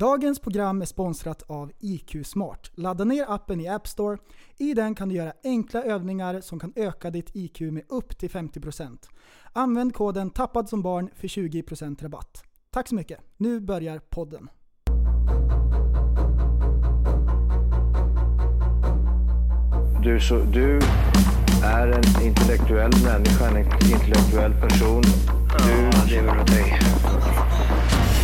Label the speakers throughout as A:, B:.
A: Dagens program är sponsrat av IQ Smart. Ladda ner appen i App Store. I den kan du göra enkla övningar som kan öka ditt IQ med upp till 50%. Använd koden tappad som barn för 20% rabatt. Tack så mycket. Nu börjar podden.
B: Du, så, du är en intellektuell människa, en intellektuell person. Du lever åt dig.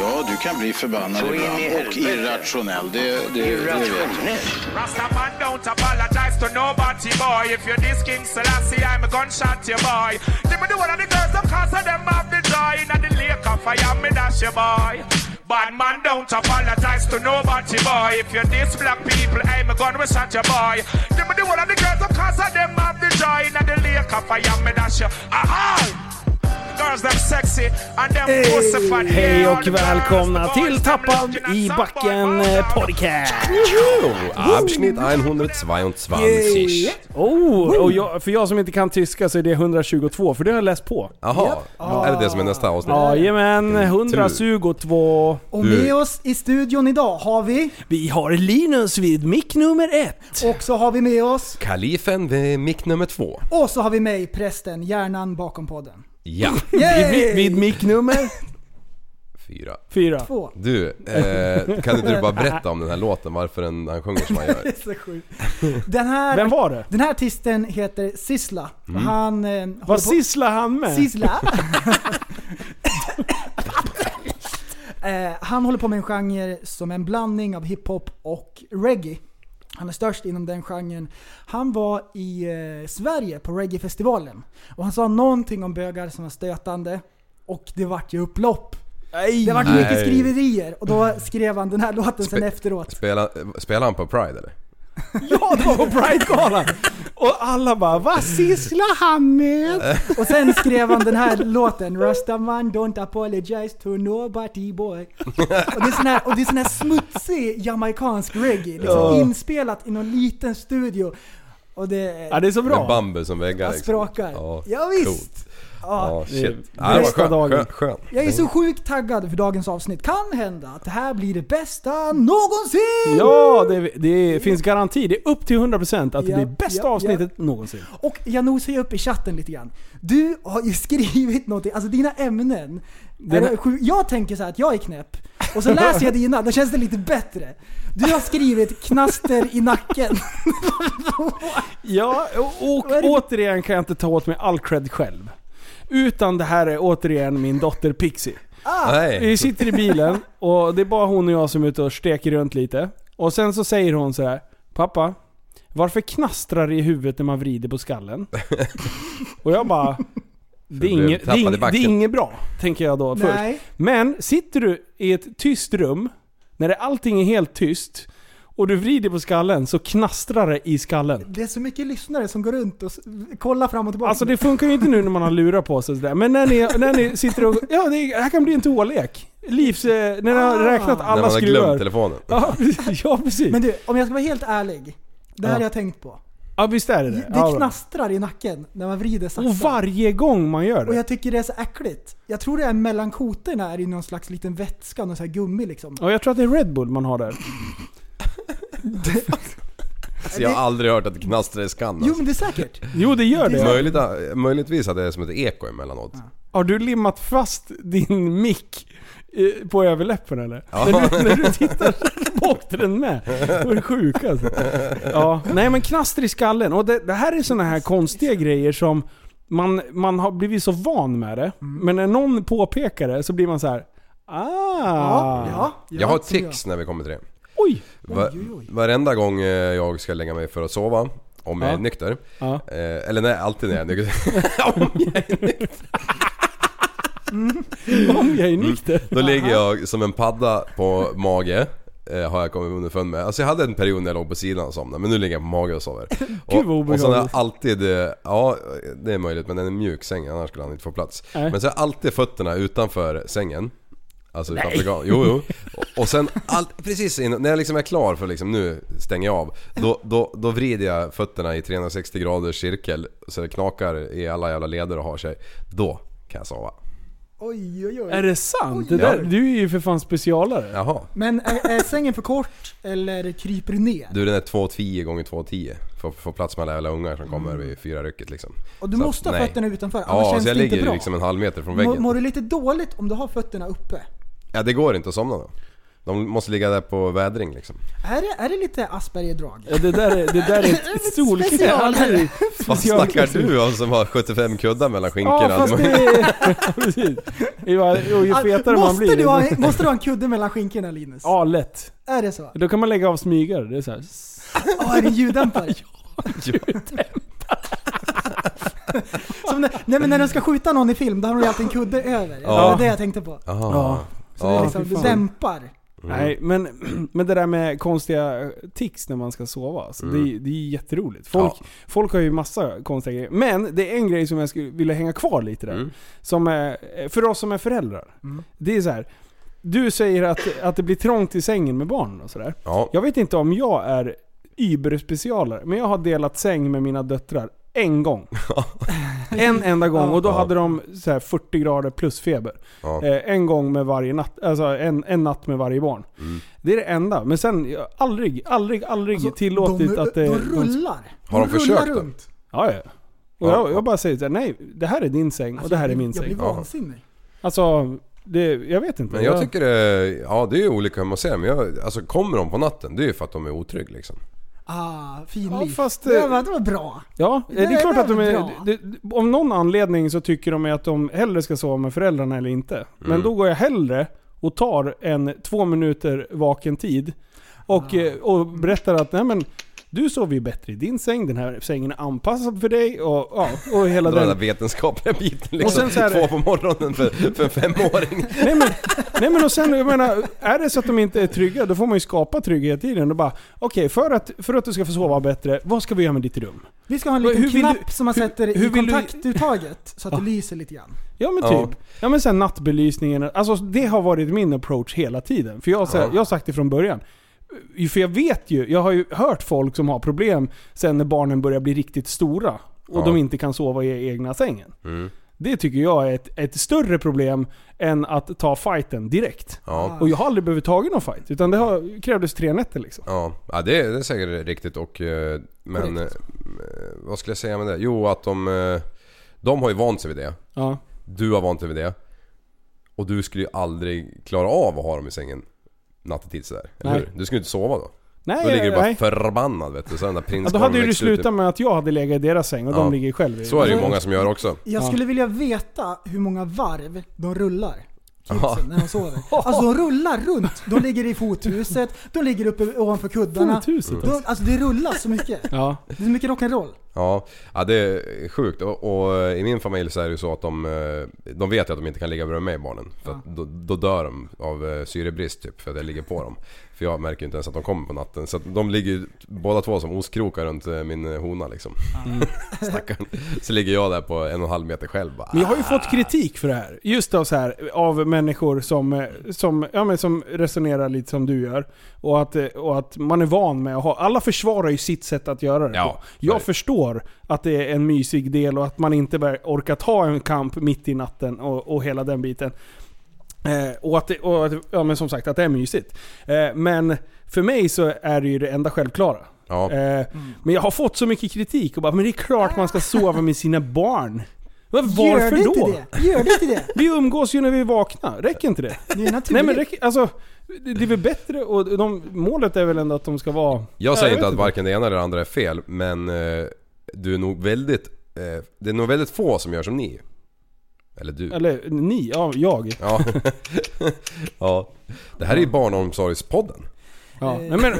C: Ja, du kan bli förbannad
B: Så
C: ibland och irrationell. Det, det, det vet jag.
B: Irrationell.
D: Rastaman don't apologize to nobody, boy. If you're this King Selassie, I'm a gunshot your boy. Them do one of the girls, of course, of them have the joy. In the lake of fire, me dash your boy. Bad man don't apologize to nobody, boy. If you're this black people, I'm a gun, we shot your boy. Them do one of the girls, of course, of them have the joy. In the lake of fire, me dash your. Aha!
E: Hej
D: all
E: och välkomna till Tappad i backen eh, podcast.
F: Abschnitt 122.
E: Oh, och jag, för jag som inte kan tyska så är det 122, för det har jag läst på.
F: Jaha, är det det som är nästa avsnitt?
E: Jajamän,
F: Tur.
E: 122.
A: Och med oss i studion idag har vi,
E: Vi har Linus vid mick nummer ett.
A: och så har vi med oss,
F: Kalifen vid mick nummer två.
A: och så har vi mig, prästen, hjärnan bakom podden.
F: Ja,
E: Vid,
A: Yay!
E: vid mick nummer
F: fyra.
E: fyra.
A: Två.
F: Du, eh, kan inte du bara berätta om den här låten, varför den, han sjunger som han
A: Det
F: gör?
A: är så sjukt. Den här,
E: Vem var det?
A: Den här artisten heter Sisla. Och han... Eh,
E: Vad sysslar han med?
A: Sisla. eh, han håller på med en genre som är en blandning av hiphop och reggae. Han är störst inom den genren. Han var i eh, Sverige på reggaefestivalen. Och han sa någonting om bögar som var stötande. Och det vart ju upplopp. Det vart mycket
F: Nej.
A: skriverier. Och då skrev han den här låten sen
F: Spe-
A: efteråt.
F: Spela, spelar han på Pride eller?
E: Ja, det var på Pride-galan! Och alla bara Vad sysslar han med?
A: Och sen skrev han den här låten Rastaman don't apologize to nobody boy. Och det är sån här, och det är sån här smutsig jamaicansk reggae. Liksom
E: Ja.
A: inspelat i någon liten studio. Och det,
E: Ja, det är så
F: Med
E: bra.
F: bambu som väggar liksom.
A: sprakar.
F: Ja,
A: Ja, visst. Ja.
F: Shit. Ja, det var skön,
E: dagen.
F: skön, skön.
A: Jag är så sjukt taggad för dagens avsnitt. Kan hända att det här blir det bästa någonsin!
E: Ja, det, det finns garanti. Det är upp till 100% att det blir bästa avsnittet någonsin.
A: Och jag nosar ju upp i chatten lite grann. Du har ju skrivit någonting, alltså dina ämnen.
E: Den-
A: jag tänker så här att jag är knäpp, och så läser jag dina, då känns det lite bättre. Du har skrivit knaster i nacken.
E: Ja, och, och återigen kan jag inte ta åt mig all cred själv. Utan det här är återigen min dotter Pixie.
F: Nej.
E: Vi sitter i bilen och det är bara hon och jag som är ute och steker runt lite. Och sen så säger hon så här: Pappa, varför knastrar det i huvudet när man vrider på skallen? Och jag bara... Det är, inget, det, är inget, det är inget bra, tänker jag då först.
A: Nej.
E: Men sitter du i ett tyst rum, när det, allting är helt tyst, och du vrider på skallen så knastrar det i skallen.
A: Det är så mycket lyssnare som går runt och s- kollar fram och tillbaka.
E: Alltså det funkar ju inte nu när man har lurar på sig och sådär. Men när ni, när ni sitter och... Ja, det här kan bli en toalek. Livs... Eh, när ni har
A: Ah.
E: räknat
F: När
E: alla
F: man har glömt
E: skruvar.
F: telefonen.
E: Ja, precis. ja, precis.
A: Men du, om jag ska vara helt ärlig. Det här
E: Ja.
A: har jag tänkt på.
E: ja, visst är det det.
A: Det
E: Ja, bra.
A: knastrar i nacken när man vrider sakta.
E: och varje gång man gör
A: Och
E: det.
A: jag tycker det är så äckligt. Jag tror det är mellan kotorna är det någon slags liten vätska, någon sån här gummi liksom.
E: Och jag tror att det är Red Bull man har där.
F: Så jag har aldrig hört att det knastrar i skan
A: Jo
F: alltså.
A: men det är säkert.
E: Jo, det gör det.
F: Möjligt, möjligtvis att det är som ett eko emellanåt.
E: Har du limmat fast din mick eh, på överläppen eller?
F: Ja.
E: När, du, när du tittar så åkte den med. Det var det sjuka alltså. Ja, nej men knaster i skallen. Och det, det här är såna här konstiga grejer som man, man har blivit så van med det.
A: Mm.
E: Men när någon påpekar det så blir man så här. Ah!
A: Ja, ja.
F: Jag har tics när vi kommer till det.
E: Oj!
F: Va,
A: oj, oj.
F: varenda gång eh, jag ska lägga mig för att sova, om jag
E: Ja.
F: är nykter.
E: Ja.
F: Eh, eller nej, alltid när jag är nykter. om jag är nykter.
E: Om jag är nykter.
F: Då ligger jag som en padda på mage. Eh, har jag kommit underfund med. Alltså jag hade en period när jag låg på sidan och somnade. Men nu ligger jag på mage och sover.
E: vad
F: och, så har jag alltid... Ja, det är möjligt men den är mjuk säng annars skulle han inte få plats.
E: Nej.
F: Men så har jag alltid fötterna utanför sängen. Alltså utanför ga- Jo, jo. Och, och sen allt, precis innan, när jag liksom är klar för liksom nu stänger jag av. Då, då, då vrider jag fötterna i 360 graders cirkel så det knakar i alla jävla leder och har sig. Då kan jag sova.
A: Oj, oj, oj.
E: Är det sant? Det
F: Oj.
E: där, du är ju för fan specialare.
F: Jaha.
A: Men är, är sängen för kort eller kryper du ner?
F: Du den är 2,10 gånger 2,10 för att få plats med alla jävla ungar som kommer vid fyra rycket liksom.
A: Och du
F: Så
A: måste
F: att,
A: ha
F: nej.
A: fötterna utanför, annars
F: Ja,
A: känns
F: så jag
A: det inte
F: ligger
A: bra.
F: liksom en halv meter från
A: Mår,
F: väggen.
A: mår du lite dåligt om du har fötterna uppe?
F: Ja det går inte att somna då. De måste ligga där på vädring liksom.
A: Är det, är det lite Asperger-drag?
E: Ja, det, där är, det där är ett solkräm.
A: Specialare.
F: Vad snackar du om som har 75 kuddar mellan
E: Ja
F: skinkorna?
E: fast det är... Precis. Jo, och ju fetare man
A: måste,
E: blir...
A: du ha, måste du ha en kudde mellan skinkorna Linus?
E: Ja, lätt.
A: Är det så?
E: Då kan man lägga av smygare. Det är så här.
A: Ja, är det en ljuddämpare? Som när, nej men när de ska skjuta någon i film, då har de ju alltid en kudde över.
F: Ja.
A: Det var det jag tänkte på.
E: Ja.
A: Så det,
F: Ja.
A: liksom, det
E: fan.
A: dämpar.
E: Nej, men, men det där med konstiga tics när man ska sova. Alltså, det, är- det är jätteroligt. Folk,
F: Ja.
E: folk har ju massa konstiga grejer. Men det är en grej som jag skulle vilja hänga kvar lite där.
F: Mm.
E: Som är, för oss som är föräldrar.
A: Mm.
E: Det är så här. Du säger att, att det blir trångt i sängen med barnen och sådär.
F: Ja.
E: Jag vet inte om jag är überspecialare, men jag har delat säng med mina döttrar en gång. en enda gång och då hade de så här 40 grader plus feber.
F: Ja.
E: Eh, en gång med varje natt, alltså en, en natt med varje barn.
F: Mm.
E: Det är det enda. Men sen, jag har aldrig, aldrig, aldrig
A: Alltså,
E: tillåtit
A: de,
E: att det...
A: de rullar.
F: Har de
A: rullar
F: försökt då?
A: runt.
E: Ja, ja. Och
F: Ja.
E: jag, jag bara säger såhär, nej, det här är din säng och
A: Alltså,
E: det här är
A: jag-
E: min
A: Jag
E: säng.
A: blir
F: Ja.
A: vansinnig.
E: Alltså, det, jag vet inte.
F: Men jag tycker det, ja det är olika hur man ser men jag, alltså kommer de på natten det är ju för att de är otrygga liksom.
A: Ah,
E: Ja,
A: finlir.
E: fast...
A: det,
E: eh,
A: var, det var bra.
E: Ja,
A: Det
E: det är klart att de är... Det, om någon anledning så tycker de att de hellre ska sova med föräldrarna eller inte. Men
F: Mm.
E: då går jag hellre och tar en två minuter vaken tid och,
A: Ah.
E: eh, och berättar att nej men du sover ju bättre i din säng, den här sängen är anpassad för dig och, ja, och hela
F: Den där
E: den...
F: vetenskapliga biten liksom.
E: Och sen så här-
F: Två på morgonen för, för en femåring.
E: Nej men, nej men och sen, jag menar, är det så att de inte är trygga, då får man ju skapa trygghet i den och bara Okej, för, att, för att du ska få sova bättre, vad ska vi göra med ditt rum?
A: Vi ska ha en
E: Hur
A: liten
E: vill
A: knapp
E: du-
A: som man
E: hur-
A: sätter
E: hur
A: i kontaktuttaget så att det lyser lite grann.
E: Ja men
F: Ja.
E: typ. Ja men sen nattbelysningen, alltså det har varit min approach hela tiden. För jag, har så här-
F: Ja.
E: jag har sagt det från början. För jag vet ju, jag har ju hört folk som har problem sen när barnen börjar bli riktigt stora. Och
F: Ja.
E: de inte kan sova i egna sängen.
F: Mm.
E: Det tycker jag är ett, ett större problem än att ta fighten direkt.
F: Ja.
E: Och jag har aldrig behövt tagit någon fight. Utan det har, krävdes tre nätter liksom.
F: Ja, ja det, är, det är säkert riktigt och... eh, Men... eh, Vad skulle jag säga med det? Jo att de... eh, De har ju vant sig vid det.
E: Ja.
F: Du har vant dig vid det. Och du skulle ju aldrig klara av att ha dem i sängen nattetid sådär. Eller
E: Nej.
F: hur? Du skulle inte sova då.
E: Nej,
F: Då ligger du bara
E: nej.
F: förbannad vet du. Så den där
E: Ja, då hade ju
F: i-
E: slutat med att jag hade legat i deras säng och
F: Ja.
E: de ligger själv i
F: Så är det ju många som gör också.
A: Jag
E: Ja.
A: skulle vilja veta hur många varv de rullar. Kidsen,
F: Ja.
A: när de sover. Alltså de rullar runt. De ligger i fothuset, de ligger uppe ovanför kuddarna.
E: Fothuset
A: De, alltså det rullas så mycket.
E: Ja.
A: Det är så mycket rock'n'roll.
F: Ja, ja det är sjukt. Och, och i min familj så är det ju så att de, eh, de vet ju att de inte kan ligga bredvid mig barnen. För att då, då dör de av eh, syrebrist typ, för att jag ligger på dem. För jag märker ju inte ens att de kommer på natten. Så att de ligger ju båda två som oskrokar runt eh, min eh, hona liksom. Stackarn. Så ligger jag där på en och en halv meter själv bara.
E: Men jag har ju fått kritik för det här. Just av, så här, av människor som, eh, som, ja, men som resonerar lite som du gör. Och att, och att man är van med att ha... Alla försvarar ju sitt sätt att göra det
F: Ja,
E: på. Jag förstår att det är en mysig del och att man inte orkar ta en kamp mitt i natten och, och hela den biten. Eh, och att och att, ja men som sagt, att det är mysigt. Eh, men för mig så är det ju det enda självklara.
F: Ja.
E: Eh, Men jag har fått så mycket kritik och bara, men det är klart man ska sova med sina barn. Va- Varför
A: Gör det
E: då?
A: inte det? Gör det inte det?
E: Vi umgås ju när vi vaknar, räcker inte det?
A: Det är naturligt.
E: Nej men räcker, alltså, det är väl bättre och de, målet är väl ändå att de ska vara...
F: Jag säger
E: Ja,
F: inte att varken det ena eller det andra är fel, men eh, du är nog väldigt... Eh, det är nog väldigt få som gör som ni. Eller du.
E: Eller ni, ja jag.
F: Ja. ja. Det här är ju Barnomsorgspodden.
E: Ja. Nej, men,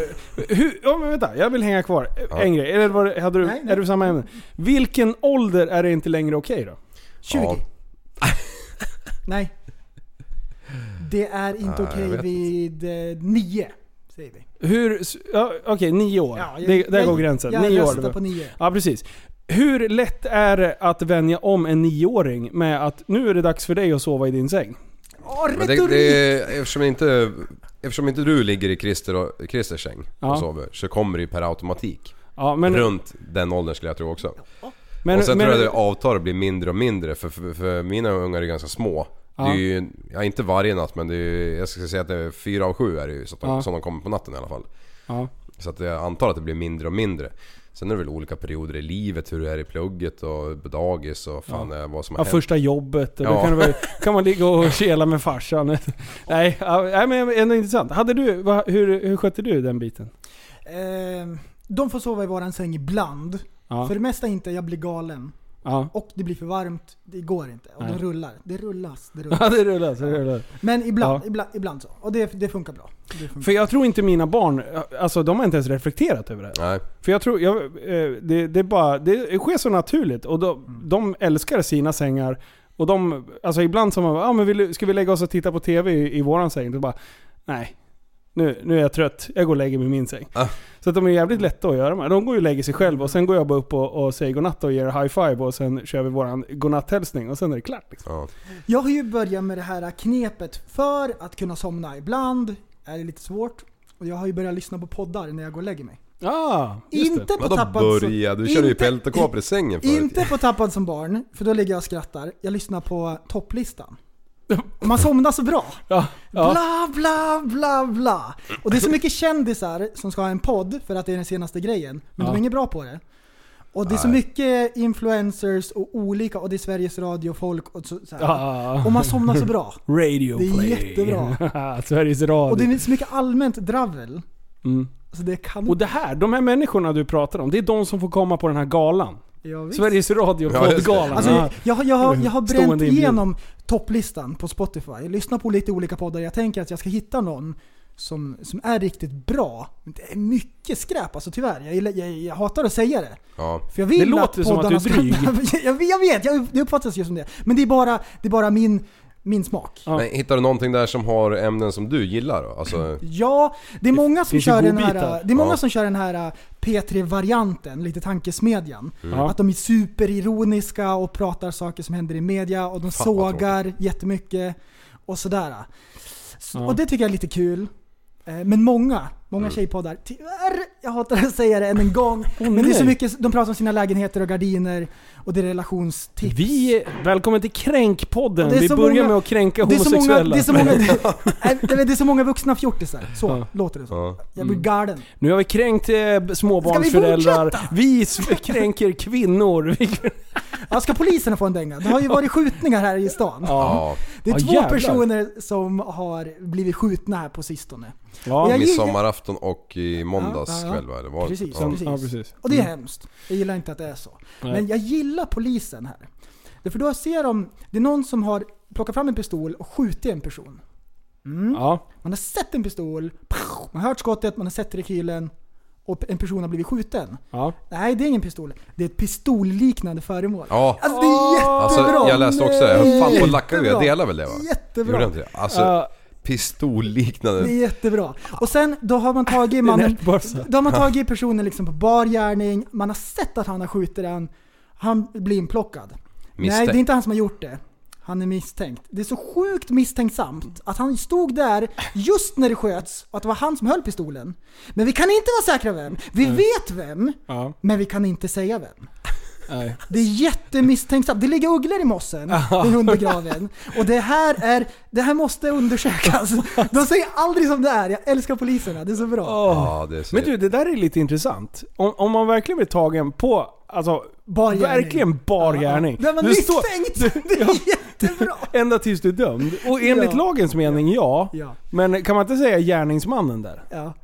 E: hur, ja, men vänta, jag vill hänga kvar.
F: Ja.
E: En grej, eller var, hade du,
A: Nej, nej.
E: är det samma ämne? Vilken ålder är det inte längre okej då?
A: 20?
F: Ja.
A: Nej. Det är inte
F: jag
A: okej vid eh, nio, säger vi.
E: Hur... Ja, Okej, nio år.
A: Ja,
E: det, där
A: jag-
E: går gränsen.
A: Jag
E: nio år.
A: på nio.
E: Ja, precis. Hur lätt är det att vänja om en nioåring med att nu är det dags för dig att sova i din säng?
A: Åh,
F: Men det, det eftersom, inte, eftersom inte du ligger i Christer och, Christers säng
E: Ja.
F: och sover så kommer det ju per automatik.
E: Ja, men...
F: Runt den åldern skulle jag tro också.
E: men
F: och sen
E: men,
F: tror jag det avtar blir mindre och mindre för, för, för mina ungar är ganska små.
E: Ja.
F: Det är ju, ja inte varje natt men det är, ju- jag ska säga att det är fyra av sju är det ju så att de,
E: Ja.
F: som de kommer på natten i alla fall.
E: Ja.
F: Så att jag antar att det blir mindre och mindre. Sen är det väl olika perioder i livet, hur det är i plugget och på dagis och fan är vad som har
E: Ja,
F: hänt.
E: första jobbet
F: Ja.
E: då kan, väl, kan man ligga och kela med farsan. Nej, ja, men ändå intressant. Hade du, hur, hur skötte du den biten?
A: Eh, de får sova i våran säng ibland.
E: Ja.
A: För det mesta inte, jag blir galen.
E: Ja.
A: Och det blir för varmt, det går inte. Och
E: Nej.
A: det rullar. Det rullas, det rullas.
E: Ja, det rullar. Det rullar.
A: Men ibland,
E: Ja.
A: ibland, ibland så. Och det, det funkar bra. Det funkar.
E: För jag tror inte mina barn, alltså de har inte ens reflekterat över det.
F: Nej.
E: För jag tror, jag, eh, det, det är bara, det sker så naturligt. Och de, de älskar sina sängar. Och de, alltså ibland så man bara, ah, men vill, ska vi lägga oss och titta på TV i, i våran säng? Då bara, nej. Nu, nu är jag trött, jag går och lägger mig i min säng.
F: Ah.
E: Så att de är jävligt lätta att göra med. De går ju och lägger sig själv och sen går jag bara upp och, och säger godnatt och ger high five och sen kör vi våran godnatthälsning och sen är det klart. Liksom.
F: Ja.
A: Jag har ju börjat med det här knepet för att kunna somna. Ibland är det lite svårt. Och jag har ju börjat lyssna på poddar när jag går och lägger mig.
E: Ah,
A: Inte
E: det.
A: på tappad som-
F: börja? Du körde ju
A: inte-
F: peltokåpor i sängen förut.
A: Inte på tappad som barn, för då ligger jag och skrattar. Jag lyssnar på topplistan. Man somnar så bra.
E: Ja, ja.
A: Bla bla bla bla. Och det är så mycket kändisar som ska ha en podd för att det är den senaste grejen. Men
E: Ja.
A: de är inget bra på det. Och det är så mycket influencers och olika, och det är Sveriges Radio-folk och så, så.
E: Ah.
A: Och man somnar så bra.
E: Radio
A: Det är
E: play.
A: jättebra.
E: Sveriges Radio.
A: Och det är så mycket allmänt dravel.
E: Mm.
A: Så det kan
E: Och det här, de här människorna du pratar om, det är de som får komma på den här galan.
A: Ja.
E: Sveriges Radio
F: Ja,
E: poddgalan.
A: Alltså,
E: Ja.
A: jag, har- jag, har, jag har bränt igenom topplistan på Spotify. Jag lyssnar på lite olika poddar. Jag tänker att jag ska hitta någon som, som är riktigt bra. Men det är mycket skräp alltså tyvärr. Jag, jag, jag hatar att säga det.
F: Ja.
A: För jag vill
E: Det låter som att du är dryg.
A: ska- jag, jag vet, jag, det uppfattas ju som det. Men det är bara, det är bara min, min smak.
E: Ja.
F: Men hittar du någonting där som har ämnen som du gillar? Alltså,
A: Ja, det är många som kör den här, det är många
F: Ja.
A: som kör den här P3-varianten, lite tankesmedjan.
E: Ja.
A: Att de är superironiska och pratar saker som händer i media och de
F: Fan,
A: sågar jättemycket och sådär. S-
E: Ja.
A: Och det tycker jag är lite kul. Eh, Men många, många
F: Mm.
A: tjejpoddar, tyvärr, jag hatar att säga det än en gång, men det är så mycket, de pratar om sina lägenheter och gardiner och det är relationstips.
E: Vi, välkommen till Kränkpodden. Vi börjar
A: många-
E: med att kränka
A: det är, så många,
E: homosexuella.
A: det, är så många, det är- det är så många vuxna fjortisar, så
E: Ja.
A: låter det så.
F: ja.
A: Jag blir galen.
E: Nu har vi kränkt eh, småbarnsföräldrar. Vi, s- kränker kvinnor.
A: Ja, ska poliserna få en dänga? Det har ju varit skjutningar här i stan.
E: ja.
A: Det är
E: Ja,
A: två
E: jävlar.
A: personer som har blivit skjutna här på sistone.
E: Ja.
A: Jag-
F: Midsommarafton och i måndags
A: Ja, ja, ja.
F: kväll var det?
A: Precis,
F: Ja.
A: precis.
E: ja, precis.
A: Och det är hemskt. Jag gillar inte att det är så.
E: Nej.
A: Men jag gillar polisen här. Därför då ser de, det är någon som har plockat fram en pistol och skjutit en person. Mm.
E: Ja.
A: Man har sett en pistol, man har hört skottet, man har sett rekylen och en person har blivit skjuten.
E: Ja.
A: Nej, det är ingen pistol. Det är ett pistolliknande föremål.
F: Ja.
A: Alltså det är jättebra!
F: Alltså jag läste också, jag höll fan på att lacka ur. Jag
A: Jättebra.
F: delar väl det va? Gjorde
A: Jättebra.
F: jag inte det? Alltså
E: Ja,
F: pistolliknande.
A: Det är jättebra. Och sen då har man tagit
E: det
A: mannen, då har man tagit personen liksom på bar gärning, man har sett att han har skjutit den, han blir inplockad. Nej,
F: Misstänkt.
A: det är inte han som har gjort det. Han är misstänkt. Det är så sjukt misstänksamt att han stod där just när det sköts och att det var han som höll pistolen. Men vi kan inte vara säkra vem. Vi vet vem,
E: Ja.
A: men vi kan inte säga vem.
E: Nej.
A: Det är jättemisstänksamt. Det ligger ugglor i mossen, vid hundbegraven. Och det här, är, det här måste undersökas. De säger aldrig som det är. Jag älskar poliserna, det är så bra.
F: Ja, det är så...
E: Men du, det där är lite intressant. Om, om man verkligen blir tagen på, alltså,
A: Bar gärning.
E: verkligen bar gärning.
A: Det var
E: Du står-
A: misstänkt! Det är jättebra!
E: Ända tills du är dömd. Och enligt
A: Ja.
E: lagens mening, ja.
A: Ja,
E: Men kan man inte säga gärningsmannen där?
A: ja.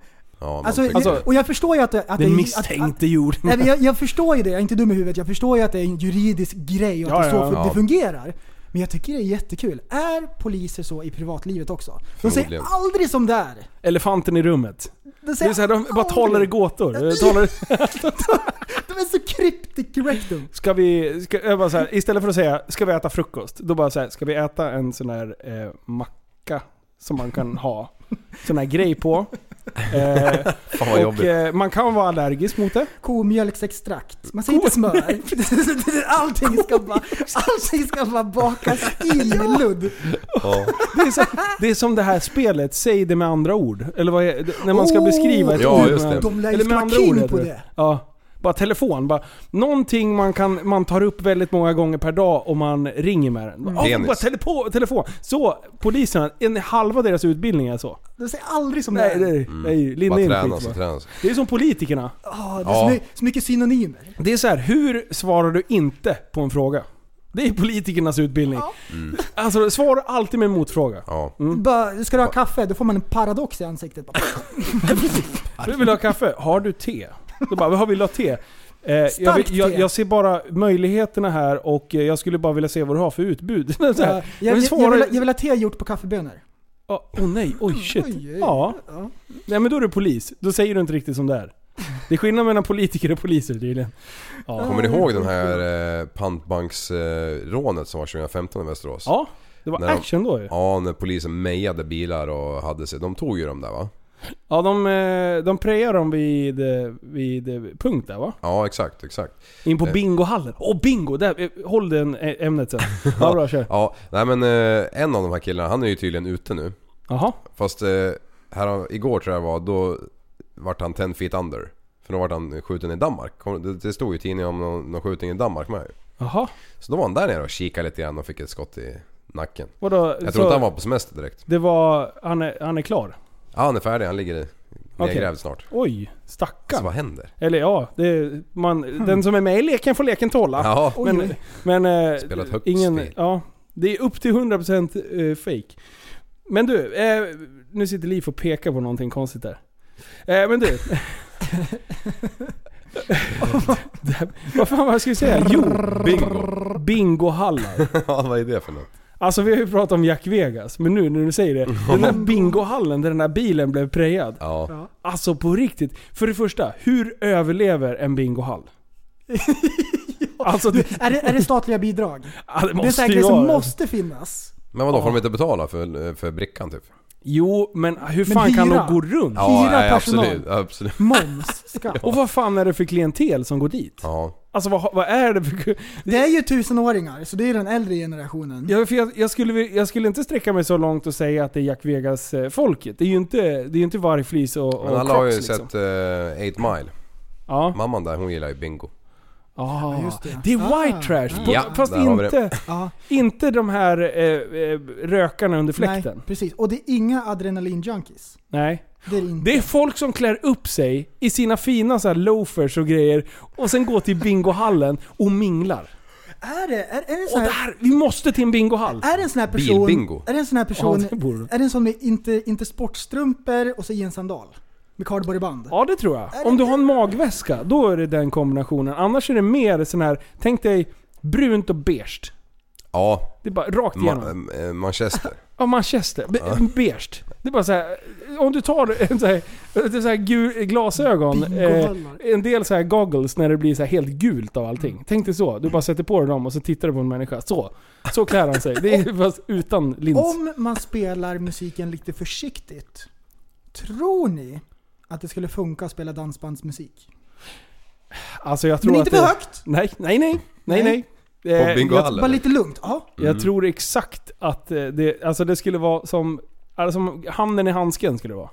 F: Ja,
A: Alltså,
E: Alltså,
A: och jag förstår ju att det... Att
E: Den
A: det,
E: misstänkte gjorde
A: Att, nej, men jag, jag förstår ju det, jag är inte dum i huvudet. Jag förstår ju att det är en juridisk grej och att
E: Ja,
A: det är så
E: ja,
A: för,
F: ja.
A: det fungerar. Men jag tycker det är jättekul. Är poliser så i privatlivet också? De säger aldrig som det är.
E: Elefanten i rummet.
A: De,
E: Det är så här, de bara talar i gåtor. Talar,
A: De är så cryptic rectum.
E: ska vi, ska, jag bara så här, istället för att säga ska vi äta frukost? Då bara så här, ska vi äta en sån här eh, macka som man kan ha sån här grej på. Eh,
F: Fan vad
E: och
F: jobbigt.
E: eh, man kan vara allergisk mot det.
A: Komjölksextrakt. Man säger inte smör. allting, ska bara, allting ska bara bakas in i ludd.
F: Ja.
E: Det är, så, det är som det här spelet, säg det med andra ord. Eller vad är, när man ska
A: Oh!
E: beskriva ett
F: Ja,
E: ord.
F: just
E: med-
F: det.
A: De lär ju
E: Eller med andra ord
A: king
E: heter
A: på
E: det.
A: det.
E: Ja. Bara telefon. Bara, någonting man, kan, man tar upp väldigt många gånger per dag om man ringer med den. Bara. "Åh, bara telefon, telefon. Så, poliserna, en halva deras utbildning är så.
A: De säger aldrig som
E: Nej,
A: det är.
E: nej, nej. Linda
F: Bara
E: in
F: tränas och tränas.
E: Det är som politikerna.
A: Ah, det är
F: Ja.
A: så, mycket, så mycket synonymer.
E: Det är så här, hur svarar du inte på en fråga? Det är politikernas utbildning. Alltså, svara alltid med en motfråga.
F: Ja.
A: Bara, ska du ha kaffe? Då får man en paradox i ansiktet.
E: Du vill ha kaffe? Har du te? Då bara, vad vill du ha te? Eh, jag, vill, jag, jag ser bara möjligheterna här och eh, jag skulle bara vilja se vad du har för utbud. så här.
A: jag, jag,
E: Men
A: jag, vill, ha- jag vill ha te gjort på kaffebönor.
E: Åh oh, nej, oj shit.
A: Oj, oj,
E: Ja.
A: ja.
E: Nej men då är du polis. Då säger du inte riktigt som det är. Det är skillnad mellan politiker och poliser tydligen. Ja,
F: Kommer ni ihåg den här eh, pantbanksrånet som var 2015 i Västerås?
E: ja det var
F: När de-
E: action då ju.
F: Ja, när polisen mejade bilar och hade sig. De tog ju dem där va?
E: Ja, de, eh, de prejar dem vid, eh, vid eh, punkt där va?
F: Ja, exakt, exakt.
E: In på bingohallen. Åh bingo! Där, håll den ämnet sen. Ja bra, kör.
F: Ja, nej men en av de här killarna, han är ju tydligen ute nu.
E: Jaha.
F: Fast här, igår tror jag var, då vart han 10 feet under. För då vart han skjuten i Danmark. Det, stod ju i tidningen om någon, någon skjutning i Danmark med.
E: Jaha.
F: Så då var han där nere och kikade lite grann och fick ett skott i nacken.
E: Vadå?
F: Jag
E: så
F: tror inte han var på semester direkt.
E: Det var... Han är, han är klar?
F: Ja, han är färdig, han ligger nedgrävd snart.
E: Oj,
F: Så
E: stackarn.
F: vad händer?
E: Eller ja, det, man, den som är med i leken får leken tåla.
F: Ja,
E: Men, men eh,
F: Spelat högt
E: ingen,
F: spel.
E: ja, det är upp till 100% eh, fake. Men du, eh, nu sitter Liv och pekar på någonting konstigt där. Eh, men du. Vad fan vad ska jag säga? Jo,
F: bingo.
E: bingohallar.
F: ja, vad är det för något?
E: Alltså vi har ju pratat om Jack Vegas, men nu när du säger det. Den där bingohallen där den där bilen blev prejad.
F: Ja.
E: Alltså på riktigt. För det första, hur överlever en bingohall? Alltså det,
A: Är det, är det statliga bidrag?
E: ja, det
A: Det är
E: måste
A: säkert
E: ju
A: som måste finnas.
F: Men vadå, får de inte betala för, för brickan typ?
E: Jo, men hur
A: Men
E: fan kan
A: hyra?
E: de gå runt?
A: Hyra
F: nej,
A: personal.
F: absolut. absolut.
A: Moms, skatt.
E: Och vad fan är det för klientel som går dit?
F: Ja.
E: Alltså vad, vad är det för...
A: Det är ju tusenåringar, så det är den äldre generationen.
E: Jag, för jag, jag, skulle, jag skulle inte sträcka mig så långt och säga att det är Jack Vegas-folket. Det är ju inte, det är inte vargflis och, och
F: Men alla har ju
E: liksom.
F: sett uh, 8 Mile.
E: Ja.
F: Mamman där, hon gillar ju bingo.
E: Ah,
A: just det.
E: det är
A: Ah.
E: white trash. På,
F: Ja,
E: fast inte,
A: Ja,
E: inte de här eh, eh, rökarna under fläkten.
A: nej, precis. Och det är inga adrenalin-junkies.
E: Nej.
A: Det är det inte.
E: Det är folk som klär upp sig i sina fina så här loafers och grejer och sen går till bingohallen och minglar.
A: Är det, är, är det
E: Och
A: sån här,
E: där, vi måste till en bingohall!
A: är det en sån här person...
F: Bilbingo.
A: Är det en sån här person...
E: Ja, det.
A: är det en sån med inte, inte sportstrumpor och så i en sandal? Med cardboardband?
E: Ja det tror
A: Är
E: jag.
A: det
E: Om du har en magväska, då är det den kombinationen. Annars är det mer sån här, tänk dig brunt och beige.
F: Ja,
E: Det är bara rakt igenom.
F: Ma- eh, Manchester.
E: Ja, Manchester. Be- beige. Det är bara så här, om du tar en så här, så här gul, glasögon, eh,
A: Bingohallar.
E: en del så här goggles när det blir så här helt gult av allting. Tänk dig så, du bara sätter på dig dem och så tittar du på en människa. Så. Så klär han sig. Det är fast utan lins.
A: Om man spelar musiken lite försiktigt, tror ni att det skulle funka att spela dansbandsmusik?
E: Alltså jag tror
A: Men inte för
E: det,
A: högt!
E: Nej, nej, nej. Nej, nej.
F: På
E: Eh, jag,
F: bingohallen.
A: Bara lite lugnt. Ja.
E: jag tror exakt att eh, det, alltså det skulle vara som, alltså som handen i handsken skulle det vara.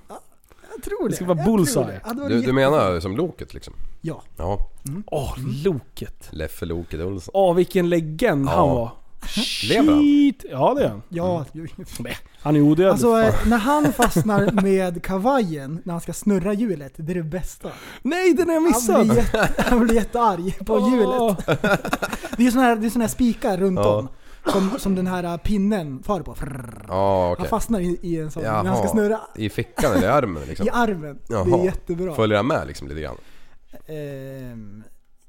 A: Jag tror det.
E: Det ska vara bullseye.
A: det. Ja, det var
F: Du, du menar som Loket liksom?
A: Ja.
F: Ja.
E: Åh, Loket.
F: Leffe Loket Olsson.
E: Åh, vilken legend
F: Ja.
E: han var.
F: Lever han?
E: Ja, det är han.
A: Ja.
E: Han är odödlig.
A: Alltså när han fastnar med kavajen när han ska snurra hjulet, det är det bästa.
E: Nej, den har jag
A: Han
E: missat!
A: blir, jätte, han blir jättearg på hjulet. Det är såna här, det är såna här spikar runt
F: Ja.
A: om. Som, som den här eh, pinnen far på.
F: Ja,
A: Han
F: okej.
A: fastnar i, i en sån,
F: Jaha.
A: när han ska snurra.
F: I fickan eller i armen liksom?
A: I armen. Det
F: Jaha.
A: är jättebra.
F: Följer han med liksom lite grann?
A: Ehm,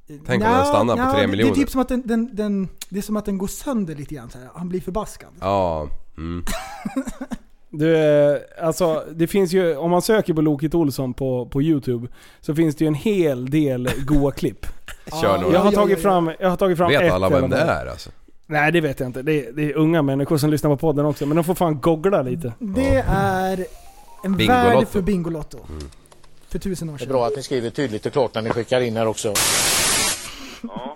F: Tänk om den stannar på tre
A: det-
F: miljoner.
A: Det är typ som att den, den, den, det är som att den går sönder lite grann så här. Han blir förbaskad.
F: Ja. Mm.
E: Du, eh, alltså det finns ju, om man söker på Loket Olsson på, på YouTube, så finns det ju en hel del goa klipp.
F: Kör några.
E: Jag har tagit fram, jag har tagit fram
F: Vet
E: ett
F: alla vem det är alltså?
E: Nej det vet jag inte. Det är, det är unga människor som lyssnar på podden också. Men de får fan googla lite.
A: Det är en
F: Bingolotto.
A: värld för Bingolotto. För tusen år
G: Det är
A: sedan.
G: bra att ni skriver tydligt och klart när ni skickar in här också.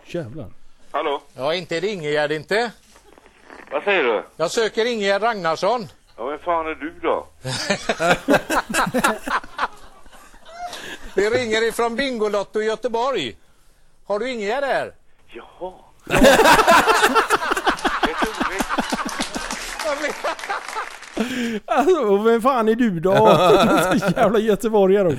E: Jävlar.
D: Hallå?
G: Ja, inte är det Ingegärd inte.
D: Vad säger du?
G: Jag söker Ingegärd Ragnarsson.
D: Ja, vem fan är du då?
G: Vi ringer ifrån Bingolotto i Göteborg. Har du Ingegärd där?
D: Jaha.
E: Alltså, och vem fan är du då? Jävla göteborgare.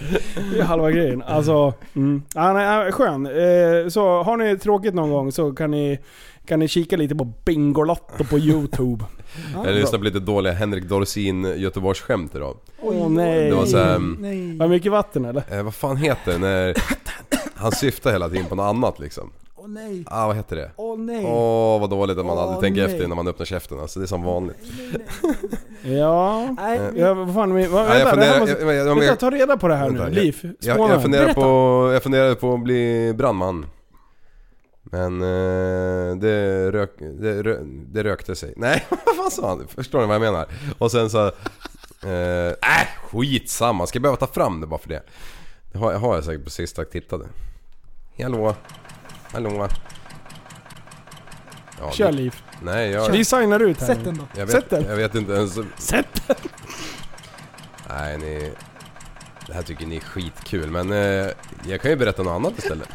E: Det är halva grejen. Alltså, mm. ja, nej, skön. Eh, så har ni tråkigt någon gång så kan ni, kan ni kika lite på Bingolotto på YouTube.
F: Jag lyssnade på lite dåliga Henrik Dorsin Göteborgsskämt idag.
E: Åh nej.
F: Det var så här, mm,
A: Nej.
E: Var mycket vatten eller?
F: eh, vad fan heter det när han syftar hela tiden på något annat liksom?
A: Åh nej.
F: Ah, vad heter det?
A: Åh nej.
F: Åh vad dåligt att man
A: Åh,
F: aldrig tänker
A: nej.
F: efter när man öppnar käften alltså, det är som vanligt.
E: Ja.
A: Nej, vi-
E: Ja, vad fan, men, vad,
F: Ja, jag
E: vänta, här
F: funderar-
E: måste,
F: jag- jag- jag-
E: vänta, ta reda på det här
F: Vänta,
E: nu.
F: jag-
E: Liv,
F: Jag,
E: spåna.
F: jag, funderar på, jag funderade på att bli brandman. Men eh, det, rök, det, rö, det rökte sig. Nej, vad fan sa han? Förstår ni vad jag menar? Och sen så... Eh, äh, skitsamma. Ska jag behöva ta fram det bara för det? Det har, har jag säkert precis sagt tittade. Hallå? Hallå? Ja,
E: Kör Liv.
F: Nej, jag,
E: Vi signar ut här
A: Sätt den då.
F: jag, vet,
E: Sätt den.
F: jag vet inte ens...
E: Sätt den!
F: Nej, ni... Det här tycker ni är skitkul men eh, jag kan ju berätta något annat istället.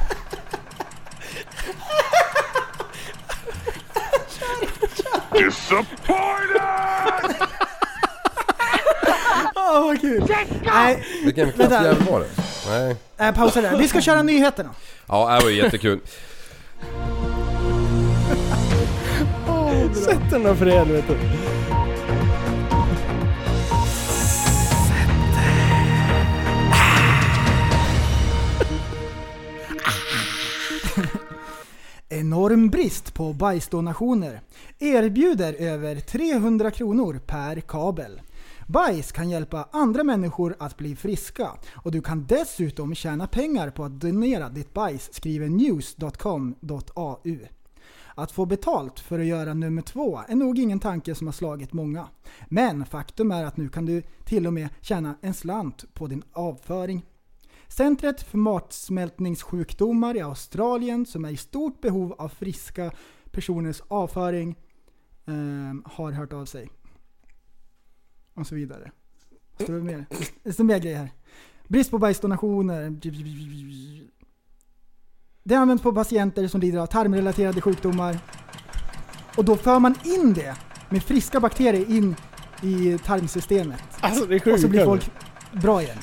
D: Disappointed!
A: Åh vad kul. Nej,
F: Vilken
A: Vänta.
F: klappjävel var det? Nej.
A: äh, pausa där. Vi ska köra nyheterna.
F: Ja, det var ju jättekul.
E: Sätt den då för helvete.
A: Enorm brist på bajsdonationer. Erbjuder över 300 kronor per kabel. Bajs kan hjälpa andra människor att bli friska och du kan dessutom tjäna pengar på att donera ditt bajs, skriver news.com.au. Att få betalt för att göra nummer två är nog ingen tanke som har slagit många. Men faktum är att nu kan du till och med tjäna en slant på din avföring. Centret för matsmältningssjukdomar i Australien som är i stort behov av friska personers avföring eh, har hört av sig. Och så vidare. Står det mer? Det står mer grejer här. Brist på bajsdonationer. Det används på patienter som lider av tarmrelaterade sjukdomar. Och då för man in det med friska bakterier in i tarmsystemet.
E: Alltså det är
A: Och
E: sjukt.
A: så blir folk bra igen.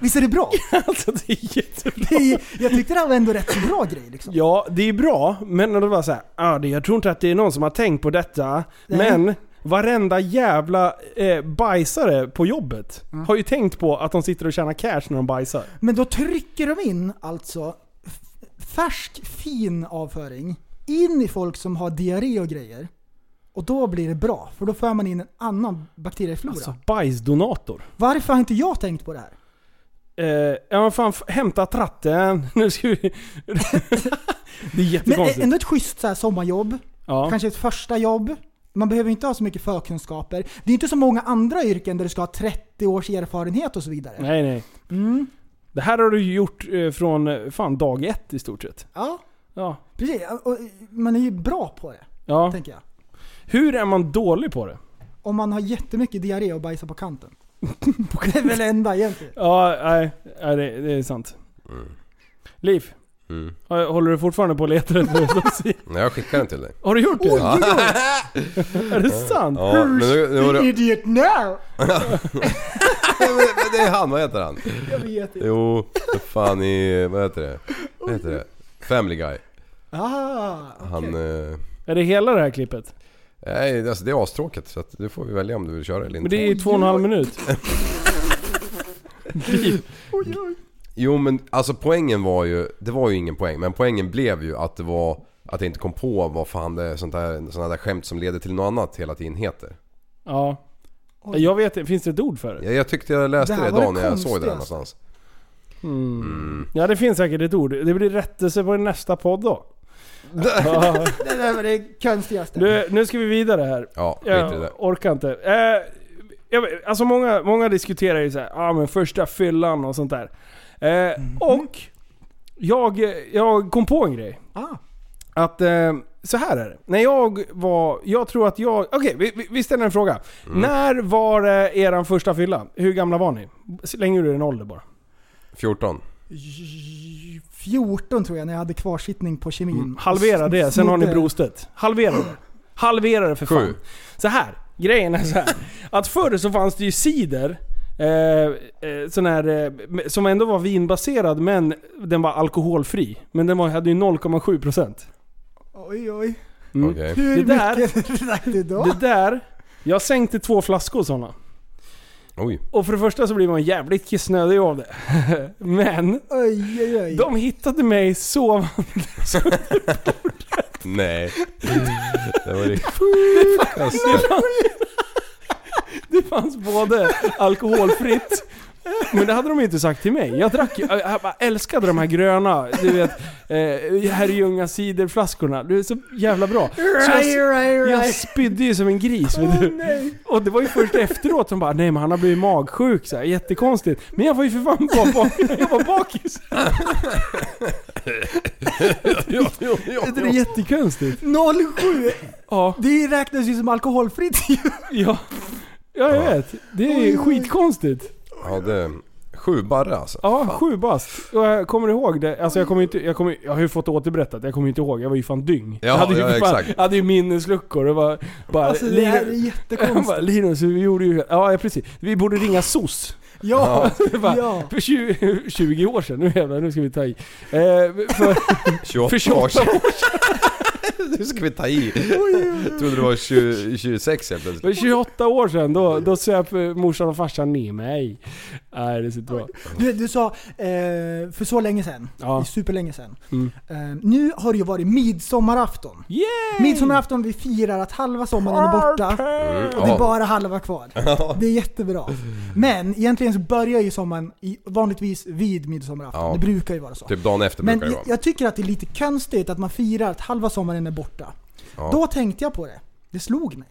A: Visst är det bra?
E: Alltså det är jättebra.
A: Det är, jag tyckte det här var ändå rätt bra grej liksom.
E: Ja, det är bra, men när det var så här, ah, det, jag tror inte att det är någon som har tänkt på detta.
A: Nej.
E: Men varenda jävla eh, bajsare på jobbet har ju tänkt på att de sitter och tjänar cash när de bajsar.
A: Men då trycker de in alltså färsk fin avföring in i folk som har diarré och grejer. Och då blir det bra, för då för man in en annan bakterieflora.
E: Alltså bajsdonator.
A: Varför har inte jag tänkt på det här?
E: Eh, ja fan, hämta tratten. Nu ska vi... det är
A: Men
E: jättekonstigt.
A: ändå ett schysst så här sommarjobb,
E: ja.
A: kanske ett första jobb. Man behöver inte ha så mycket förkunskaper. Det är inte så många andra yrken där du ska ha 30 års erfarenhet och så vidare.
E: Nej nej.
A: Mm.
E: Det här har du gjort eh, från eh, fan dag ett i stort sett.
A: Ja,
E: Ja.
A: precis. Och man är ju bra på det,
E: ja.
A: tänker jag.
E: Hur är man dålig på det?
A: Om man har jättemycket diarré och bajsar på kanten. det är väl det enda egentligen.
E: Ja, nej, nej det, det är sant. Liv,
F: Mm.
E: håller du fortfarande på att leta efter?
F: Nej, jag skickar den till dig.
E: Har du gjort det? Är det sant?
F: Ja, men nu, nu var det,
A: Idiot now!
F: men det är han, vad heter han?
A: Jag vet inte.
F: Jo, fan i, vad heter det? Vad heter det? Family Guy.
A: Ah,
F: Han...
A: okej.
F: Eh,
E: Är det hela det här klippet?
F: nej, alltså det är astråkigt så att du får vi välja om du vill köra eller
E: Men
F: inte.
E: det är ju två och en halv minut.
A: Oj, oj.
F: Jo men alltså poängen var ju, det var ju ingen poäng, men poängen blev ju att det var att jag inte kom på vad fan det är sånt där, såna där skämt som leder till något annat hela tiden heter.
E: Ja.
A: Oj.
E: Jag vet finns det ett ord för det?
F: Jag, jag tyckte jag läste
A: Det
F: det, idag
A: det
F: när jag såg det där någonstans.
E: Mm.
F: Mm.
E: Ja det finns säkert ett ord. Det blir rättelse på nästa podd då.
A: Det där var det konstigaste.
E: Nu, nu ska vi vidare här.
F: Ja,
E: Jag
F: det.
E: orkar inte. Eh, jag, alltså många, många diskuterar ju såhär, ja ah, men första fyllan och sånt där. Eh. Och jag, jag kom på en grej.
A: Ah.
E: Att eh, så här är det. När jag var, jag tror att jag, okej vi, vi- vi ställer en fråga.
F: Mm.
E: När var eh, eran första fylla? Hur gamla var ni? Släng ur en ålder bara.
F: 14.
A: 14 tror jag när jag hade kvarsittning på kemin.
E: Mm. Halvera det, sen har ni brostet. Halvera det. Halvera det för fan.
F: Sju.
E: Så här, grejen är så här. Att förr så fanns det ju cider, eh, eh, sån här, eh, som ändå var vinbaserad men den var alkoholfri. Men den var, hade ju 0,7%.
A: Oj oj.
E: Mm.
F: Okej.
A: Hur
E: Det där-
A: mycket drack du då?
E: Det där, jag sänkte två flaskor sådana.
F: Oj.
E: Och för det första så blir man jävligt kissnödig av det. Men
A: Oj oj oj.
E: de hittade mig sovande.
F: Nej. Det var det
E: Det fanns både alkoholfritt, men det hade de inte sagt till mig. Jag drack jag älskade de här gröna, du vet, eh, Herrljunga ciderflaskorna. Det är så jävla bra. Så jag, jag spydde ju som en gris vet du. Och det var ju först efteråt som bara nej men han har blivit magsjuk så här, jättekonstigt. Men jag var ju för fan bara bak, jag var bakis. Det är jättekonstigt.
A: 07!
E: Ja,
A: Det räknas ju som alkoholfritt ju.
E: ja. Ja jag vet. Det är
A: Oj, oj.
E: skitkonstigt.
F: Ja, det... Sju barre alltså.
E: Ja, sju bast. Och jag kommer ihåg det. Alltså jag kommer inte, jag, kommer, jag har ju fått återberättat. Jag kommer inte ihåg. Jag var ju fan dyng.
F: Ja,
E: jag hade ju
F: ja,
E: fan,
F: exakt.
E: Jag hade ju minnesluckor. Det var bara...
A: Alltså det här är
E: Linus,
A: jättekonstigt.
E: bara, Linus, vi gjorde ju... Ja, precis. Vi borde ringa SOS.
A: Ja, ja.
E: För 20, 20 år sedan. Nu jävlar, nu ska vi ta i. Eh, för,
F: 28,
E: för 28
F: år sedan. Nu ska vi ta i. Jag trodde det var 20, 26 helt plötsligt.
E: För 28 år sedan, då, då söp morsan och farsan ner mig. Nej, det så bra.
A: Du, du sa, eh, för så länge sedan,
E: Ja.
A: superlänge sedan.
E: Mm.
A: Eh, nu har det ju varit midsommarafton.
E: Yay!
A: Midsommarafton, vi firar att halva sommaren är borta.
F: Mm,
A: Och det är bara halva kvar. Det är jättebra. Men egentligen så börjar ju sommaren i, vanligtvis vid midsommarafton.
F: Ja.
A: Det brukar ju vara så.
F: Typ dagen efter
A: Men
F: brukar det
A: jag,
F: vara.
A: jag tycker att det är lite konstigt att man firar att halva sommaren är borta.
F: Ja.
A: Då tänkte jag på det. Det slog mig.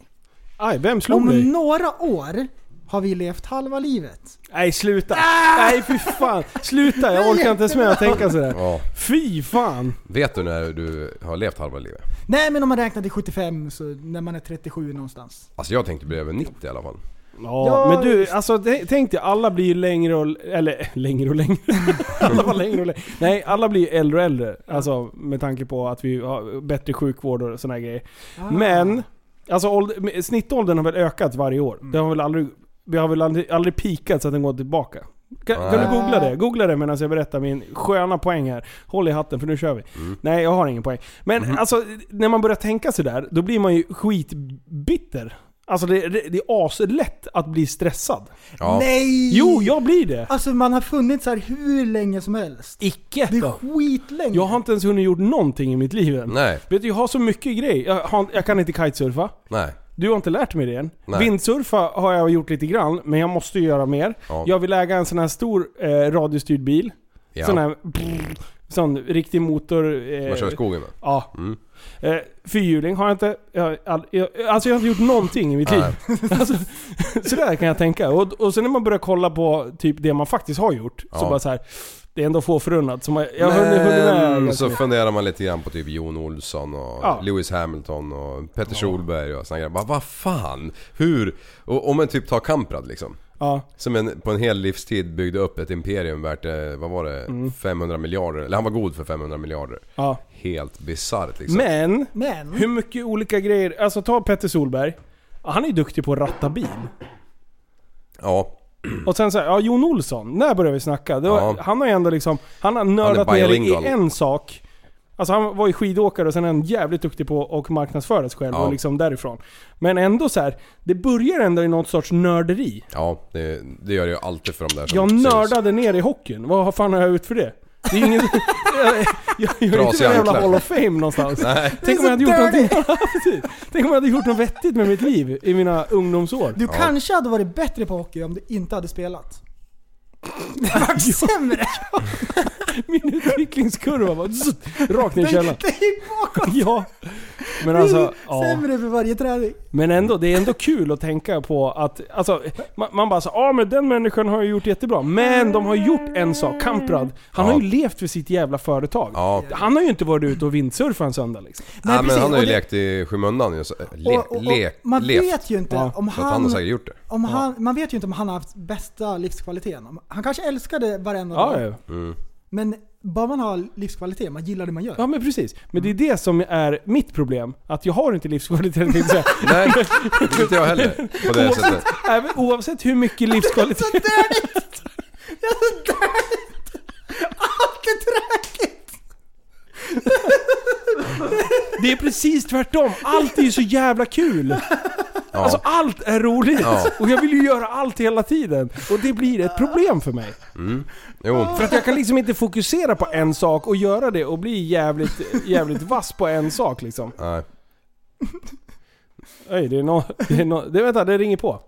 E: Aj, vem slog
A: Om
E: dig?
A: några år har vi levt halva livet.
E: Nej, sluta. Nej, fy fan. Sluta, jag orkar inte ens med att tänka sådär.
F: Ja.
E: Fy fan.
F: Vet du när du har levt halva livet?
A: Nej men om man räknar till 75 så när man är 37 någonstans.
F: Alltså jag tänkte bli över 90 i alla fall.
E: Ja,
A: Ja,
E: men du, alltså tänk dig, alla blir ju längre och... Eller längre och längre. alla var längre och längre. Nej, alla blir äldre och äldre. Alltså med tanke på att vi har bättre sjukvård och såna här grejer.
A: Ah.
E: Men, alltså ålder, snittåldern har väl ökat varje år.
A: Mm.
E: Det har väl aldrig... Vi har väl aldrig, aldrig peakat så att den går tillbaka. Kan, kan du googla det? Googla det medan jag berättar min sköna poäng här. Håll i hatten för nu kör vi.
F: Mm.
E: Nej, jag har ingen poäng. Men
F: Mhm.
E: alltså, när man börjar tänka sådär, då blir man ju skitbitter. Alltså det, det, det är aslätt att bli stressad.
F: Ja.
A: Nej!
E: Jo, jag blir det.
A: Alltså man har funnits här hur länge som helst.
E: Icke.
A: Det är skitlänge.
E: Jag har inte ens hunnit gjort någonting i mitt liv än.
F: Nej,
E: Vet du, jag har så mycket grejer. Jag, har, jag kan inte kitesurfa.
F: nej.
E: Du har inte lärt mig det än.
F: Nej.
E: Vindsurfa har jag gjort lite grann, men jag måste ju göra mer.
F: Ja.
E: Jag vill äga en sån här stor eh, radiostyrd bil.
F: Ja.
E: Sån här... Sån riktig motor... Eh,
F: Man kör i skogen med.
E: Ja.
F: Mm.
E: Eh, fyrhjuling har jag inte... Jag, all, jag, alltså jag har inte gjort någonting i mitt liv. Alltså, så där kan jag tänka. Och, och sen när man börjar kolla på typ det man faktiskt har gjort, så
F: Ja.
E: bara så här. Det är ändå få förunnat. Så man, jag har hunnit, hunnit med
F: så funderar man lite grann på typ Jon Olsson och
E: Ja.
F: Lewis Hamilton och Peter Solberg och såna grejer. Vad fan? Hur? Och om man typ tar Kamprad liksom.
E: Ja.
F: Som en, på en hel livstid byggde upp ett imperium värt, eh, vad var det?
E: Mm.
F: 500 miljarder. Eller han var god för 500 miljarder.
E: ja.
F: Helt bisarrt liksom.
E: Men,
A: Men,
E: hur mycket olika grejer... Alltså ta Petter Solberg. Han är ju duktig på att ratta bil.
F: Ja.
E: Och sen så här, ja Jon Olsson, när började vi snacka? Det var,
F: Ja.
E: Han har ju ändå liksom, han har nördat ner i
F: bilingual.
E: en sak. Alltså han var ju skidåkare och sen är han jävligt duktig på att marknadsföra sig själv
F: Ja.
E: och liksom därifrån. Men ändå så här, det börjar ändå i något sorts nörderi.
F: Ja, det, det gör det ju alltid för de där som
E: Jag
F: syns.
E: nördade ner i hockeyn. Vad fan har jag ut för det? Det är ju ingen... jag, jag, jag är inte någon jävla. Hall of Fame någonstans.
F: Nej.
E: Tänk om jag hade gjort
A: dirty.
E: någonting... Tänk om jag hade gjort något vettigt med mitt liv i mina ungdomsår.
A: du kanske hade varit bättre på hockey om du inte hade spelat. Det var sämre!
E: min utvecklingskurva var zzz, rakt ner i källaren.
A: Det är bakåt!
E: Ja. Men alltså, ja.
A: Sämre för varje träning.
E: Men ändå, det är ändå kul att tänka på att, alltså, man, man bara så, ja men den människan har ju gjort jättebra. Men de har gjort en sak, Kamprad, han
F: Ja.
E: har ju levt för sitt jävla företag.
F: Ja.
E: Han har ju inte varit ute och vindsurfat en söndag liksom.
A: Nej,
F: ja, men han har ju
A: det-
F: lekt i skymundan ju. så- Le,
A: Och- och- och
F: le,
A: man
F: levt.
A: vet ju inte
E: Ja,
A: om
F: att han har
A: han...
F: säkert gjort det.
A: Om han, man vet ju inte om han har haft bästa livskvaliteten. Han kanske älskade varenda
E: Ja,
A: dag.
E: ja.
F: Mm.
A: Men bara man har livskvalitet, man gillar det man gör.
E: ja men precis. Men det är det som är mitt problem. Att jag har inte livskvalitet tänkte jag säga.
F: Nej, det är inte jag heller. På det sättet.
E: Oavsett, även, oavsett hur mycket livskvalitet...
A: Jag är så dåligt! Allt är tråkigt!
E: Det är precis tvärtom. Allt är ju så jävla kul.
F: Ja.
E: Alltså allt är roligt.
F: Ja.
E: Och jag vill ju göra allt hela tiden. Och det blir ett problem för mig.
F: Jo.
E: För att jag kan liksom inte fokusera på en sak och göra det och bli jävligt, jävligt vass på en sak liksom.
F: Nej.
E: Oj, det är nå... Det är nå det, vänta, det ringer på.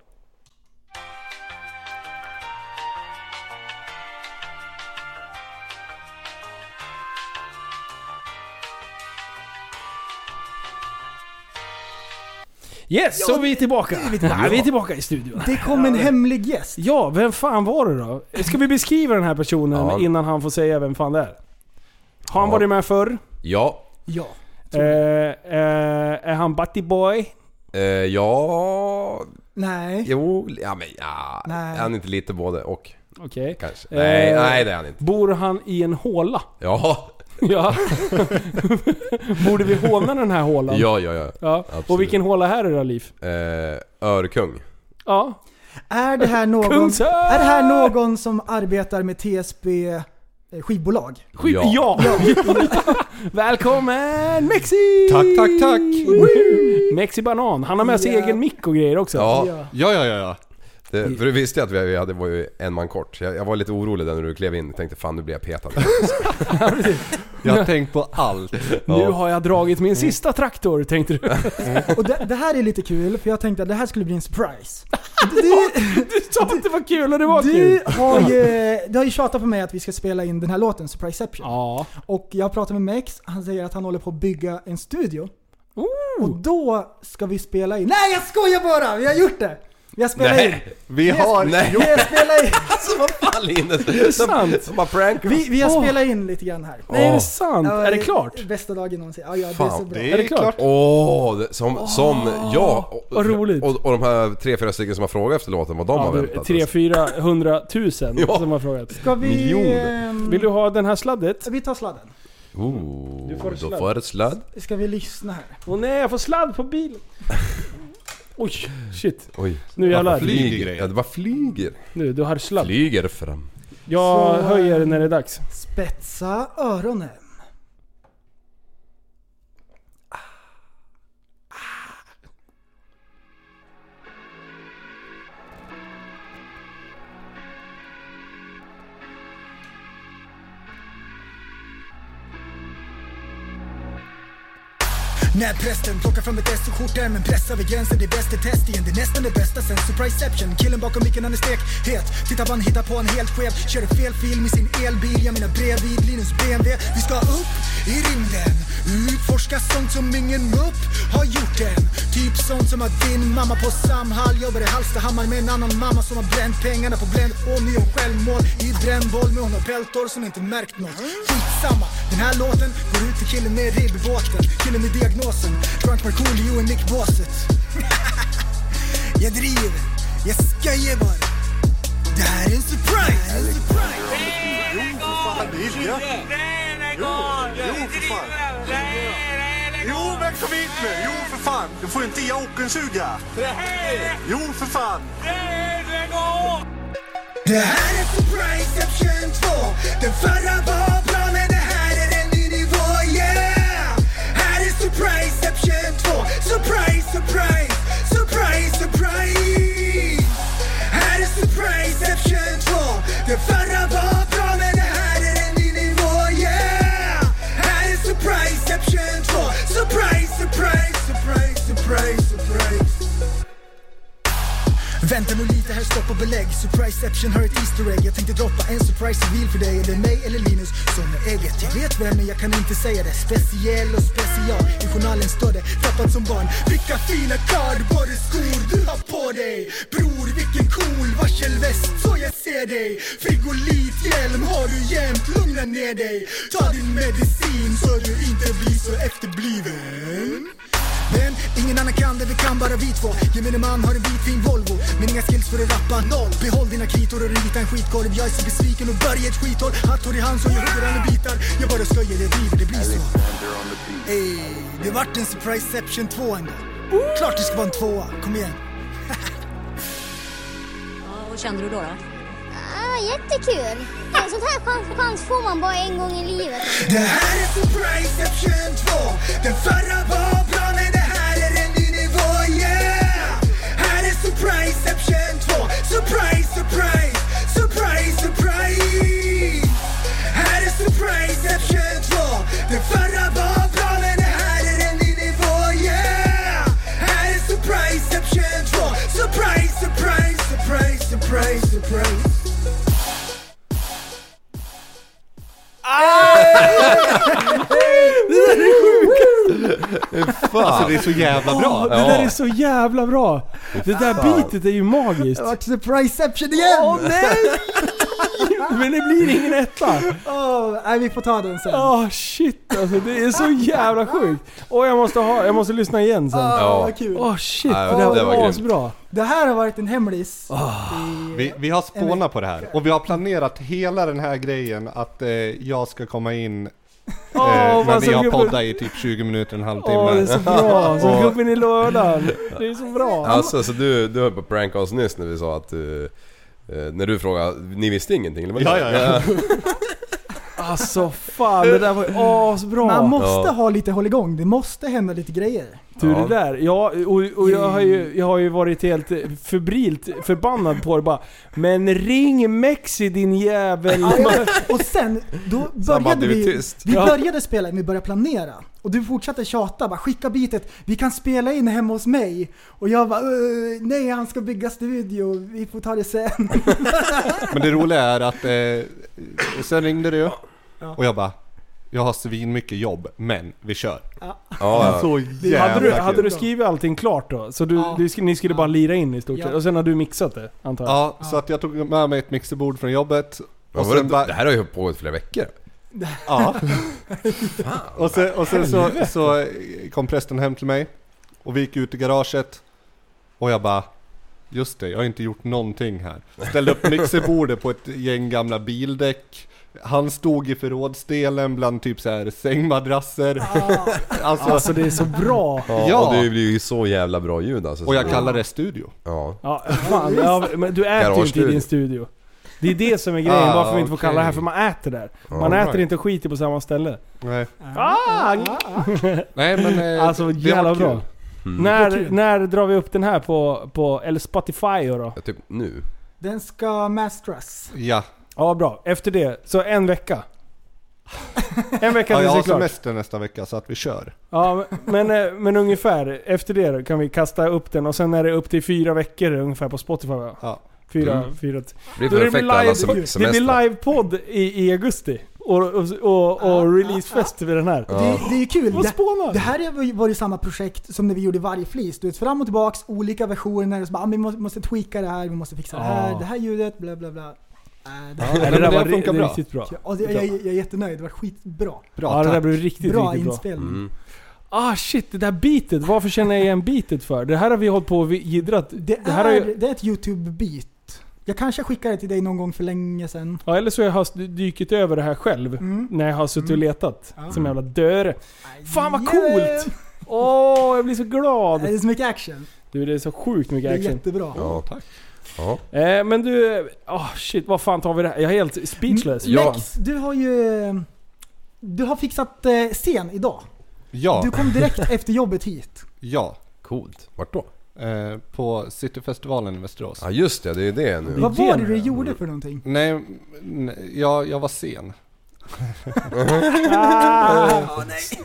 E: Yes, så vi är tillbaka. Nej, vi är tillbaka i studion.
A: Det kom en hemlig gäst.
E: Ja, vem fan var det då? Ska vi beskriva den här personen
F: Ja.
E: innan han får säga vem fan det är? Har han
F: Ja.
E: varit med förr?
F: Ja.
A: Ja.
E: Eh, eh, är han Butty Boy?
F: Eh, ja...
A: Nej.
F: Jo, ja men ja.
A: Nej.
F: Är han inte lite både och?
E: Okej.
F: Kanske.
E: Eh,
F: Nej, nej det är han inte.
E: Bor han i en håla?
F: Ja.
E: Ja. Borde vi håna den här hålan?
F: Ja, ja, ja.
E: ja.
F: absolut.
E: Och vilken håla här är det Liv?
F: Eh, Örkung.
E: Ja.
A: Är det här någon, är det här någon som arbetar med TSB eh, skivbolag?
E: Skit, ja.
F: Ja.
E: Välkommen Mexi!
F: Tack, tack, tack!
E: Mexi Banan. Han har med sig
A: Ja.
E: egen mick och grejer också.
F: Ja.
A: Ja.
H: Ja, ja, ja, ja.
F: Det, för du visste ju att vi hade, var ju en man kort. Jag, jag var lite orolig där när du klev in. Jag tänkte fan nu blir jag petad.
H: Jag har tänkt på allt.
E: Nu har jag dragit min sista traktor, tänkte du.
A: Och det, det här är lite kul, för jag tänkte att det här skulle bli en surprise. Du,
E: Du sa att det var kul och det var
A: du,
E: kul.
A: har ju, du har ju tjatat på mig att vi ska spela in den här låten, Surpriseception.
E: Ja.
A: Och jag pratar med Mex, han säger att han håller på att bygga en studio.
E: Oh.
A: Och då ska vi spela in... Nej jag skojar bara! Vi har gjort det! Vi har spelat in.
F: Nej.
H: Vi har...
F: Nej.
A: Vi har spelat in,
F: Alltså vad fan Linus?
E: Är det sant?
F: De bara prankar
A: vi, vi har
E: Åh.
A: spelat in lite grann här.
E: Nej, är det sant?
A: Ja,
E: är det klart?
A: Bästa dagen någonsin. Ja, ja det är så bra.
H: det
E: Är det klart?
F: Åh, det- som, som ja. Och,
E: vad roligt.
F: Och, och de här tre, fyra stycken som har frågat efter låten, vad de
E: Ja,
F: har
E: du,
F: väntat.
E: tre, fyra, hundratusen
F: Ja.
E: som har frågat.
A: Ska vi...
F: Miljoner.
A: ehm,
E: Vill du ha den här sladdet?
A: Vi tar sladden.
F: Oh,
E: Du får ett
F: då
E: sladd.
F: får jag ett sladd.
A: Ska vi lyssna här?
E: Åh nej, jag får sladd på bilen. Oj, shit.
F: Oj.
E: Nu jävlar.
H: flyger grejer.
F: Ja, det bara flyger.
E: Nu, du har sladd.
F: Flyger fram.
E: Jag
A: Så-
E: höjer när det är dags.
A: Spetsa öronen. När prästen plockar fram ett S och skjortärmen pressar vid gränsen, det är bäst i test igen. Det är nästan det bästa sen Surpriseception. Killen bakom micken han är stekhet. Titta vad han hittar på, en helt skev. Körde fel film i sin elbil, jag menar bredvid Linus BMW. Vi ska upp i rymden, utforska sånt som ingen upp har gjort än. Typ sånt som att din mamma på Samhall jobbar i Hallstahammar med en annan mamma som har bränt pengarna på Blend och neon självmål i brännboll med hon har peltor som inte märkt något. Skitsamma, den här låten går ut till killen med ribbåten, killen med diagnosen, Drunk Markoolio och Nick Bosset. jag driver, jag skojar bara. Det här är en surprise! En surprise.
I: Jo, för fan. Jo, men kom hit nu. Jo, för fan. Du får inte ge ockensuga. Jo, för fan.
A: Det här är Surpriseception 2 Den förra var Surpriseception 2 Surprise, surprise, surprise, surprise. Här är Surpriseception 2 Den förra var bra men det här är en ny nivå, yeah! Här är Surpriseception 2 Surprise, surprise, surprise, surprise, surprise. Vänta nu det här
J: stopp och belägg. Surpriseception har ett Easter egg. Jag tänkte droppa en surprise reveal för dig Är det mig eller Linus. Som är ägget? Jag vet vem men jag kan inte säga det. Speciell och special. I journalen står det Tappat som barn. Vilka fina cardboardskor du har på dig. Bror vilken cool varselväst så jag ser dig. Frigolithjälm har du jämt. Lugna ner dig. Ta din medicin så du inte blir så efterbliven men ingen annan kan det, vi kan bara vi två. Gemene man har en vit fin Volvo Men inga skills för att rappa, noll. Behåll dina kritor och rita en skitkorv. Jag är så besviken och börjar ett skithål. Hattor i hand så jag hugger alla bitar. Jag bara skojar, det driver, det blir så. Ey, det vart en surpriseception 2 ändå. Klart det ska vara en tvåa, kom igen.
K: Ja, vad kände du då? då?
L: Ah, jättekul! En sån här chans, chans får man bara en gång i livet.
J: Det här är surpriseception 2 Den förra var Surprise, surprise, surprise, surprise. Här är surpriseception 2 Den förra var bra, men det här är en ny nivå, yeah! Här är surpriseception 2 Surprise, surprise, surprise, surprise, surprise. Ah!
E: Det där är sjukt!
H: Alltså det är så jävla bra.
E: Det där är så jävla bra! Det där
H: Fan.
E: beatet är ju magiskt.
A: Det vart surpriseception igen!
E: Åh nej! Men det blir ingen etta.
A: Åh, nej, vi får ta den sen.
E: Åh shit alltså, det är så jävla sjukt. Åh jag måste ha, jag måste lyssna igen sen.
A: Åh,
F: Ja.
A: vad kul.
E: Åh shit,
F: Ja,
E: det där
F: det var
E: var
F: grymt.
E: asbra.
A: Det här har varit en hemlis.
H: Vi, vi har spånat på det här och vi har planerat hela den här grejen att eh, jag ska komma in När
E: vad
H: vi har poddat i typ 20 minuter, en halvtimme.
E: Åh det är så bra, som gubben i lördagen. Det är så bra.
F: Alltså så du, du höll på att pranka oss nyss när vi sa att du... eh, när du frågade, ni visste ingenting eller vad
H: Ja, ja, ja.
E: Alltså fan, det där var ju asbra.
A: Man måste
F: Ja.
A: ha lite hålligång, det måste hända lite grejer.
E: Du
F: Ja.
E: det där, ja, och, och jag, har ju, jag har ju varit helt febrilt förbannad på det bara Men ring Mexi din jävel!
A: Och sen, då började vi...
F: tyst.
A: Vi
E: Ja.
A: började spela, vi började planera. Och du fortsatte tjata, bara skicka bitet, vi kan spela in hemma hos mig. Och jag bara, "Eh, nej han ska bygga studio, vi får ta det sen.
H: Men det roliga är att eh, sen ringde du och jag bara jag har svin mycket jobb, men vi kör.
F: Ja, ja.
H: Så jävla
E: Hade du,
H: kul.
E: hade du skrivit allting klart då? Så du,
A: Ja.
E: du, ni skulle bara lira in i stort
A: Ja.
E: sett? Och sen har du mixat det, antar jag?
H: Ja, så att jag tog med mig ett mixerbord från jobbet. Och
F: var det,
H: sen bara,
F: det här har ju pågått flera veckor.
H: ja. och sen, och sen så, så kom prästen hem till mig. Och vi gick ut i garaget. Och jag bara, just det, jag har inte gjort någonting här. Ställde upp mixerbordet på ett gäng gamla bildäck. Han stod i förrådsdelen bland typ så här sängmadrasser. Alltså,
E: Alltså det är så bra!
F: Ja,
H: Ja.
F: och det blir ju så jävla bra ljud alltså.
H: och jag kallar det studio.
F: Ja.
E: Ja, fan. Ja, men du äter ju inte i din studio. Det är det som är grejen,
H: Ah,
E: varför vi inte får kalla det här för man äter där. Man
F: All
E: äter
F: right.
E: inte och skiter på samma ställe.
H: Nej,
E: Ah!
H: Nej men eh,
E: Alltså jävla bra.
F: Mm.
E: När, när drar vi upp den här på, på eller Spotify då?
F: Ja, typ nu.
A: Den ska mastras.
H: Ja,
E: Ja bra, efter det. Så en vecka. En vecka
H: ja jag
E: tills det
H: har
E: är klart.
H: semester nästa vecka så att vi kör.
E: Ja men, men, eh, men ungefär, efter det då kan vi kasta upp den och sen är det upp till fyra veckor ungefär på Spotify va?
H: Ja.
E: Fyra,
F: Mm.
E: fyra...
F: Det blir perfekt
E: live-
F: alla
E: det blir
F: semestrar.
E: livepodd i, i augusti. Och, och, och, och releasefest vid den här.
A: Det, det är ju kul.
E: Vad
A: Det,
E: spånar?
A: det här är var ju samma projekt som när vi gjorde varje flis. Du vet, fram och tillbaks, olika versioner. Så bara, ah, vi måste, måste tweaka det här, vi måste fixa det här,
E: Ja.
A: det här ljudet, bla bla bla. Äh, det,
H: Ja,
E: Ja,
H: men
E: det där
H: det
E: var
H: funkar bra.
E: riktigt bra.
A: det, jag, jag, jag är jättenöjd, det var skitbra.
H: Bra,
E: Ja det där blev riktigt,
A: Bra
E: riktigt bra.
A: inspelning.
F: Mm.
E: Ah shit, det där beatet. Varför känner jag igen beatet för? Det här har vi hållit på och vi- jiddrat.
A: Det,
E: Det här
A: är,
E: ju-
A: det är ett YouTube-beat. Jag kanske skickade det till dig någon gång för länge sedan.
E: Ja, eller så har jag dykit över det här själv.
A: Mm.
E: När jag har suttit och
A: Mm.
E: letat.
A: Ja.
E: Som jävla döre. Fan vad
A: Yeah.
E: coolt! Åh, jag blir så glad!
A: Det är så mycket action.
E: Du, det är så sjukt
A: Det
E: mycket
A: är
E: action.
A: jättebra.
F: Ja.
H: Tack.
F: Ja.
E: Eh, men du, åh shit, vad fan tar vi det här? Jag är helt speechless.
F: Ja.
A: Lex, du har ju... eh, Du har fixat eh, scen idag.
H: Ja,
A: Du kom direkt efter jobbet hit.
H: ja.
F: Coolt. Vart då?
H: Eh, på Cityfestivalen i Västerås.
F: Ja just det, det är det nu.
A: Vad var det du
E: då?
A: gjorde för någonting?
H: Nej, nej jag, jag var sen.
E: Ah,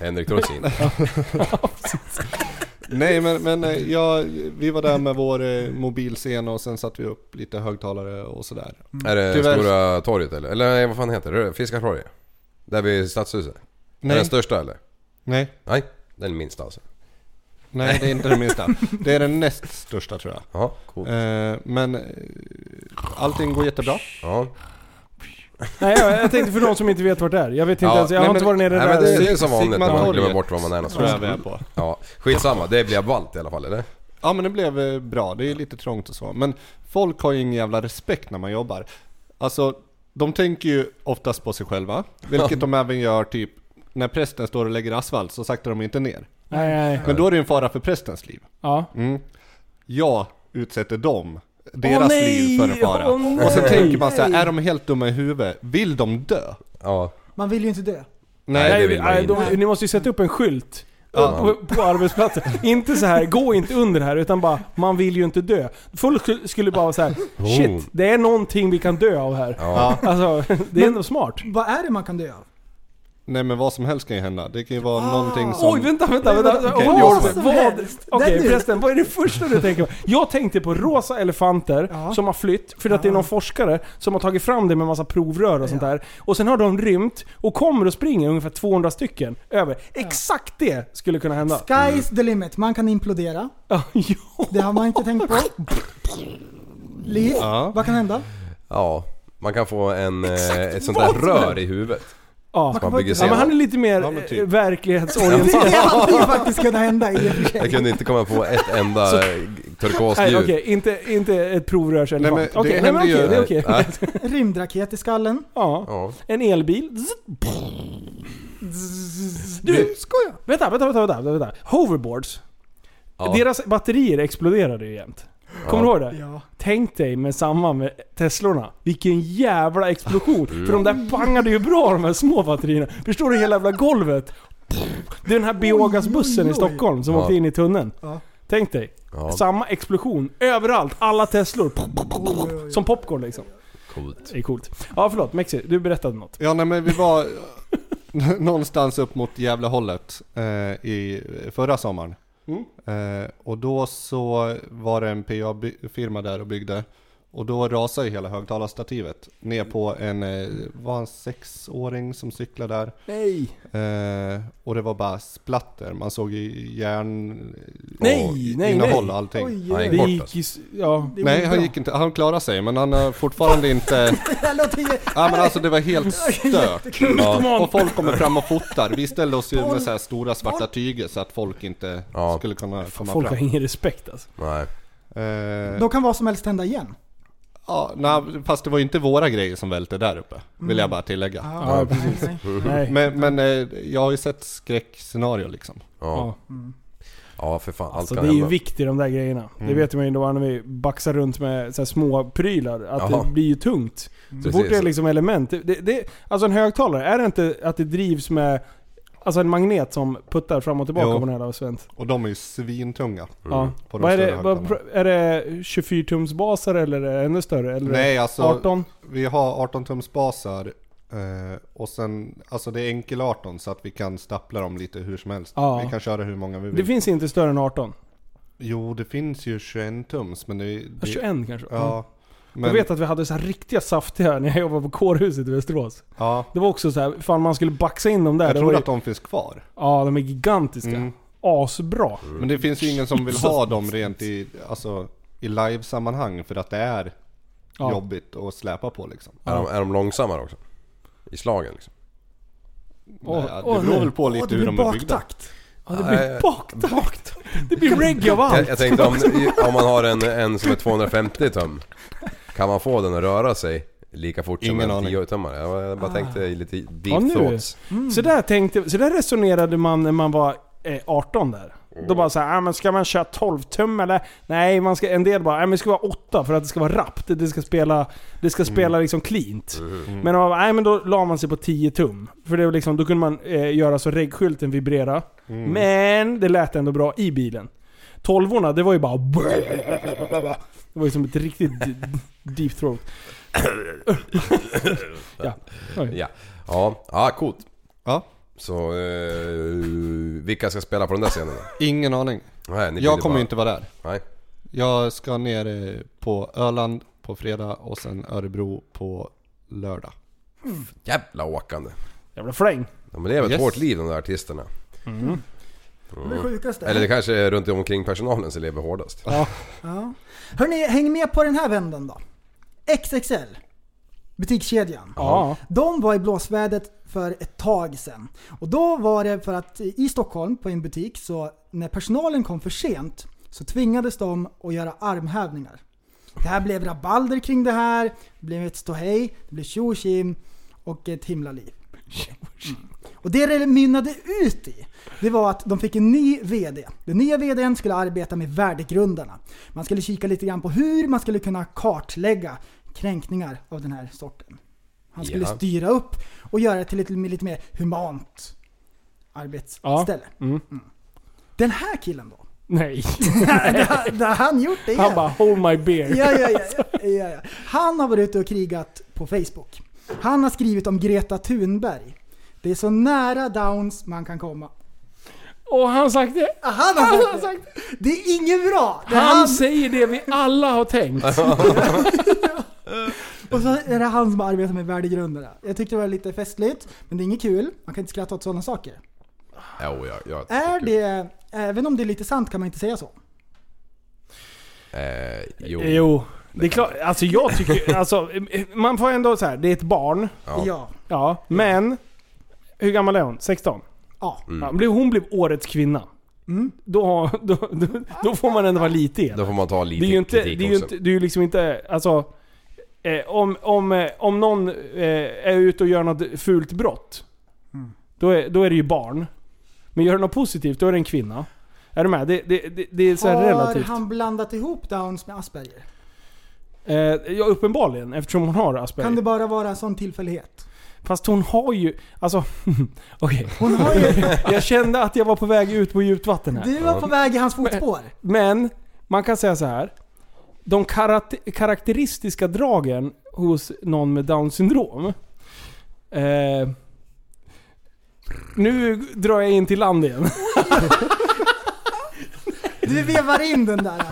F: Henrik Dorsin.
H: Nej men, men eh, ja, vi var där med vår eh, mobilscen och sen satte vi upp lite högtalare och sådär.
F: Är det
H: Tyvärr-
F: Stora torget eller? Eller vad fan heter det? Fiskartorget? Där vid Stadshuset? Är
H: Nej.
F: det den största eller?
H: Nej.
F: Nej, den minsta alltså.
H: Nej det är inte det minsta. Det är den näst största tror jag.
F: Ja, coolt.
H: Eh, men allting går jättebra.
F: Ja.
E: Nej, jag, jag tänkte för de som inte vet vart det är. Jag vet inte
F: Ja,
E: ens, jag har
H: nej,
E: inte
H: men-
E: varit nere
F: Nej
E: där.
F: men det är som vanligt när man glömmer bort var man är
H: tror jag
F: någonstans.
H: vi är på.
F: Ja, skitsamma. Det blev ballt i alla fall eller?
H: Ja men det blev eh, bra, det är lite trångt och så. Men folk har ju ingen jävla respekt när man jobbar. Alltså, de tänker ju oftast på sig själva. Vilket de även gör typ när prästen står och lägger asfalt så saktar de inte ner.
E: Nej, nej.
H: Men då är det ju en fara för prästens liv.
E: Ja.
H: Mm. Jag utsätter dem, deras
E: nej!
H: liv för en fara.
E: Åh, nej!
H: och så tänker man så här, är de helt dumma i huvudet? Vill de dö?
F: Ja.
A: Man vill ju inte dö.
F: Nej, det vill man
E: nej,
F: inte.
E: de, ni måste ju sätta upp en skylt.
H: Ja.
E: På, på arbetsplatsen. inte så här, gå inte under här, utan bara, man vill ju inte dö. Folk skulle- bara vara så här, shit, det är någonting vi kan dö av här.
F: Ja.
E: Alltså, det är ändå smart.
A: Vad är det man kan dö av?
H: Nej men vad som helst kan ju hända. Det kan ju vara någonting som...
E: Oj, vänta, vänta, vänta. Hold
A: Vad som
E: Vad?
A: helst.
E: Okej
A: du-
E: förresten, vad är det första du tänker på? Jag tänkte på rosa elefanter
A: Ja.
E: som har flytt, för att det är någon forskare som har tagit fram det med massa provrör och sånt där. Och sen har de rymt och kommer och springer ungefär 200 stycken över. Exakt det skulle kunna hända.
A: Sky's the limit. Man kan implodera.
E: Ja, ja.
A: Det har man inte tänkt på. Liv,
H: Ja.
A: vad kan hända?
F: Ja. Man kan få en, eh, ett sånt där rör i huvudet.
E: Ja.
F: Man bygger
E: Ja, men han är lite mer
H: Ja, typ.
E: eh,
A: Det
E: verklighetsorienterad.
A: hade ju faktiskt kunnat hända i.
F: Jag kunde inte komma på ett enda
E: Nej
F: turkosljud.
E: okej, inte, inte ett provrörselefant.
H: Nej, men det
E: Okej, nej, men
H: händer
E: okej,
H: ju-
E: det är okej.
F: Nej.
A: Rymdraket i skallen.
E: Ja.
F: Ja.
E: En elbil. Du, skoja! Vänta, vänta, vänta, vänta, vänta. Hoverboards.
F: Ja.
E: Deras batterier exploderade ju jämt. Kommer du ihåg det?
A: Ja.
E: Tänk dig med samma med Teslorna. Vilken jävla explosion! För de där pangade ju bra de här små batterierna. Förstår du hela jävla golvet? Det är den här Biogasbussen i. Stockholm som
F: Ja.
E: åkte in i tunneln.
A: Ja.
E: Tänk dig.
F: Ja.
E: Samma explosion. Överallt. Alla Teslor. Som popcorn liksom.
F: Coolt.
E: Det är coolt. Ja förlåt, Mexi. Du berättade något.
H: Ja nej men vi var någonstans upp mot Gävlehållet eh, i förra sommaren.
E: Mm.
H: Eh, och då så var det en PA-firma där och byggde. Och då rasade ju hela högtalarstativet ner på en, eh, var en sexåring som cyklade där.
E: Nej!
H: Eh, och det var bara splatter, man såg järn
E: Nej,
H: och
E: nej,
H: innehåll
E: nej.
H: och allting.
A: Oj,
F: Han gick
E: Det
F: bort
E: gick
F: alltså.
E: s- Ja.
A: Det
H: Nej han
A: bra.
H: gick inte, han klarade sig men han har fortfarande inte, ja men alltså det var helt stört.
E: Ja.
H: Och folk kommer fram och fotar. Vi ställde oss ju med så här stora svarta tyger så att folk inte
F: Ja.
H: skulle kunna komma
E: Folk har
H: fram.
E: ingen respekt alltså.
F: Nej.
H: Eh,
A: Då kan vad som helst hända igen.
H: Ja, nej, fast det var ju inte våra grejer som välte där uppe. Vill jag bara tillägga.
E: Ja, precis. Nej.
H: Men, men eh, jag har ju sett skräckscenario liksom.
F: Ja.
E: Ja.
F: Ja för fan, allt
E: Alltså
F: kan
E: det är ju
F: hända.
E: vikt i de där grejerna. Det
H: Mm.
E: vet man ju då när vi baxar runt med så här små prylar. Att
F: Jaha.
E: det blir ju tungt. Så
F: Precis.
E: fort det är liksom element. Det, det, det, alltså en högtalare, är det inte att det drivs med Alltså en magnet som puttar fram och tillbaka
H: Jo.
E: på den här Svent?
H: Och de är ju svintunga.
E: Ja.
H: På de
E: Vad är, det,
H: större
E: vad,
H: högtalarna.
E: är det 24 tums basar eller är det ännu större? Eller
H: Nej alltså,
E: 18?
H: vi har 18 tums basar. Eh, och sen, alltså det är enkel 18 så att vi kan stapla dem lite hur som helst.
E: Ja.
H: Vi kan köra hur många vi vill.
E: Det finns inte större än 18?
H: Jo, det finns ju 21 tums men det...
E: Ja,
H: det
E: 21 kanske?
H: Ja.
E: Jag
H: Men,
E: vet att vi hade så här riktiga saftiga när jag jobbade på kårhuset i Västerås.
H: ja.
E: Det var också så här, fan man skulle baxa in dem där.
H: Jag tror
E: ju,
H: att de finns kvar.
E: Ja, de är gigantiska.
H: Mm.
E: Asbra.
H: Men det finns ju ingen som vill ha dem rent i, alltså, i live-sammanhang för att det är
E: Ja.
H: jobbigt att släpa på liksom.
F: Är, de, är de långsammare också? I slagen liksom?
E: Åh,
H: Nej, det beror
E: nej.
H: väl på lite
A: Åh, det
H: hur de är byggda.
A: baktakt.
E: Ja, det blir baktakt. Det blir reggae av allt.
F: Jag, jag tänkte om, om man har en, en som är 250 tum. Kan man få den att röra sig lika fort som
H: Ingen
F: en
H: aning.
F: 10 tummare? Jag, jag bara tänkte lite deep
E: Ja, nu.
F: thoughts.
E: Så, där tänkte, så där resonerade man när man var eh, 18 där. Då bara såhär, ah, men ska man köra 12 tum eller? Nej, man ska, en del bara, ah, men det ska vara 8 för att det ska vara rappt. Det ska spela, det ska spela liksom cleant. Men, man bara, nej, men då la man sig på 10 tum. För det var liksom, då kunde man eh, göra så reggskylten vibrera. Men det lät ändå bra i bilen. 12 det var ju bara... Det var ju som ett riktigt deep throat. ja. Oj.
F: Ja. Ja, ja coolt.
H: Ja.
F: Så eh, vilka ska spela på den där scenen då?
H: Ingen aning.
F: Nej, ni
H: Jag
F: ville
H: kommer
F: bara-
H: inte vara där.
F: Nej.
H: Jag ska ner eh, på Öland på fredag och sen Örebro på lördag.
F: Jävla åkande.
E: Jävla fläng.
F: Ja, men det är väl ett
H: Yes.
F: hårt liv de där artisterna.
E: Mm.
A: Är det sjukaste.
F: Eller det kanske är runt omkring personalen som lever hårdast.
E: Ja.
A: Ja. Hörni, häng med på den här vändan då. XXL. Butikskedjan.
E: Ja.
A: De var i blåsvädret för ett tag sedan. Och då var det för att i Stockholm på en butik så när personalen kom för sent så tvingades de att göra armhävningar. Det här blev rabalder kring det här, det blev ett ståhej, det blev tjo och ett himla liv. Mm. Och det det mynnade ut i, det var att de fick en ny VD. Den nya VDn skulle arbeta med värdegrundarna. Man skulle kika lite grann på hur man skulle kunna kartlägga kränkningar av den här sorten. Han skulle
E: Ja.
A: styra upp och göra det till ett lite mer humant arbetsställe.
E: Mm.
A: Den här killen då?
E: Nej.
A: där, där han gjort det
E: Han
A: igen.
E: bara 'Hold my beer'
A: Ja, ja, ja, ja, ja, ja. Han har varit ute och krigat på Facebook. Han har skrivit om Greta Thunberg. Det är så nära Downs man kan komma.
E: Och han har sagt det?
A: Han har sagt det. Det är inget bra. Det är
E: Han säger det vi alla har tänkt.
A: Och så är det han som arbetar med värdegrunderna. Jag tyckte det var lite festligt, men det är inget kul. Man kan inte skratta åt sådana saker.
F: Jo, jag, jag
A: Är det, även om det är lite sant kan man inte säga så.
F: Eh, jo.
E: Jo. Det är klart, alltså jag tycker, alltså man får ändå så här, det är ett barn.
A: Ja. Ja.
E: Ja, men hur gammal är hon? 16?
A: Ja.
E: Ja, blev- hon blev årets kvinna.
A: Mm.
E: Då, då, då, då får man ändå vara lite elak.
F: Då får man ta lite
E: det är ju inte,
F: kritik
E: det är ju
F: också.
E: inte, det är ju liksom inte, alltså... Eh, om, om, eh, om någon eh, är ute och gör något fult brott.
A: Mm.
E: Då, är, då är det ju barn. Men gör det något positivt, då är det en kvinna. Är du med? Det, det, det, det är så här
A: Har
E: relativt.
A: han blandat ihop Downs med Asperger?
E: Eh, ja, uppenbarligen. Eftersom hon har Asperger.
A: Kan det bara vara en sån tillfällighet?
E: Fast hon har ju... Alltså... Okej.
A: Hon har ju...
E: Jag kände att jag var på väg ut på djupt vatten här.
A: Du var på väg i hans fotspår.
E: Men, man kan säga så här. De karat- karaktäristiska dragen hos någon med Downs syndrom. Eh, nu drar jag in till land igen.
A: Du vevar in den där.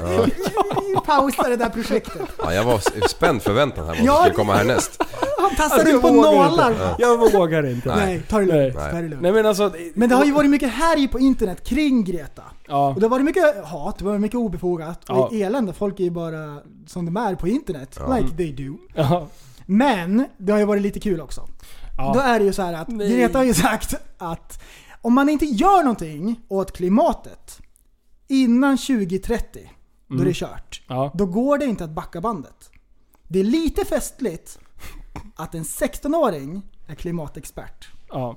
F: Ja.
A: Vi pausar det där projektet.
F: Ja, jag var spänd förväntan här vad som
A: Ja,
F: skulle komma härnäst.
A: Han tassar
E: Alltså,
A: in på nålar.
E: inte. Jag vågar inte.
A: Nej, ta det lugnt.
E: Nej.
A: Ta det lugnt.
E: Nej men alltså...
A: Men det har ju varit mycket härj på internet kring Greta.
E: Ja.
A: Och det har varit mycket hat, det har varit mycket obefogat
E: Ja.
A: och elände. Folk är ju bara som de är på internet.
E: Ja.
A: Like they do.
E: Ja.
A: Men det har ju varit lite kul också.
E: Ja.
A: Då är det ju så här att
E: Nej.
A: Greta har ju sagt att om man inte gör någonting åt klimatet innan 2030, då är
E: Mm.
A: det kört.
E: Ja.
A: Då går det inte att backa bandet. Det är lite festligt att en 16-åring är klimatexpert.
E: Ja.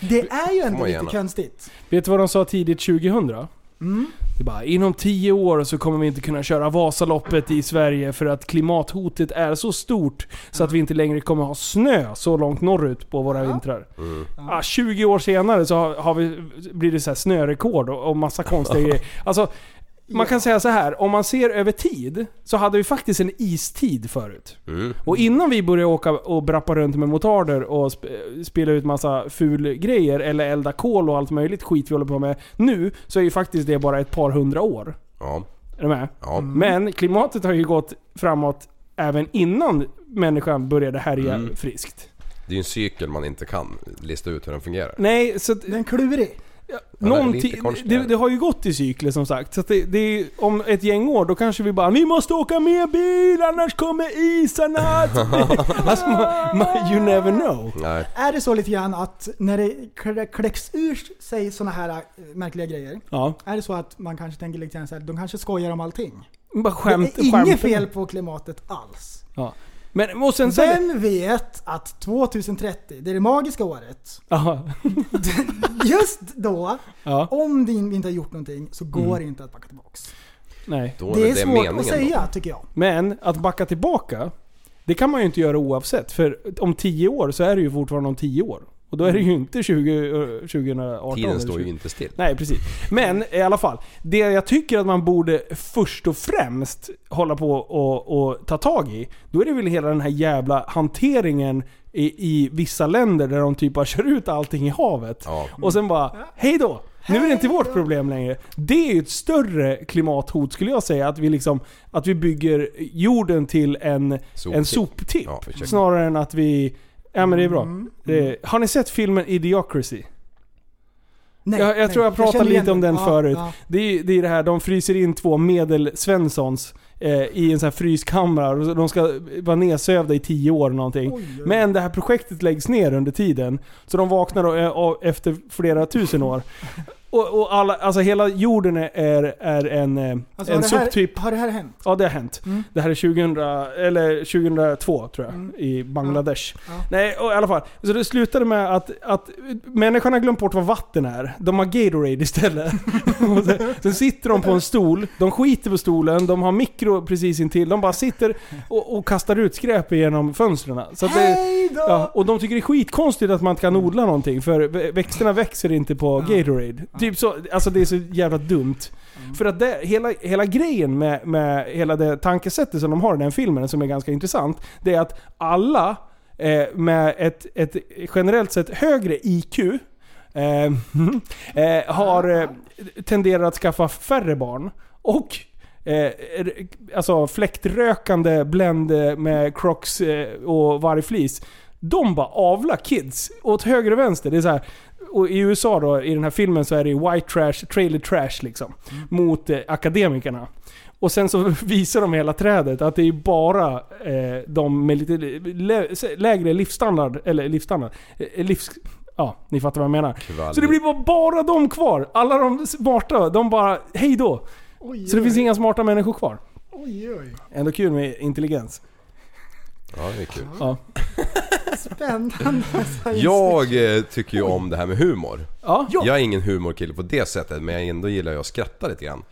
A: Det är ju
E: Får
A: ändå
E: man
A: lite
E: gärna.
A: konstigt.
E: Vet du vad de sa tidigt 2000?
A: Mm.
E: Det är bara, inom 10 år så kommer vi inte kunna köra Vasaloppet i Sverige för att klimathotet är så stort så att vi inte längre kommer ha snö så långt norrut på våra vintrar. Ah, 20 år senare så har, har vi, blir det så här snörekord och, och massa konstiga grejer. Alltså, man kan säga så här, om man ser över tid så hade vi faktiskt en istid förut.
F: Mm.
E: Och innan vi började åka och brappa runt med motarder och sp- spela ut massa ful grejer eller elda kol och allt möjligt skit vi håller på med nu, så är ju faktiskt det bara ett par hundra år.
F: Ja.
E: Är du med?
F: Ja.
E: Men klimatet har ju gått framåt även innan människan började härja
F: Mm.
E: friskt.
F: Det är ju en cykel man inte kan lista ut hur den fungerar.
E: Nej, så...
A: Den är klurig.
F: Ja, det är
E: Någonting, det, det har ju gått i cykler som sagt. Så att det, det är, om ett gäng år då kanske vi bara Ni måste åka med bil annars kommer isarna! alltså, man, man, you never know.
F: Nej.
A: Är det så lite grann att när det klä- kläcks ur sig såna här äh, märkliga grejer.
E: Ja.
A: Är det så att man kanske tänker lite grann så här, de kanske skojar om allting?
E: Bara skämt,
A: det är
E: skämt.
A: inget fel på klimatet alls.
E: Ja. Men och sen så...
A: Vem vet att 2030, det är det magiska året,
E: Aha.
A: just då,
E: Ja.
A: om vi inte har gjort någonting så går
E: Mm.
A: det inte att backa tillbaks.
E: Nej.
A: det är svårt att säga tycker jag.
E: Men att backa tillbaka, det kan man ju inte göra oavsett. För om 10 år så är det ju fortfarande om 10 år. Och då är det ju inte 20, eh, 2018.
F: Tiden
E: eller
F: står ju
E: 20.
F: inte still.
E: Nej, precis. Men i alla fall. Det jag tycker att man borde först och främst hålla på och, och ta tag i. Då är det väl hela den här jävla hanteringen i, i vissa länder där de typ bara kör ut allting i havet. Och sen bara, hej då! Nu är det inte vårt problem längre. Det är ju ett större klimathot skulle jag säga. Att vi, liksom, att vi bygger jorden till en
F: Soptipp.
E: en soptipp.
F: Ja,
E: snarare än att vi... Ja men det är bra.
A: Mm.
E: Eh, har ni sett filmen Idiocracy?
A: Nej,
E: jag, jag
A: nej,
E: tror jag pratade
A: igen
E: lite om den
A: Ja,
E: förut.
A: ja.
E: Det, är, det är det här, de fryser in två medel-Svenssons eh, i en sån här fryskammare och de ska vara nedsövda i tio år eller någonting. Men det här projektet läggs ner under tiden. Så de vaknar då, eh, efter flera tusen år. Och, och alla, alltså hela jorden är, är, en, eh,
A: Alltså,
E: en
A: har, det här, har det här hänt?
E: Ja, det har hänt.
A: Mm.
E: Det här är 2000, eller 2002 tror jag,
A: Mm.
E: i Bangladesh.
A: Ja.
E: Nej, och i alla fall. Så det slutade med att, att människan har glömt bort vad vatten är. De har Gatorade istället. Sen, sen sitter de på en stol, de skiter på stolen, de har mikro precis intill. De bara sitter och, och kastar ut skräp genom fönstren. Så det, ja, och de tycker det är skitkonstigt att man inte kan odla någonting, för vä- växterna växer inte på Gatorade. Typ så, alltså det är så jävla dumt. För att det, hela, hela grejen med, med hela det tankesättet som de har i den filmen, som är ganska intressant, det är att alla eh, med ett, ett generellt sett högre IQ eh, eh, har eh, tenderar att skaffa färre barn. Och eh, alltså fläktrökande Blend eh, med Crocs eh, och vargflis. De bara avlar kids åt höger och vänster. Det är så här, och i USA då, i den här filmen så är det white trash, trailer trash liksom. Mot eh, akademikerna. Och sen så visar de hela trädet att det är bara eh, de med lite lä lägre livsstandard, eller livsstandard, eh, livs... Ja, ni fattar vad jag menar.
F: Kvalg.
E: Så det blir bara, bara de kvar. Alla de smarta, de bara hej då.
A: Oj,
E: Så det
A: oj.
E: finns inga smarta människor kvar.
A: Oj, oj.
E: Ändå kul med intelligens.
F: Ja, det är kul.
E: Ja.
A: Spännande.
F: Jag eh, tycker ju om det här med humor.
E: Ja.
F: Jag är ingen humorkille på det sättet men jag ändå gillar jag att skratta lite grann.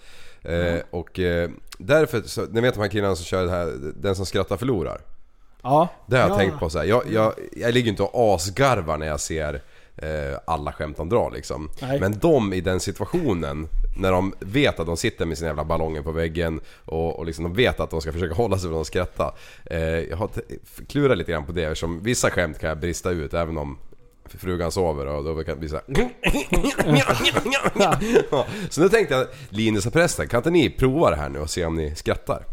F: Eh, och eh, därför, så, ni vet de här killarna som kör det här, den som skrattar förlorar.
E: Ja.
F: Det har jag
E: Ja.
F: tänkt på så här. Jag, jag, jag ligger ju inte och asgarvar när jag ser eh, alla skämt de drar liksom.
E: Nej.
F: Men de i den situationen, när de vet att de sitter med sina jävla ballonger på väggen och, och liksom de vet att de ska försöka hålla sig från att skratta. Eh, jag har klurat lite grann på det eftersom vissa skämt kan jag brista ut även om frugan sover och då kan det bli så här. Så nu tänkte jag, Linus och prästen, kan inte ni prova det här nu och se om ni skrattar?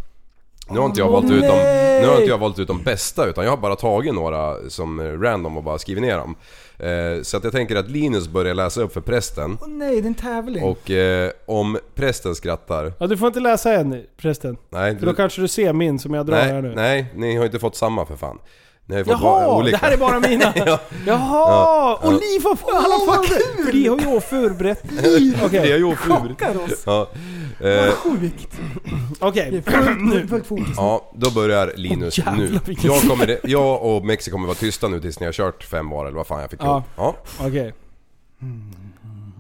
F: Nu har inte jag valt ut de, nu har inte jag valt ut de bästa utan jag har bara tagit några som random och bara skrivit ner dem. Eh, så att jag tänker att Linus börjar läsa upp för prästen.
A: Åh nej, det är en tävling.
F: Och eh, om prästen skrattar...
E: Ja, du får inte läsa än förresten.
F: Nej,
E: För då kanske du ser min som jag drar här
F: nej,
E: nu.
F: nej, ni har inte fått samma för fan. Fått
E: Jaha,
F: bara olika.
E: det här är bara mina.
F: ja.
E: Jaha!
F: Ja.
E: Och ni får få alla vad kul! För de har ju förberett. Okej.
F: Det har gjort
A: Chockar oss.
F: Ja.
A: Vad
F: Eh,
A: sjukt.
E: Okej.
A: Det fullt, fokus.
F: ja, då börjar Linus
E: jävlar,
F: nu. Jag, kommer, jag och Mexi kommer vara tysta nu tills ni har kört fem var eller vad fan jag fick
E: Ja.
F: ihop. Ja.
E: Okej.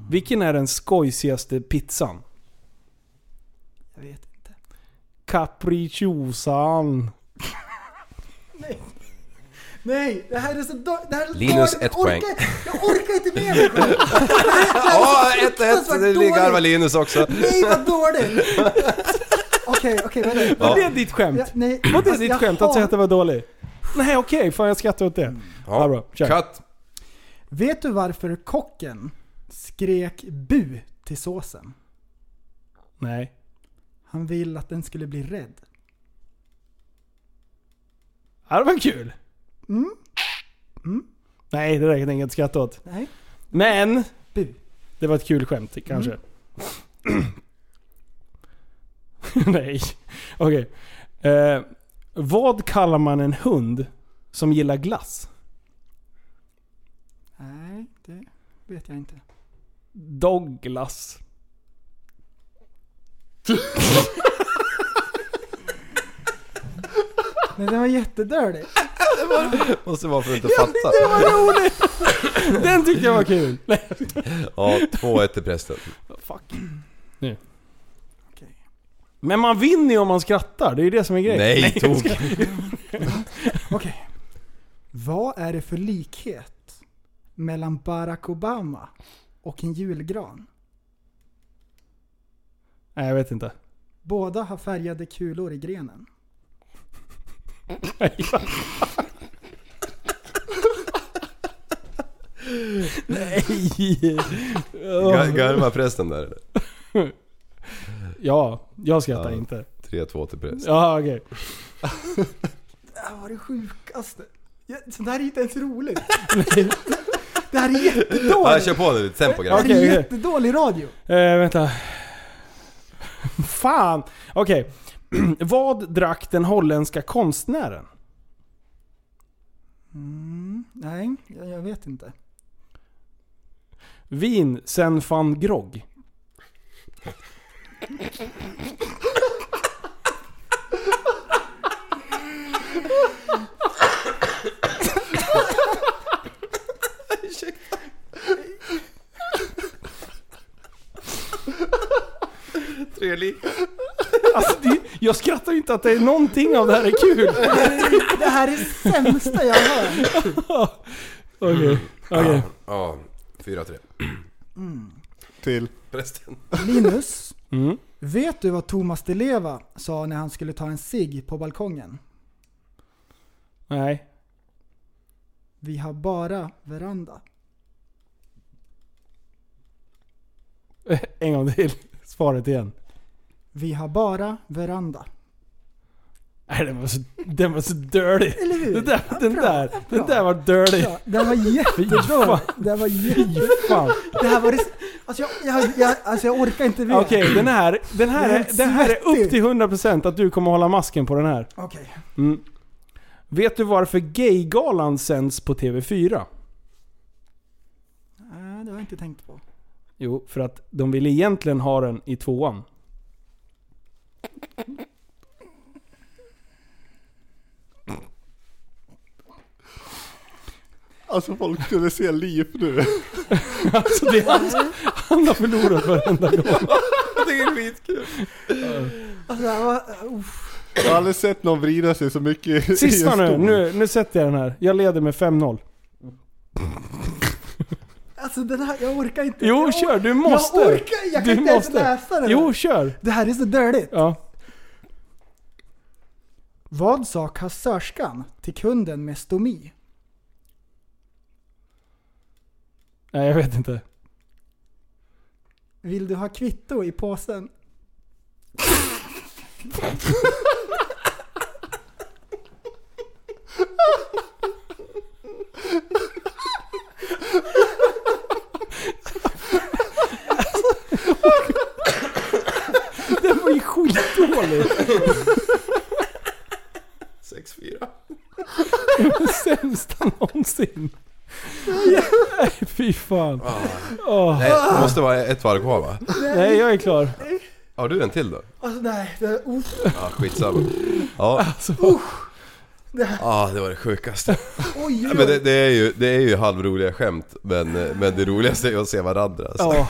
E: Vilken är den skojsigaste pizzan?
A: Jag vet inte.
E: Capricciosan.
A: Nej, det här är så då- det här är så
F: Linus,
A: dåligt.
F: ett
A: jag orkar,
F: poäng.
A: Jag orkar inte med mig själv.
F: Ja,
A: så
F: 1-1.
A: fruktansvärt
F: Det garvar. Linus också.
A: Nej, vad dåligt! Okej, okej, vänta.
E: Var det ditt skämt?
A: Ja, nej,
E: Var det
A: alltså,
E: ditt
A: jag
E: skämt att säga att det var dåligt? Nej okej, fan jag skrattar åt det. Ja, bra. Kör.
F: Cut.
A: Vet du varför kocken skrek bu till såsen?
E: Nej.
A: Han vill att den skulle bli rädd.
E: Det var kul.
A: Mm.
E: Nej, det där kan jag inte skratta åt.
A: Nej.
E: Men! Det var ett kul skämt kanske. Nej. Okej. Eh, vad kallar man en hund som gillar glass?
A: Nej, det vet jag inte.
E: Douglas.
A: Nej, den var jättedördig.
F: Måste vara för att inte fatta.
E: Det var roligt! Den tyckte jag var kul.
F: Ja, 2-1 till prästen.
E: Fuck. Nu. Men man vinner ju om man skrattar, det är ju det som är grejen.
F: Nej,
E: jag
F: tog.
E: ska-
A: Okej. Vad är det för likhet mellan Barack Obama och en julgran?
E: Nej, jag vet inte.
A: Båda har färgade kulor i grenen.
E: Nej!
F: Ga- Garvar prästen där eller?
E: Ja, jag skrattar
F: Ja.
E: inte.
F: 3-2 till präst.
E: Ja, okej.
A: Det här var det sjukaste. Sånt här är inte ens roligt. Det här är jättedåligt.
F: Ja, kör på nu tempo
A: Det här
F: grabbar.
A: är jättedålig radio.
E: Eh, vänta. Fan! Okej. Vad drack den holländska konstnären?
A: Mm, nej, jag, jag vet inte.
E: Vin sen van grogg.
F: Tre lika.
E: Alltså, det, jag skrattar ju inte att det är någonting av det här är kul.
A: Det här är det sämsta jag har hört.
E: Okej, okej.
F: Ja, 4-3.
H: Till?
F: Prästen.
A: Linus,
E: Mm.
A: vet du vad Thomas Di Leva sa när han skulle ta en cigg på balkongen?
E: Nej.
A: Vi har bara veranda.
E: En gång till. Svaret igen.
A: Vi har bara veranda.
E: Nej, den var så, den var så dirty.
A: Eller hur?
E: Den där, den
A: bra,
E: där,
A: bra.
E: den där var dirty.
A: Ja, den var
E: fan.
A: Den var
E: Fy
A: jätte...
E: fan.
A: Det här var det... Alltså jag, jag, jag, alltså jag orkar inte mer.
E: Okej, den här, den här,
A: är
E: den här är upp till 100% att du kommer hålla masken på den här.
A: Okej.
E: Mm. Vet du varför Gaygalan sänds på TV4?
A: Nej, det har jag inte tänkt på.
E: Jo, för att de ville egentligen ha den i tvåan.
H: Alltså folk skulle se liv nu.
E: Alltså det är han, han har förlorat varenda gång.
F: Det är skitkul.
A: Alltså här var...
H: Jag har aldrig sett någon vrida sig så mycket i
E: Sista
H: en
E: nu,
H: stol.
E: nu, nu sätter jag den här. Jag leder med 5-0.
A: Alltså den här, jag orkar inte.
E: Jo,
A: jag,
E: kör, du måste.
A: Jag orkar, jag kan
E: Du
A: inte ens läsa den.
E: Jo, kör.
A: Det här är så dirtigt.
E: Ja.
A: Vad sa kassörskan till kunden med stomi?
E: Nej, jag vet inte.
A: Vill du ha kvitto i påsen?
E: Den var ju skitdålig.
F: 6-4.
E: Sämsta någonsin. Nej, fy fan. Åh.
F: Nej, det måste vara ett varv kvar va?
E: Nej, jag är klar.
F: Har du en till då?
A: Alltså nej, det, uff.
F: Ja, skitsamma. Ja.
A: Det här,
F: Ja, det var det sjukaste.
A: oj,
F: Ja,
A: oj,
F: men det, det, är ju, det är ju halvroliga skämt, men, men det roligaste är att se varandra. Alltså.
E: Ja,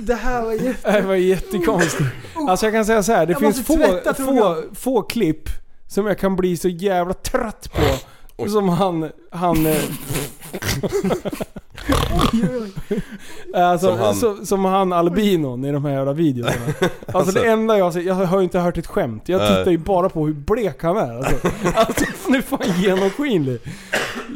A: det här var jätte...
E: det var jättekonstigt. Alltså jag kan säga så här, det
A: Jag
E: finns få,
A: tvätta
E: få, få klipp som jag kan bli så jävla trött på. Som han, han... Alltså,
F: Som han-
E: han. som han albinon i de här jävla videorna. Alltså,
F: Alltså.
E: det enda jag ser, jag har ju inte hört ett skämt. Jag tittar ju bara på hur blek han är. Alltså, alltså han är fan genomskinlig.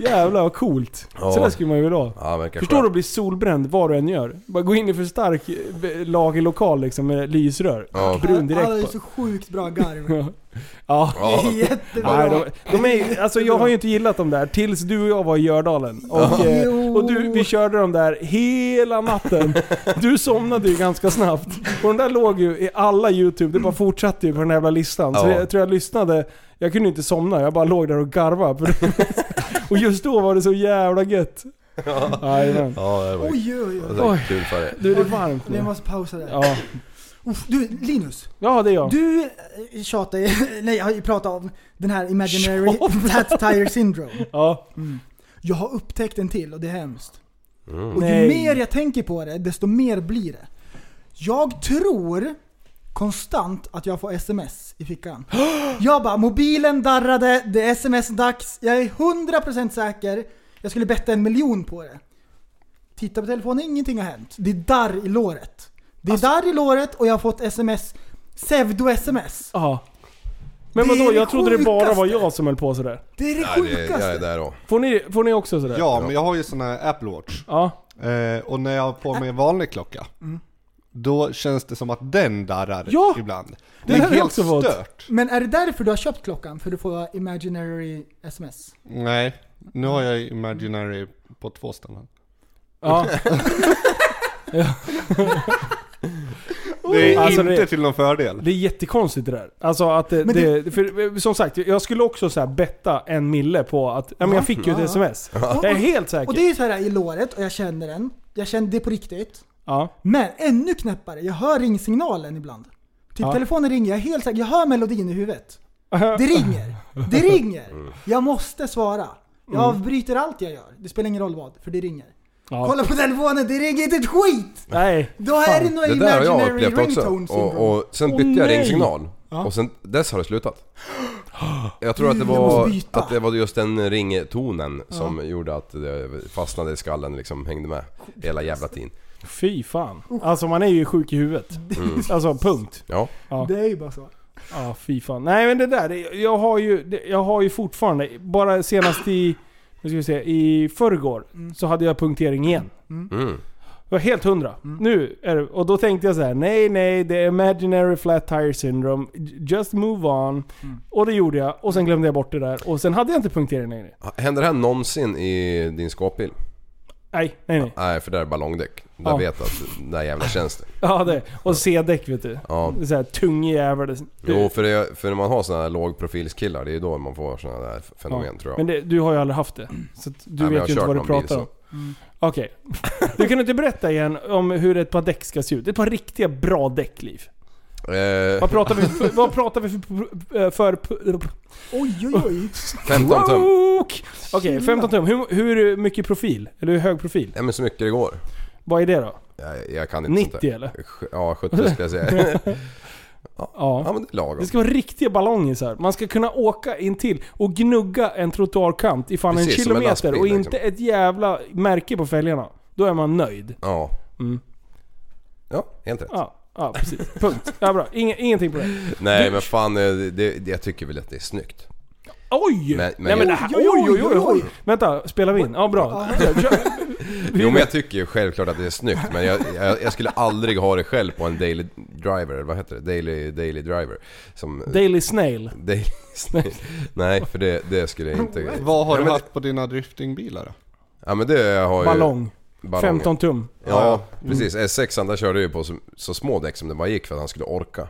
E: Jävlar vad coolt.
F: Ja.
E: Så där skulle man ju vilja ha.
F: Ja,
E: Förstår du att bli solbränd vad du än gör? Bara gå in i för stark eh, lagerlokal liksom med lysrör.
F: Ja.
E: Brun direkt
A: Han ju
E: bara.
A: så sjukt bra garv.
E: Ja.
F: Ja.
A: Det jättebra.
E: Nej, de, de är, alltså jag har ju inte gillat dem där tills du och jag var i Gördalen. Och, eh, och du, vi körde dem där hela natten. Du somnade ju ganska snabbt. Och den där låg ju i alla YouTube, det bara fortsatte ju på den här jävla listan. Så
F: Ja.
E: jag tror jag lyssnade, jag kunde inte somna, jag bara låg där och garvade. och just då var det så jävla gött. Jajamän.
F: Ja, det var,
A: Oj, oj,
F: det
A: oj.
F: var
E: Oj.
F: kul för dig.
E: Du, det är varmt
A: Vi
E: nu.
A: måste pausa där.
E: Ja.
A: Du, Linus.
E: ja, det är jag.
A: Du eh, tjatar ju, nej jag har ju pratat om den här imaginary flat tire syndrome.
E: Ja.
A: Jag har upptäckt en till och det är hemskt.
F: Mm.
A: Och ju
E: Nej.
A: mer jag tänker på det, desto mer blir det. Jag tror konstant att jag får sms i fickan. Jag bara, mobilen darrade, det är sms-dags, jag är 100% säker. Jag skulle betta en miljon på det. Titta på telefonen, ingenting har hänt. Det är darr i låret. Det är darr i låret och jag har fått sms, pseudo-sms.
E: Ja. Men
A: Det
E: vadå?
A: det
E: Jag trodde det bara var jag som höll på sådär.
A: Det är det
F: Nej, det,
A: sjukaste.
F: jag är där då.
E: Får ni, får ni också sådär?
H: Ja, men jag har ju sån här Apple Watch.
E: Ja.
H: Eh, och när jag har på mig en vanlig klocka,
A: Mm.
H: då känns det som att den darrar
A: Ja!
H: ibland.
A: Det
H: Det är helt
A: också fått.
H: stört.
A: Men är det därför du har köpt klockan? För du får imaginary sms?
H: Nej, nu har jag imaginary på två ställen.
E: Ja.
H: Det är
E: Alltså,
H: inte
E: det-
H: till någon fördel.
E: Det är jättekonstigt det där. Alltså att det,
A: Men
E: det, för, som sagt, jag skulle också så här betta en mille på att, ja men jag fick ju ett sms.
A: Och-
E: Jag är helt säker.
A: Och det är så här i låret och jag känner den. Jag känner det på riktigt.
E: Ja.
A: Men ännu knäppare, jag hör ringsignalen ibland. Typ
E: Ja.
A: telefonen ringer, jag är helt säker, jag hör melodin i huvudet. Det ringer! Det ringer! Jag måste svara. Jag
E: Mm.
A: avbryter allt jag gör. Det spelar ingen roll vad, för det ringer.
E: Ja.
A: Kolla på telefonen, det ringer inte ett skit!
E: Nej.
A: Då är det nog
F: Det där har jag
A: imaginary
F: upplevt också.
A: ringtone syndrome.
F: Och, och sen
E: Åh,
F: bytte jag
E: nej.
F: ringsignal.
A: Ja.
F: Och sen dess har det slutat. Jag tror att det
A: jag
F: var,
A: byta.
F: att det var just den ringtonen som gjorde att det fastnade i skallen liksom, hängde med hela jävla tiden.
E: Fy fan. Alltså man är ju sjuk i huvudet.
F: Mm.
E: Alltså punkt.
F: Ja.
E: Ja.
A: Det är ju bara så.
E: Ja, fy fan. Nej men det där, det- jag har ju, det- jag har ju fortfarande, bara senast i, nu ska vi se, i förrgår så hade jag punktering igen.
F: Mm.
E: Jag var helt hundra. Nu är det, och då tänkte jag så här: nej nej, det är imaginary flat tire syndrome, just move on. Och det gjorde jag, och sen glömde jag bort det där. Och sen hade jag inte punktering längre.
F: Händer det här någonsin i din skåpbil?
E: Nej, nej nej.
F: Nej, för det är ballongdäck. Där
E: Ja.
F: vet jag att där jävla känns det.
E: Ja det. Och C-däck vet du.
F: Ja.
E: Det är så här tung jävel.
F: Jo, för, det, för när man har såna här lågprofilskillar, det är då man får såna där fenomen
E: Ja.
F: tror jag.
E: Men det, du har ju aldrig haft det. Så att du
F: Nej, men jag
E: vet ju
F: har
E: inte vad du
F: kört någon bil,
E: pratar om.
F: så.
A: Mm.
E: Okej. Du kan inte berätta igen om hur ett par däck ska se ut? Ett par riktiga bra däck, Liv.
F: Eh,
E: Vad pratar vi för, vad pratar vi för, för, för
A: Oj oj oj.
F: 15 tum.
E: Okej, 15 tum. Hur, hur mycket profil? Eller hur hög profil?
F: Ja men så mycket det går.
E: Vad är det då?
F: Jag, jag kan inte
E: 90
F: sånt där.
E: eller?
F: Ja, 70 skulle jag säga.
E: Ja.
F: Ja men det är lagom.
E: Det ska vara riktiga ballonger Man ska kunna åka in till och gnugga en trottoarkant i fan
F: Precis,
E: en
F: en
E: kilometer
F: lastbil,
E: och
F: liksom.
E: inte ett jävla märke på fälgarna. Då är man nöjd.
F: Ja.
E: Mm.
F: Ja, helt rätt.
E: Ja, ja precis. Punkt. Ja, bra. Inge, ingenting på det.
F: Nej men fan, eh, det, det, jag tycker väl att det är snyggt.
E: Oj!
F: Men- men
E: Nej men det
F: jag-
E: här, oj, oj, oj, oj. Vänta, spelar vi in? Ja, bra. Kör.
F: Jo men jag tycker ju självklart att det är snyggt men jag, jag, jag skulle aldrig ha det själv på en daily driver, eller vad heter det? Daily, daily driver. Som,
E: Daily Snail.
F: Daily Snail. Nej för det, det skulle jag inte...
H: Vad har du haft på dina driftingbilar då?
F: Ja men det har ju...
E: Ballong.
F: Ballong.
E: 15 tum.
F: Ja, precis. S6 där körde ju på så, så små däck som det bara gick för att han skulle orka.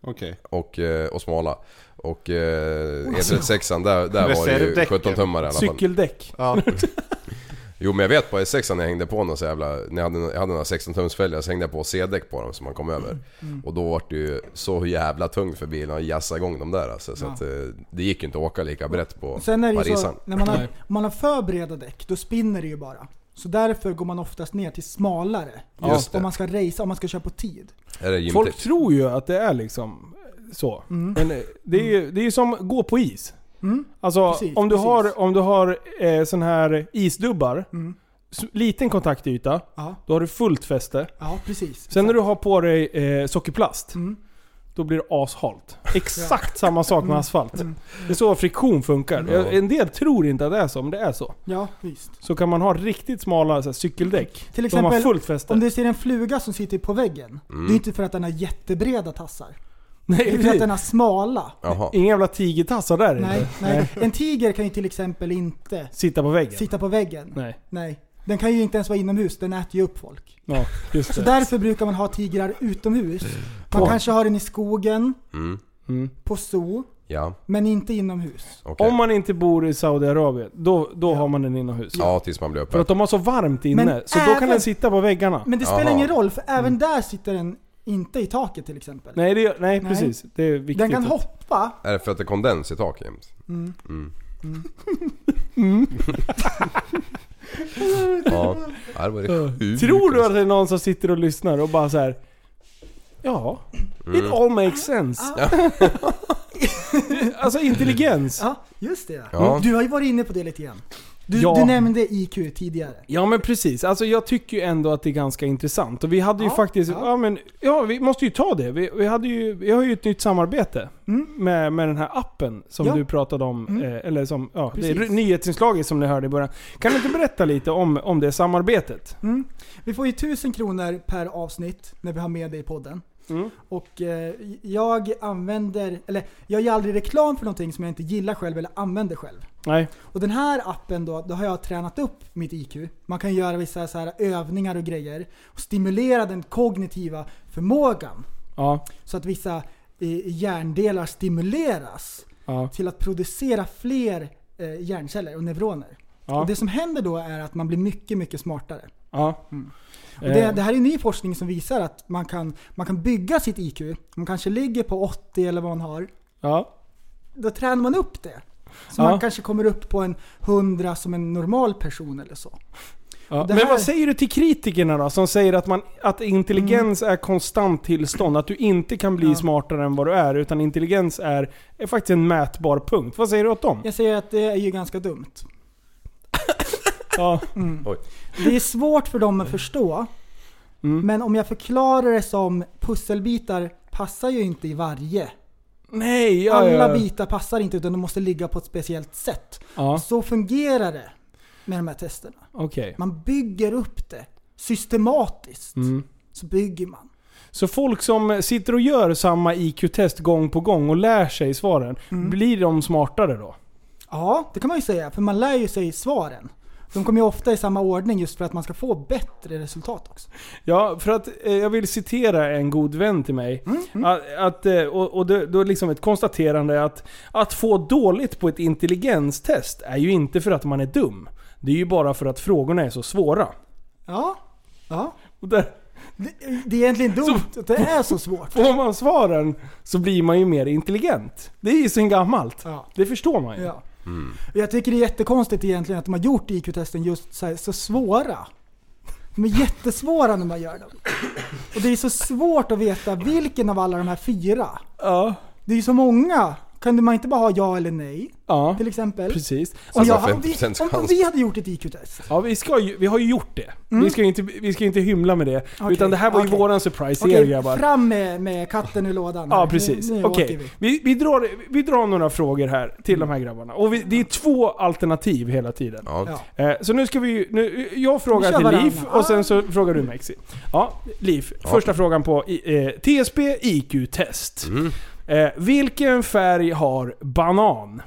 H: Okej.
F: Och, eh, och smala. Och eh, E36 där, där var det ju
H: Reservdäcken.
F: 17 tummar i alla fall.
E: Cykeldäck.
H: Ja.
F: Jo men jag vet på S6 när jag hängde på någon så jävla... När jag hade, jag hade några 16 tums fälgar så hängde jag på C-däck på dem som man kom över. Och då var det ju så jävla tungt för bilen att jassa igång dem där alltså, Så
A: Ja.
F: att eh, det gick ju inte att åka lika brett på
A: Sen är det ju så,
F: Parisan.
A: när man har, om man har för breda däck, då spinner det ju bara. Så därför går man oftast ner till smalare.
F: Just det.
A: Om man ska racea, om man ska köra på tid.
F: Är det
E: Folk tror ju att det är liksom så.
A: Mm.
E: Men det är ju det är som gå på is.
A: Mm.
E: Alltså
A: Precis,
E: om du
A: precis.
E: har, om du har eh, sån här isdubbar,
A: Mm.
E: liten kontaktyta,
A: Ja,
E: då har du fullt fäste.
A: ja precis.
E: Sen när du har på dig eh, sockerplast,
A: Mm.
E: Då blir det ashalt. Exakt samma sak med
A: Mm.
E: asfalt.
A: Mm.
E: Det är så friktion funkar.
F: Ja.
E: En del tror inte att det är så, men det är så.
A: Ja, visst.
E: Så kan man ha riktigt smala så här, cykeldäck,
A: Till
E: som har
A: exempel,
E: fullt fäste.
A: om du ser en fluga som sitter på väggen.
F: Mm.
A: Det är inte för att den har jättebreda tassar. Det
E: Nej,
A: är för att den har smala.
F: Jaha.
E: Inga jävla tigertassar där
A: Nej,
E: inte.
A: nej. En tiger kan ju till exempel inte
E: Sitta på väggen.
A: sitta på väggen.
E: Nej.
A: Nej. Den kan ju inte ens vara inomhus, den äter ju upp folk.
E: Ja, just
A: Så därför brukar man ha tigrar utomhus. Man
E: På-
A: kanske har den i skogen,
F: Mm.
E: Mm.
A: på zoo,
F: Ja,
A: men inte inomhus.
F: okej.
E: Om man inte bor i Saudiarabien, då, då har man den inomhus.
F: Ja, tills man blir
E: För
F: uppäten.
E: att de har så varmt inne,
A: Men
E: så då kan
A: även-
E: den sitta på väggarna.
A: Men det spelar
F: Jaha.
A: ingen roll, för även där sitter den inte i taket till exempel.
E: Nej, det, nej,
A: Nej.
E: precis. Det är viktigt.
A: den kan
E: att-
A: hoppa.
F: Är det för att det är kondens i taket jämt?
A: Mm.
F: Ja, Ja, det var det sjukt.
E: Tror du att det är någon som sitter och lyssnar och bara så här. Ja, it
F: Mm.
E: all makes sense. alltså intelligens.
A: Ja, just det.
F: Ja.
A: Du har ju varit inne på det lite grann. Du,
E: Ja.
A: du nämnde IQ tidigare.
E: Ja men precis, alltså jag tycker ju ändå att det är ganska intressant. Och vi hade ju
A: Ja,
E: faktiskt, ja.
A: ja.
E: men, ja vi måste ju ta det. Vi, vi, hade ju, vi har ju ett nytt samarbete med, med den här appen som
A: Mm.
E: Du pratade om. Eh, eller som, ja, det är
A: Precis.
E: nyhetsinslaget som ni hörde i början. Kan du inte berätta lite om, om det samarbetet?
A: Mm. Vi får ju 1000 kronor per avsnitt när vi har med dig i podden.
E: Mm.
A: Och eh, jag använder, eller jag gör aldrig reklam för någonting som jag inte gillar själv eller använder själv.
E: Nej.
A: Och den här appen då, då har jag tränat upp mitt IQ. Man kan göra vissa så här övningar och grejer och stimulera den kognitiva förmågan.
E: Ja.
A: Så att vissa eh, hjärndelar stimuleras
E: Ja.
A: till att producera fler eh, hjärnceller och neuroner.
E: Ja.
A: Och det som händer då är att man blir mycket, mycket smartare.
E: Ja.
A: Och det,
E: Eh,
A: det här är ny forskning som visar att man kan, man kan bygga sitt IQ. Man kanske ligger på 80 eller vad man har.
E: Ja.
A: Då tränar man upp det. Så
E: Ja.
A: man kanske kommer upp på en 100 som en normal person eller så.
E: Ja.
A: det
E: Men
A: här-
E: vad säger du till kritikerna då? Som säger att, man, att intelligens är konstant tillstånd. Att du inte kan bli
A: Mm. Ja.
E: smartare än vad du är. Utan intelligens är, är faktiskt en mätbar punkt. Vad säger du åt dem?
A: Jag säger att det är ju ganska dumt.
E: Ja.
A: Mm. Det är svårt för dem att förstå.
E: Mm.
A: Men om jag förklarar det som pusselbitar passar ju inte i varje.
E: Nej, ja,
A: Alla
E: ja.
A: bitar passar inte utan de måste ligga på ett speciellt sätt.
E: Ja.
A: Så fungerar det med de här testerna.
E: Okej.
A: Man bygger upp det systematiskt.
E: Mm.
A: Så bygger man.
E: Så folk som sitter och gör samma IQ-test gång på gång och lär sig svaren,
A: Mm.
E: blir de smartare då?
A: Ja, det kan man ju säga. För man lär ju sig svaren. De kommer ju ofta i samma ordning just för att man ska få bättre resultat också.
E: Ja, för att eh, jag vill citera en god vän till mig. Att, att, eh, och och det, då är liksom ett konstaterande att att få dåligt på ett intelligenstest är ju inte för att man är dum. Det är ju bara för att frågorna är så svåra.
A: Ja, ja.
E: Och där,
A: Det, det är egentligen dumt att det är så svårt.
E: får man svaren så blir man ju mer intelligent. Det är ju sen gammalt.
A: Ja.
E: Det förstår man ju.
A: Ja. Och Jag tycker det är jättekonstigt egentligen att de har gjort IQ-testen just så, så svåra. De är jättesvåra när man gör dem. Och det är så svårt att veta vilken av alla de här fyra.
E: Ja.
A: Det är ju så många. Kan man inte bara ha ja eller nej?
E: Ja,
A: Till exempel.
E: precis.
A: Om,
F: Alltså,
A: jag, om,
F: 50%
A: vi, om, om
F: chans.
A: vi hade gjort ett IQ-test.
E: Ja, vi, ska ju, vi har ju gjort det. Vi, ska ju inte, vi ska inte hymla med det.
A: Okej,
E: Utan det här var ju
A: okej.
E: våran surprise
A: Okej,
E: er grabbar.
A: fram med, med katten ur lådan.
E: Ja precis.
A: Nu, nu
E: Okej,
A: åker vi.
E: vi, vi, drar, vi drar några frågor här till de här grabbarna. Och vi, det är två alternativ hela tiden.
F: Ja.
A: Ja.
E: Eh, så nu ska vi ju- nu, Jag frågar
A: Vi kör
E: till
A: varannan.
E: Liv och sen så frågar du Mexi. Ja, Liv. Första frågan på i- eh, TSB IQ-test. Eh, vilken färg har banan?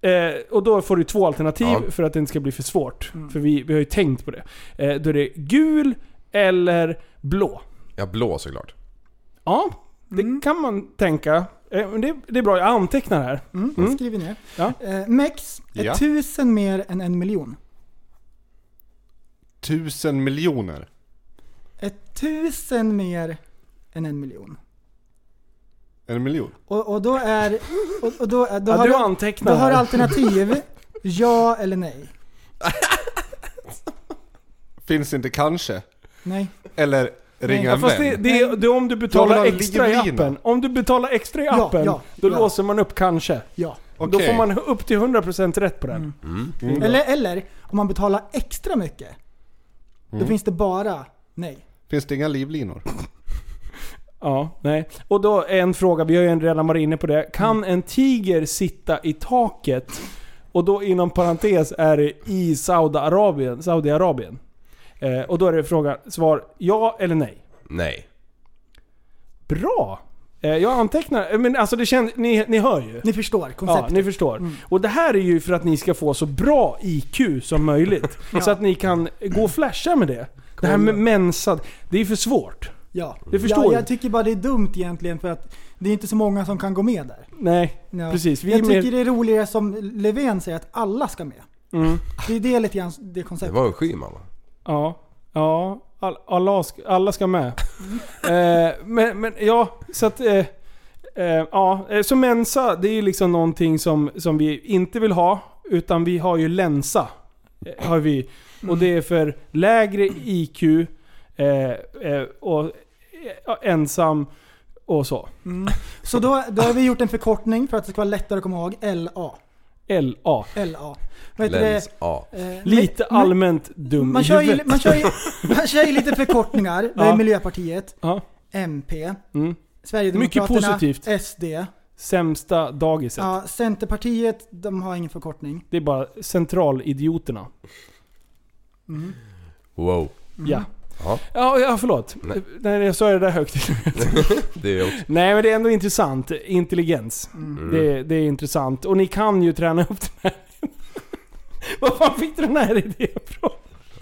E: Eh, och då får du två alternativ
F: Ja.
E: för att det inte ska bli för svårt.
A: Mm.
E: För vi, vi har ju tänkt på det. Eh, då är det gul eller blå.
F: Ja, blå såklart.
E: Ja, det
A: Mm.
E: kan man tänka. Eh, men det, det är bra, jag antecknar här.
A: Mm,
E: Mm.
A: Skriver ner.
E: Ja.
A: Eh, Mex är
H: Ja.
A: tusen mer än en miljon.
H: Tusen miljoner.
A: Är tusen mer än en miljon.
H: En miljon.
A: Och, och då är... Och, och då, då
E: Ja,
A: har
E: du antecknar
A: då har alternativ ja eller nej.
H: Finns inte kanske.
A: Nej.
H: Eller ringa
E: Ja,
H: en
E: fast det,
H: vän.
E: det, är- det är om du betalar extra i appen. Om du betalar extra i
A: Ja,
E: appen,
A: ja,
E: då
A: ja.
E: låser man upp kanske.
A: Ja.
E: Då
H: Okej.
E: får man upp till 100% rätt på den.
F: Mm.
A: Eller, eller om man betalar extra mycket. Då
H: Mm.
A: finns det bara nej.
H: Finns det inga livlinor?
E: Ja, nej. Och då är en fråga, vi har ju redan varit inne på det. Kan en tiger sitta i taket? Och då inom parentes är det i Saudiarabien. Saudiarabien. Eh, och då är det fråga, svar ja eller nej.
F: Nej.
E: Bra! Eh, jag antecknar, eh, men alltså det känns, ni, ni hör ju.
A: Ni förstår
E: Ja,
A: konceptet.
E: ni förstår. Och det här är ju för att ni ska få så bra IQ som möjligt. Så att ni kan gå och flasha med det. Det här med mensad, det är för svårt.
A: Ja.
E: Det förstår
A: ja,
E: jag.
A: jag tycker bara det är dumt egentligen för att det är inte så många som kan gå med där.
E: Nej,
A: Ja.
E: precis. Vi
A: jag tycker det är roligare som Löfven säger att alla ska med.
E: Mm.
A: Det är det lite grann, det
F: Det
A: konceptet.
F: var en Schyman va?
E: Ja, ja. All, alla, ska, alla ska med. eh, men, men ja, så att... Eh, eh, ja, eh, så Mensa, det är ju liksom någonting som, som vi inte vill ha. Utan vi har ju Lensa. Eh, har vi. Och det är för lägre IQ eh, eh, och ensam och så.
A: Mm. Så då, då har vi gjort en förkortning för att det ska vara lättare att komma ihåg. LA.
E: LA.
A: LA. Det?
F: A.
A: Eh,
E: Lite
A: men-
E: allmänt dum
A: Man
E: i
A: kör, ju, man, kör ju, man kör ju lite förkortningar. Det är
E: Ja.
A: Miljöpartiet,
E: Ja.
A: MP,
E: Mm.
A: Sverigedemokraterna,
E: Mycket positivt.
A: SD.
E: Sämsta dagiset.
A: Ja, Centerpartiet, de har ingen förkortning.
E: Det är bara centralidioterna.
A: Mm.
F: Wow.
E: Ja.
F: Ja,
E: Ja, ja förlåt.
F: Nej.
E: Nej, jag sa det där högt.
F: det är också.
E: Nej men det är ändå intressant. Intelligens.
A: Mm.
E: Det, det är intressant. Och ni kan ju träna upp den här. Var fan fick du den här idén ifrån?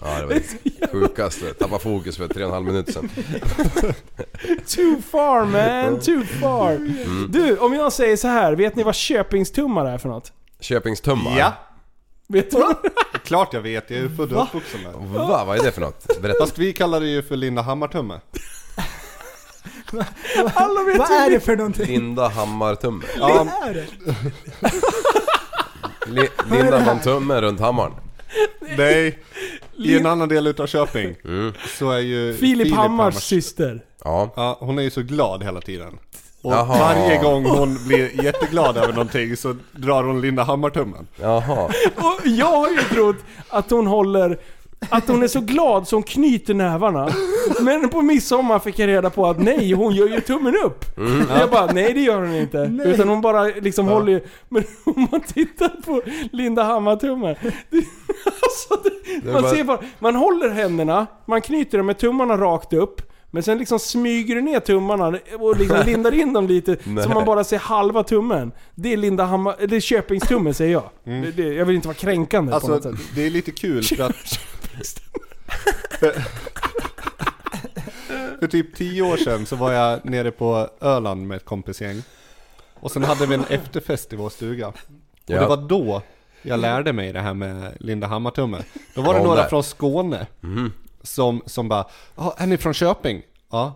F: Ja, det var det sjukaste. Tappa fokus för tre och en halv minut sedan.
E: Too far man, too far.
F: Mm.
E: Du, om jag säger så här, vet ni vad köpingstummar är för något?
F: Köpingstummar.
H: Ja,
E: Vet du?
H: klart jag vet. Jag är ju född och uppvuxen där.
F: Va? Vad är det för något? Berätta.
H: Fast vi kallar det ju för Linda Hammartumme.
E: Alla vet
A: Vad
E: ju
A: är
E: det.
A: för någonting?
F: Linda Hammartumme.
H: Ja,
A: Vad är det?
F: Li- Linda man tumme runt hammaren.
H: nej. I en annan del utav Köping
F: Mm.
H: så är ju
E: Filip Hammars syster.
F: Ja.
H: Ja, hon är ju så glad hela tiden. Och
F: Jaha.
H: varje gång hon blir jätteglad över någonting så drar hon Linda Hammartummen.
F: Jaha.
E: Och jag har ju trott att hon håller... Att hon är så glad så hon knyter nävarna. Men på midsommar fick jag reda på att nej, hon gör ju tummen upp.
F: Mm.
E: Och jag bara, nej det gör hon inte.
A: Nej.
E: Utan hon bara liksom håller ju... Men om man tittar på Linda Hammar-tummen. det- Alltså, det,
F: Det är
E: man
F: bara-
E: ser bara, man håller händerna, man knyter dem med tummarna rakt upp. Men sen liksom smyger du ner tummarna och liksom lindar in dem lite så man bara ser halva tummen. Det är Linda Hammar, det är Köpingstummen säger jag. Det, det, jag vill inte vara kränkande på
H: Alltså
E: något sätt.
H: det är lite kul för att För typ tio år sedan så var jag nere på Öland med ett kompisgäng. Och sen hade vi en efterfest i vår stuga. Och det var då jag lärde mig det här med Linda Hammartumme. Då var det några från Skåne som, som bara Ja, är ni från Köping? Ja.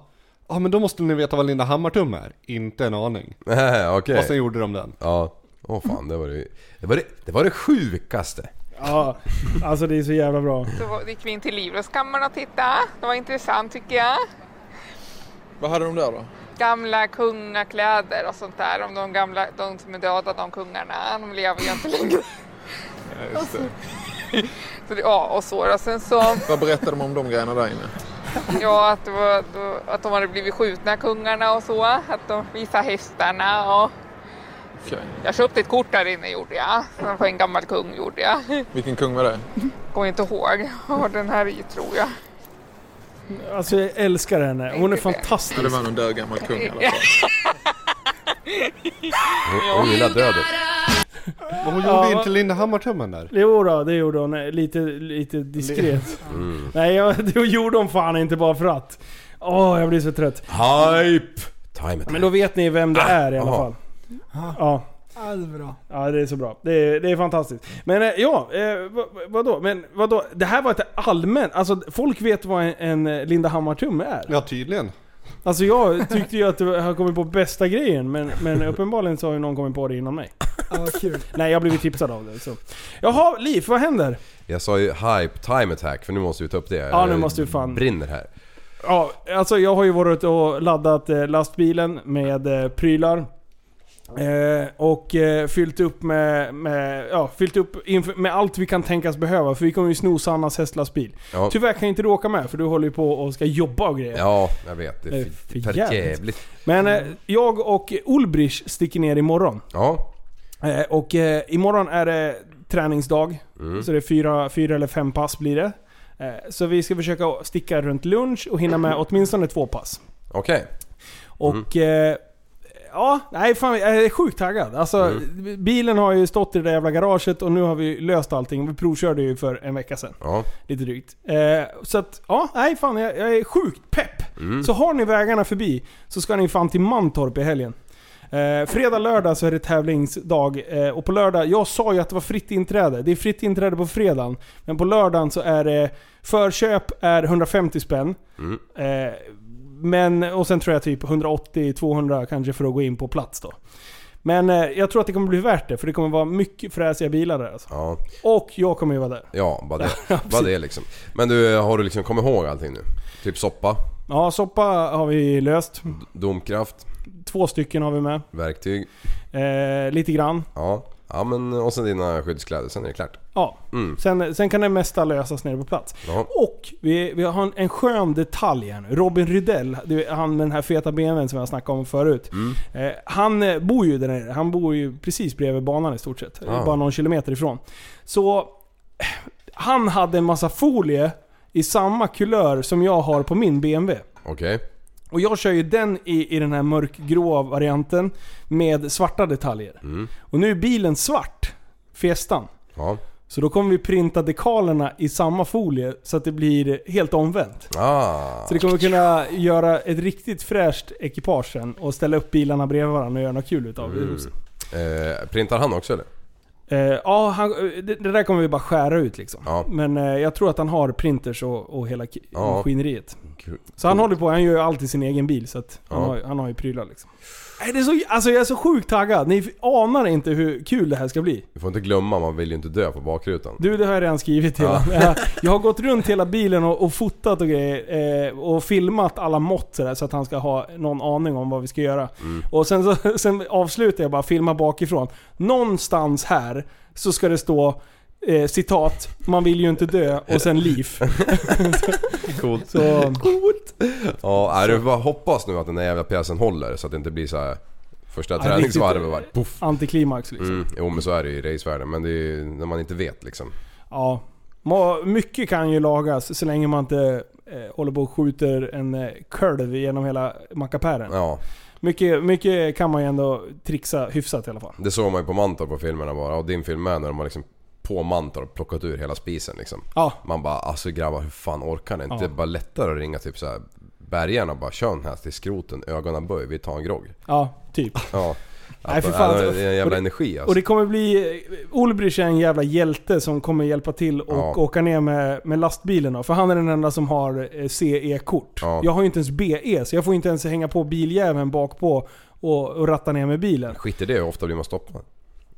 H: Ja men då måste ni veta vad Linda Hammartumme är. Inte en aning.
F: Nej, Okej.
H: Och sen gjorde de den.
F: Ja. Åh fan, det var det, det var det, det var det sjukaste.
E: Ja, alltså det är så jävla bra.
M: Så gick vi in till Livrustkammaren och tittade. Det var intressant tycker jag.
G: Vad hade de där då?
M: Gamla kungakläder och sånt där. Om de gamla, de som är döda, de kungarna, de lever ju inte längre.
G: Just det.
M: Så det, ja, och så då. Sen så,
G: Vad berättade de om de grejerna där inne?
M: ja att, det var, att de hade blivit skjutna kungarna och så. Att de visade hästarna och
G: Okej.
M: jag köpte ett kort där inne gjorde jag. På en gammal kung gjorde jag.
G: Vilken kung var det?
M: Kommer inte ihåg. Har den här i tror jag.
E: Alltså jag älskar henne. Hon är fantastisk.
G: Ja, det var någon död gammal kung i alla fall.
F: Hon gillar döden.
H: Men hon
E: Ja.
H: gjorde inte Linda Hammartummen där.
E: Jo då, det gjorde hon. Lite, lite diskret.
F: Mm.
E: Nej, jag, det gjorde hon fan inte bara för att. Åh, jag blir så trött.
F: Hype! Time it.
E: Men då vet ni vem det är i alla
F: aha.
E: fall. Ja.
A: Ja, det är bra.
E: Ja, det är så bra. Det är, det är fantastiskt. Men eh, ja, eh, vad, vadå? Men vadå? Det här var ett allmänt... Alltså folk vet vad en, en Linda Hammartumme är.
H: Ja tydligen.
E: Alltså jag tyckte ju att du har kommit på bästa grejen, men, men uppenbarligen så har ju någon kommit på det innan mig.
A: Ja, kul.
E: Nej, jag har blivit tipsad av det. Så. Jaha, Liv, vad händer?
F: Jag sa ju hype time attack för nu måste vi ta upp det.
E: Ja, nu måste vi fan-
F: Brinner här.
E: Ja, alltså jag har ju varit och laddat eh, lastbilen med eh, prylar. Eh, och eh, fyllt upp med, med, ja, fyllt upp med allt vi kan tänkas behöva. För vi kommer ju sno Sannas hästlastbil.
F: Ja.
E: Tyvärr kan inte du åka med för du håller ju på och ska jobba och grejer.
F: Ja, jag vet. Det
E: är
F: är
E: för
F: för
E: jävligt.
F: jävligt.
E: Men eh, jag och Ulbrich sticker ner imorgon.
F: Ja.
E: Eh, och eh, imorgon är det träningsdag.
F: Mm.
E: Så det är fyra, fyra eller fem pass blir det. Eh, så vi ska försöka sticka runt lunch och hinna med åtminstone två pass.
F: Okej.
E: Och... Eh, ja, nej fan jag är sjukt taggad. Alltså
F: Mm.
E: bilen har ju stått i det där jävla garaget och nu har vi löst allting. Vi provkörde ju för en vecka sedan.
F: Ja.
E: Lite drygt. Eh, så att, ja, nej fan jag, jag är sjukt pepp.
F: Mm.
E: Så har ni vägarna förbi så ska ni fan till Mantorp i helgen. Eh, fredag, lördag så är det tävlingsdag. Eh, och på lördag, jag sa ju att det var fritt inträde. Det är fritt inträde på fredagen. Men på lördagen så är det förköp är 150 spänn.
F: Mm.
E: Eh, men, och sen tror jag typ 180-200 kanske för att gå in på plats då. Men eh, jag tror att det kommer bli värt det, för det kommer vara mycket fräsiga bilar där alltså.
F: Ja.
E: Och jag kommer ju vara där.
F: Ja, bara det. Bara det liksom. Men du, har du liksom kommit ihåg allting nu? Typ soppa,
E: Ja, soppa har vi löst.
F: domkraft,
E: Två stycken har vi med.
F: verktyg.
E: Eh, lite grann.
F: Ja. Ja men och sen dina skyddskläder, sen är det klart.
E: Ja.
F: Mm.
E: Sen, sen kan det mesta lösas nere på plats.
F: Ja.
E: Och vi, vi har en, en skön detalj här nu. Robin Rydell, han med den här feta benen som jag snackade om förut.
F: Mm.
E: Eh, han eh, bor ju där nere. Han bor ju precis bredvid banan i stort sett.
F: Ah.
E: Bara någon kilometer ifrån. Så han hade en massa folie i samma kulör som jag har på min BMW.
F: Okej.
E: Och jag kör ju den i, i den här mörkgrå varianten med svarta detaljer.
F: Mm.
E: Och nu är bilen svart. Fiestan.
F: Ja.
E: Så då kommer vi printa dekalerna i samma folie så att det blir helt omvänt.
F: Ah.
E: Så det kommer kunna göra ett riktigt fräscht ekipage sen och ställa upp bilarna bredvid varandra och göra något kul utav det.
F: Mm. Eh, printar han också eller?
E: Eh, ja, han, det, det där kommer vi bara skära ut liksom.
F: Ja.
E: Men eh, jag tror att han har printers och, och hela
F: Ja.
E: maskineriet. Så han håller på, han gör ju alltid sin egen bil så att han, har, han har ju prylar liksom. Nej, det är så, alltså jag är så sjukt taggad. Ni anar inte hur kul det här ska bli.
F: Vi får inte glömma, man vill ju inte dö på bakrutan.
E: Du, det har jag redan skrivit till
F: Ja.
E: jag, jag har gått runt hela bilen och, och fotat och grejer. Eh, och filmat alla mått sådär, så att han ska ha någon aning om vad vi ska göra.
F: Mm.
E: Och sen, så, sen avslutar jag bara filma bakifrån. Någonstans här så ska det stå eh, citat, man vill ju inte dö, och sen liv.
F: Coolt.
E: Så,
F: Coolt. Ja, du får bara hoppas nu att den där jävla pjäsen håller så att det inte blir så här första
E: Ja,
F: träningsvarvet bara puff.
E: Antiklimax liksom.
F: Mm. Jo men så är det ju i racevärlden, men det är ju när man inte vet liksom.
E: Ja. Mycket kan ju lagas så länge man inte eh, håller på och skjuter en eh, kurv genom hela mackapären.
F: Ja.
E: Mycket, mycket kan man ju ändå trixa hyfsat i alla fall.
F: Det såg man ju på Mantorp på filmerna bara, och din film med när de har liksom på Mantorp plockat ur hela spisen liksom.
E: Ja.
F: Man bara alltså grabbar hur fan orkar ni inte?
E: Ja.
F: Det är bara lättare att ringa typ så här bergarna och bara kör den här till skroten, ögonen böj, vi tar en grogg.
E: Ja, typ.
F: Ja.
E: Nej, för
F: Att-
E: fan.
F: det är en jävla
E: Och det-
F: energi alltså.
E: Och det kommer bli... Ulbrich är en jävla hjälte som kommer hjälpa till och
F: Ja.
E: åka ner med, med lastbilen. För han är den enda som har eh, CE-kort.
F: Ja.
E: Jag har ju inte ens BE, så jag får inte ens hänga på biljäveln bak på och, och ratta ner med bilen.
F: Skit i det, hur ofta blir man stoppad?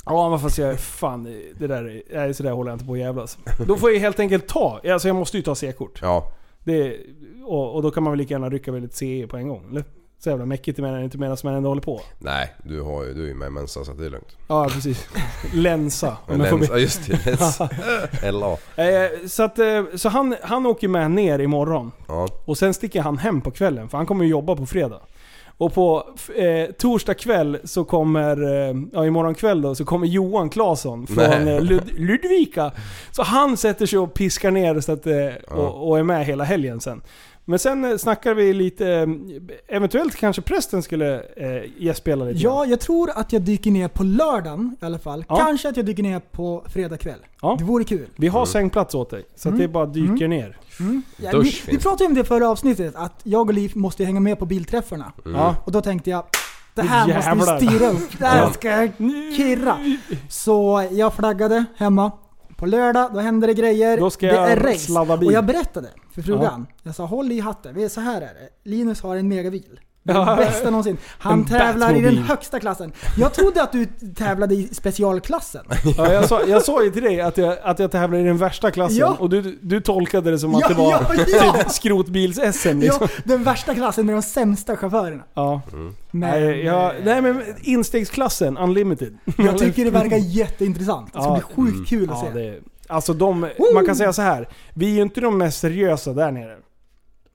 E: Ja men fast jag, fan det där, är- nej, så där håller jag inte på att jävlas. Då får jag helt enkelt ta, alltså jag måste ju ta C-kort.
F: Ja.
E: Det, och, och då kan man väl lika gärna rycka väl ett CE på en gång eller? Så jävla mäckigt menar inte medan man ändå håller på.
F: Nej, du, har ju, du är ju med i Mensa så det är lugnt.
E: Ja precis. Länsa. be.
F: just det, Lensa. LA.
E: Eh, så att, eh, så han, han åker med ner imorgon.
F: Ja.
E: Och sen sticker han hem på kvällen, för han kommer ju jobba på fredag. Och på eh, torsdag kväll så kommer, eh, ja imorgon kväll då, så kommer Johan Claesson från eh, Lud Ludvika. Så han sätter sig och piskar ner så att, eh, och, och är med hela helgen sen. Men sen eh, snackar vi lite, eh, eventuellt kanske prästen skulle eh, gästspela lite.
A: Ja, jag tror att jag dyker ner på lördagen i alla fall.
E: Ja.
A: Kanske att jag dyker ner på fredag kväll.
E: Ja.
A: Det vore kul.
E: Vi har sängplats åt dig, så att
A: Mm.
E: det bara dyker
A: Mm.
E: ner.
A: Ja,
F: Dusch
A: vi, vi
F: finns.
A: pratade ju om det förra avsnittet, att jag och Liv måste hänga med på bilträffarna.
F: Mm.
E: Ja.
A: Och då tänkte jag, det här
E: Jävlar.
A: måste vi styra upp. Det här
E: Ja.
A: ska jag kirra. Så jag flaggade hemma. På lördag, då händer det grejer.
E: Då ska
A: det
E: jag
A: är race.
E: sladda bil.
A: Och jag berättade för frugan. Jag sa håll i hatten, så här är det. Linus har en megabil.
E: Ja.
A: bästa någonsin. Han
E: En
A: tävlar i den högsta klassen. Jag trodde att du tävlade i specialklassen.
E: Ja, jag, sa, jag sa ju till dig att jag, att jag tävlar i den värsta klassen
A: Ja.
E: och du, du tolkade det som att
A: Ja,
E: det var
A: ja, ja.
E: typ skrotbils-SM liksom.
A: Ja, den värsta klassen med de sämsta chaufförerna.
E: Ja.
A: Men,
E: Nej, ja, nej men instegsklassen, unlimited.
A: Jag tycker det verkar jätteintressant. Det ska
E: Ja.
A: bli sjukt kul att
E: Ja,
A: se.
E: det, alltså de, man kan säga så här. vi är ju inte de mest seriösa där nere.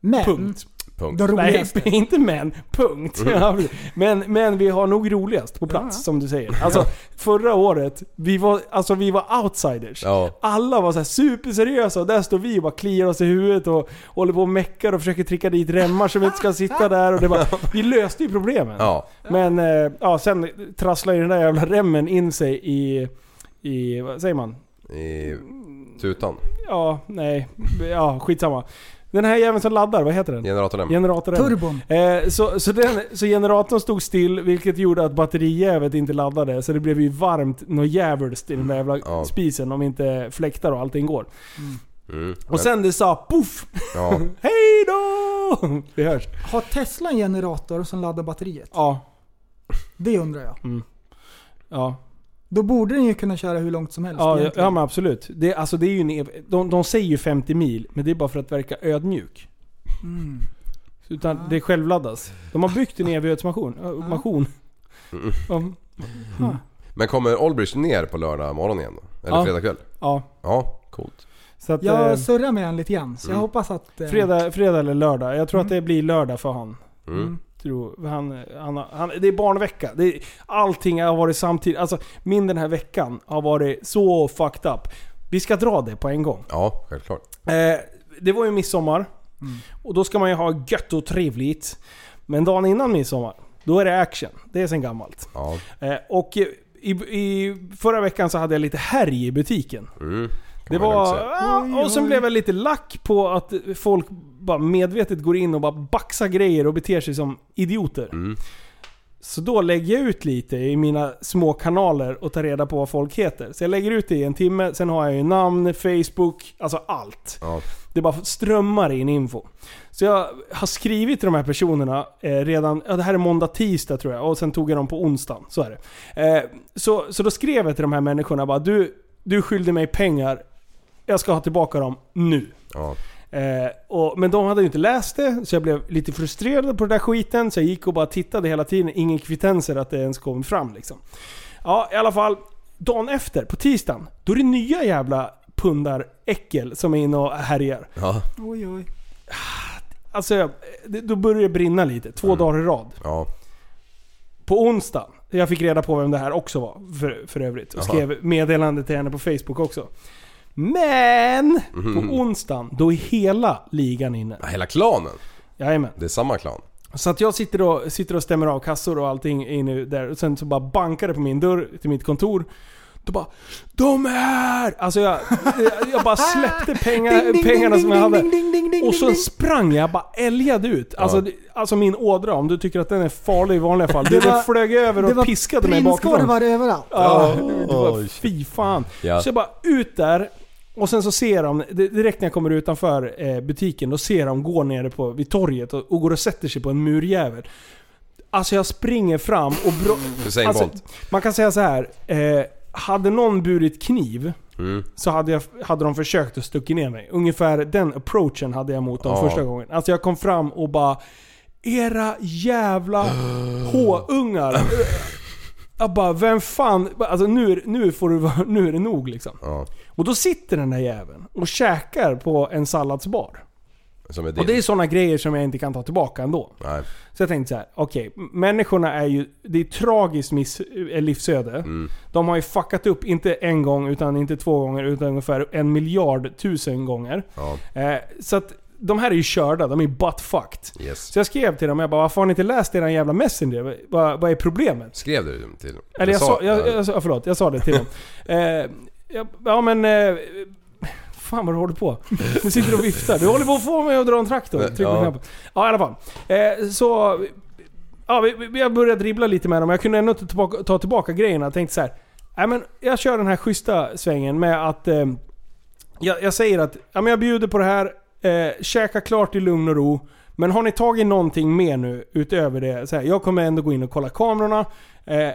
A: Men,
E: Punkt.
F: Punkt.
A: de
E: Nej,
A: roligaste.
E: inte men. Punkt. Ja, men, men vi har nog roligast på plats,
A: Ja.
E: som du säger. Alltså, förra året, vi var, alltså, vi var outsiders.
F: Ja.
E: Alla var så här superseriösa och där står vi och bara kliar oss i huvudet och håller på och meckar och försöker trycka dit remmar som inte ska sitta där. Och det bara, vi löste ju problemen.
F: Ja.
E: Men eh, ja, sen trasslar ju den där jävla remmen in sig i, i vad säger man?
F: I tutan.
E: Ja, nej, ja skitsamma. Den här jäveln som laddar, vad heter den?
F: Generatorn.
E: Generatorn.
A: Turbon.
E: Eh, så, så, den, så generatorn stod still, vilket gjorde att batterijävet inte laddade. Så det blev ju varmt något jävligt i den där jävla
F: Ja.
E: spisen om inte fläktar och allting går.
F: Mm.
E: Och sen det sa poff!
F: Ja.
E: Hej då! Vi hörs.
A: Har Tesla en generator som laddar batteriet?
E: Ja.
A: Det undrar jag.
E: Ja,
A: Då borde den ju kunna köra hur långt som helst
E: ja, ja,
A: egentligen.
E: ja men absolut. Det, alltså, det är ju en, ev- de, de säger ju 50 mil, men det är bara för att verka ödmjuk.
A: Mm.
E: Utan det självladdas. De har byggt en evighetsmaskin. Äh, maskin.
F: Mm.
E: Ja.
F: Men kommer Olbrich ner på lördag morgon igen då? Eller
E: Ja.
F: fredag kväll?
E: Ja.
F: Ja, coolt.
E: Så att, eh,
A: Jag surrar med han lite grann, så jag
F: Mm.
A: hoppas att... eh,
E: fredag, fredag eller lördag. Jag tror
A: Mm.
E: att det blir lördag för han.
F: Mm.
E: Tror, han, han, han, det är barnvecka. Det är, allting har varit samtidigt. Alltså, min den här veckan har varit så fucked up. Vi ska dra det på en gång.
F: Ja, självklart.
E: Eh, det var ju midsommar. Och då ska man ju ha gött och trevligt. Men dagen innan midsommar, då är det action. Det är sen gammalt.
F: Ja.
E: Eh, och i, i förra veckan så hade jag lite härj i butiken.
F: Mm.
E: Det var... Ja, och sen blev jag lite lack på att folk bara medvetet går in och bara baxar grejer och beter sig som idioter.
F: Mm.
E: Så då lägger jag ut lite i mina små kanaler och tar reda på vad folk heter. Så jag lägger ut det i en timme, sen har jag ju namn, Facebook, alltså allt.
F: Ja.
E: Det bara strömmar in info. Så jag har skrivit till de här personerna eh, redan, ja det här är måndag, tisdag tror jag, och sen tog jag dem på onsdagen. Så är det. Eh, så, så då skrev jag till de här människorna bara du, du skyllde mig pengar, jag ska ha tillbaka dem nu.
F: Ja.
E: Eh, och, men de hade ju inte läst det, så jag blev lite frustrerad på den där skiten. Så jag gick och bara tittade hela tiden, ingen kvittenser att det ens kom fram liksom. Ja, i alla fall. Dagen efter, på tisdagen, då är det nya jävla pundar-äckel som är inne och härjar.
F: Ja.
A: Oj, oj.
E: Alltså, då börjar det brinna lite. Två dagar i rad.
F: Ja.
E: På onsdag, jag fick reda på vem det här också var för, för övrigt. Och
F: Jaha.
E: skrev meddelande till henne på Facebook också. Men!
F: Mhm.
E: På onsdagen, då är hela ligan inne.
F: Ja, Hela klanen?
E: Jajamän.
F: Det är samma klan?
E: Så att jag sitter och, sitter och stämmer av kassor och allting inne där. Och sen så bara bankar det på min dörr till mitt kontor. Då bara De är här! Alltså jag, jag- bara släppte pengar,
A: Ding,
E: pengarna
A: ding,
E: som jag hade.
A: ding,
E: och så sprang jag bara älgade ut. Alltså,
F: Ja.
E: det- alltså min ådra, om du tycker att den är farlig i vanliga fall. Det,
A: Det var-
E: flög över
A: Det var
E: och piskade mig bakifrån.
A: prinskorvar överallt.
E: Ja, det var, fy fan.
F: Ja.
E: Så jag bara ut där. Och sen så ser de, direkt när jag kommer utanför eh, butiken, då ser de gå nere på, vid torget och, och går och sätter sig på en murjävel. Alltså jag springer fram och... Bro-
F: Usain
E: alltså, man kan säga så här. Eh, hade någon burit kniv
F: Mm.
E: så hade, jag, hade de försökt att stucka ner mig. Ungefär den approachen hade jag mot dem
F: Ja.
E: första gången. Alltså jag kom fram och bara Era jävla H-ungar. Jag bara, vem fan... Alltså nu, nu, får du, nu är det nog liksom.
F: Ja.
E: Och då sitter den där jäveln och käkar på en salladsbar. Och det är sådana grejer som jag inte kan ta tillbaka ändå.
F: Nej.
E: Så jag tänkte så här: okej, m- människorna är ju... Det är tragiskt miss, eh, livsöde.
F: Mm.
E: De har ju fuckat upp, inte en gång, utan inte två gånger, utan ungefär en miljard tusen gånger.
F: Ja.
E: Eh, så att de här är ju körda, de är butt fucked.
F: Yes.
E: Så jag skrev till dem, jag bara varför har ni inte läst eran jävla messenger? Vad, vad är problemet?
F: Skrev du till dem?
E: Eller jag,
F: Du
E: sa, jag,
F: ja.
E: jag, förlåt, jag sa det till dem. Eh, jag, ja men... Eh, fan vad du håller på. Du sitter och viftar. Du håller på att få mig att dra en traktor. Tryck på
F: Ja.
E: knappen. Ja i alla fall. Eh, så... Ja, vi, vi har börjat dribbla lite med dem. Jag kunde ändå inte tillbaka, ta tillbaka grejerna. Jag tänkte så här. Nej men jag kör den här schyssta svängen med att... Eh, jag, jag säger att ja, men jag bjuder på det här. Eh, käka klart i lugn och ro. Men har ni tagit någonting mer nu utöver det? Så här, jag kommer ändå gå in och kolla kamerorna. Eh,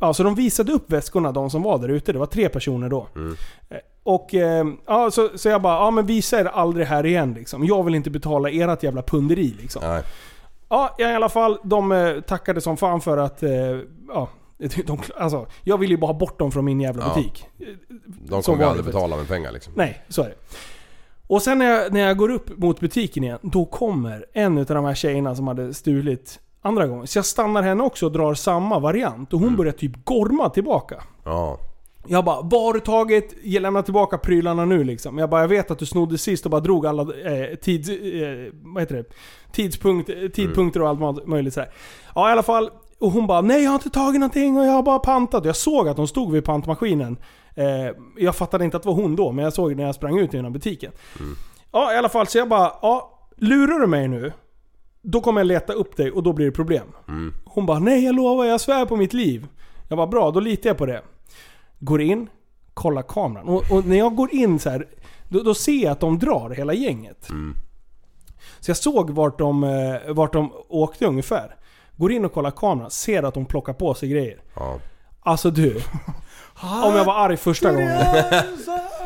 E: ja, så de visade upp väskorna, de som var där ute. Det var tre personer då.
F: Mm.
E: Eh, Och eh, ja, så, så jag bara, ja men visa er aldrig här igen liksom. Jag vill inte betala ert jävla punderi liksom.
F: Nej.
E: Ja, i alla fall. De eh, tackade som fan för att... Ja, de, alltså, jag vill ju bara ha bort dem från min jävla
F: Ja.
E: butik.
F: De
E: Som
F: kommer aldrig betala med pengar liksom.
E: Nej, så är det. Och sen när jag, när jag går upp mot butiken igen, då kommer en av de här tjejerna som hade stulit andra gången. Så jag stannar henne också och drar samma variant. Och hon börjar typ gorma tillbaka.
F: Ja.
E: Jag bara, vad har du tagit? Jag lämnar tillbaka prylarna nu liksom. Jag bara, jag vet att du snodde sist och bara drog alla eh, tids, eh, vad heter det? Tidspunkt, eh, tidpunkter och allt möjligt så här. Ja i alla fall. Och hon bara, nej jag har inte tagit någonting och jag har bara pantat. Jag såg att hon stod vid pantmaskinen. Eh, jag fattade inte att det var hon då, men jag såg det när jag sprang ut genom butiken. Ja i alla fall, så jag bara, ja lurar du mig nu? Då kommer jag leta upp dig och då blir det problem.
F: Mm.
E: Hon bara, nej jag lovar, jag svär på mitt liv. Jag var bra, då litar jag på det. Går in, kollar kameran. Och, och när jag går in så här, då, då ser jag att de drar hela gänget. Så jag såg vart de, eh, vart de åkte ungefär. Går in och kollar kameran, ser att de plockar på sig grejer.
F: Ja.
E: Alltså du. Om jag var arg första gången.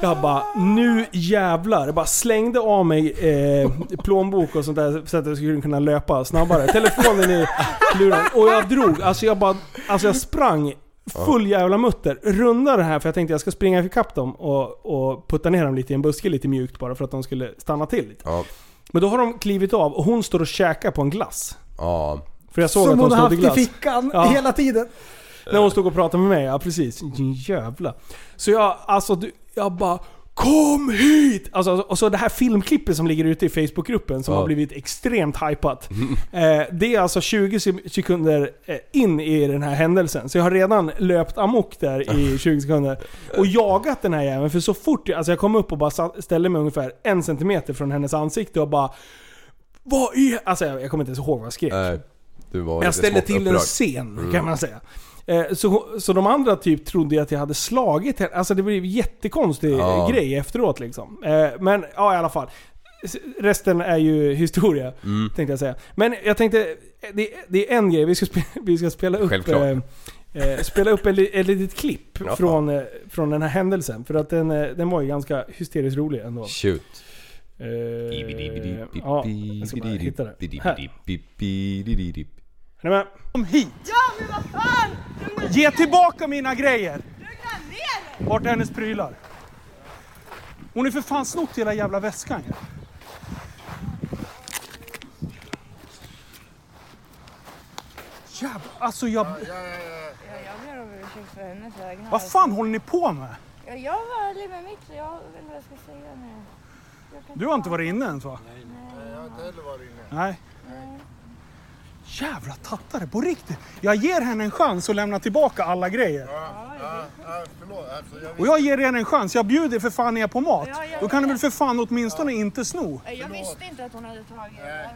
E: Jag bara, nu jävlar. Jag bara slängde av mig eh, plånbok och sånt där så att jag skulle kunna löpa snabbare. Telefonen i luren. Och jag drog. Alltså jag bara, alltså jag sprang Full jävla mutter. Runda det här för jag tänkte jag ska springa ikapp dem och, och putta ner dem lite i en buske lite mjukt bara för att de skulle stanna till lite.
F: Ja.
E: Men då har de klivit av och hon står och käkar på en glass.
F: Ja.
E: För jag såg
A: Som
E: att
A: hon
E: hon
A: har
E: snodde
A: haft
E: glass.
A: i fickan
E: Ja.
A: hela tiden.
E: När hon stod och pratade med mig, ja precis. Jävla. Så jag, alltså du, jag bara Kom hit! Alltså, och så det här filmklippet som ligger ute i Facebookgruppen som
F: Ja.
E: har blivit extremt hypat. Eh, det är alltså 20 se- sekunder eh, in i den här händelsen. Så jag har redan löpt amok där i 20 sekunder. Och jagat den här jäveln. För så fort jag, alltså jag kom upp och bara ställde mig ungefär en centimeter från hennes ansikte och bara Vad är... Alltså jag, jag kommer inte ens ihåg vad jag
F: du var
E: Jag ställde till en
F: upprörd.
E: scen
F: Mm.
E: kan man säga. Eh, Så, så de andra typ trodde att jag hade slagit henne. Alltså det blev en jättekonstig
F: Ja.
E: grej efteråt liksom. Eh, Men ja i alla fall. Resten är ju historia,
F: Mm.
E: tänkte jag säga. Men jag tänkte, det, det är en grej. Vi ska, spe, vi ska spela upp,
F: Självklart.
E: eh, eh, spela upp ett, li- ett litet klipp
F: Ja.
E: från, eh, från den här händelsen. För att den, eh, den var ju ganska hysteriskt rolig ändå.
F: Shoot.
E: Eh, ja, jag ska bara hitta det. Här. Är ni med? Kom hit!
N: Ja, men vad fan!
E: Ge tillbaka mina grejer! Vart är hennes prylar? Hon är för fan snott hela jävla väskan ju. Jävlar, alltså jag...
N: Ja, jag ber om ursäkt för hennes vägnar.
E: Vad fan håller ni på med?
N: Ja, jag var ärlig med mitt, så jag vet inte vad jag ska säga nu.
E: Du har inte varit inne ens va?
N: Nej, jag har inte heller varit inne.
E: Nej. Jävla tattare, på riktigt. Jag ger henne en chans att lämna tillbaka alla grejer. Och jag ger henne en chans, jag bjuder för fan er på mat. Då kan du väl för fan åtminstone inte sno.
N: Jag visste inte att hon hade tagit det.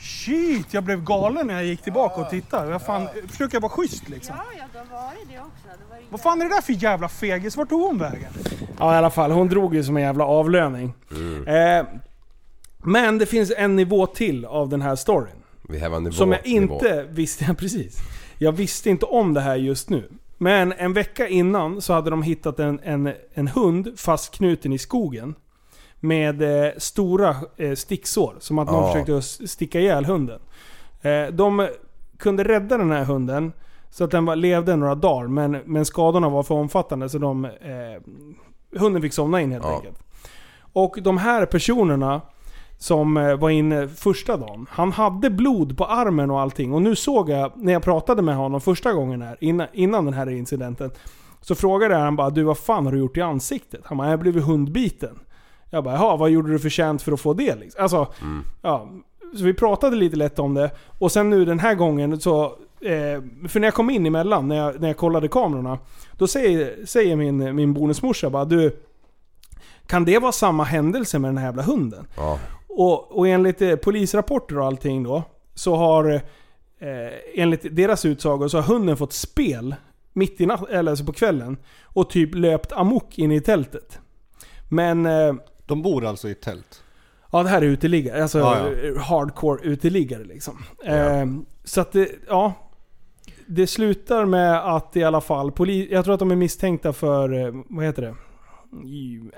E: Shit, jag blev galen när jag gick tillbaka och tittade. Jag fan, försöker vara schysst liksom.
N: Ja, ja, det varit det också. Det var
E: Vad fan är det där för jävla fegis? Vart tog hon vägen? Ja i alla fall, hon drog ju som en jävla avlöning. Eh, men det finns en nivå till av den här storyn.
F: Nivå,
E: Som jag
F: nivå.
E: inte visste, ja, precis. Jag visste inte om det här just nu. Men en vecka innan så hade de hittat en, en, en hund fastknuten i skogen. Med eh, stora eh, sticksår. Som att någon
F: Ja.
E: försökte sticka ihjäl hunden. Eh, de kunde rädda den här hunden. Så att den var, levde några dagar. Men, men skadorna var för omfattande så de... Eh, hunden fick somna in helt
F: Ja.
E: enkelt. Och de här personerna som eh, var inne första dagen. Han hade blod på armen och allting. Och nu såg jag, när jag pratade med honom första gången här, innan, innan den här incidenten. Så frågade jag han bara du vad fan har du gjort i ansiktet? Han bara jag har blivit hundbiten. Jag bara jaha, vad gjorde du för känt för att få det liksom? Alltså, ja. Så vi pratade lite lätt om det. Och sen nu den här gången så... Eh, för när jag kom in emellan, när jag, när jag kollade kamerorna. Då säger, säger min, min bonusmorsa bara du... Kan det vara samma händelse med den här jävla hunden?
F: Ja.
E: Och, och enligt eh, polisrapporter och allting då, så har... Eh, enligt deras utsago så har hunden fått spel mitt i natt, eller alltså på kvällen. Och typ löpt amok in i tältet. Men... Eh,
H: De bor alltså i tält?
E: Ja, det här är uteliggare. Alltså
H: Ja,
E: hardcore uteliggare liksom. Eh, så att det, ja. Det slutar med att i alla fall polis... Jag tror att de är misstänkta för, eh, vad heter det?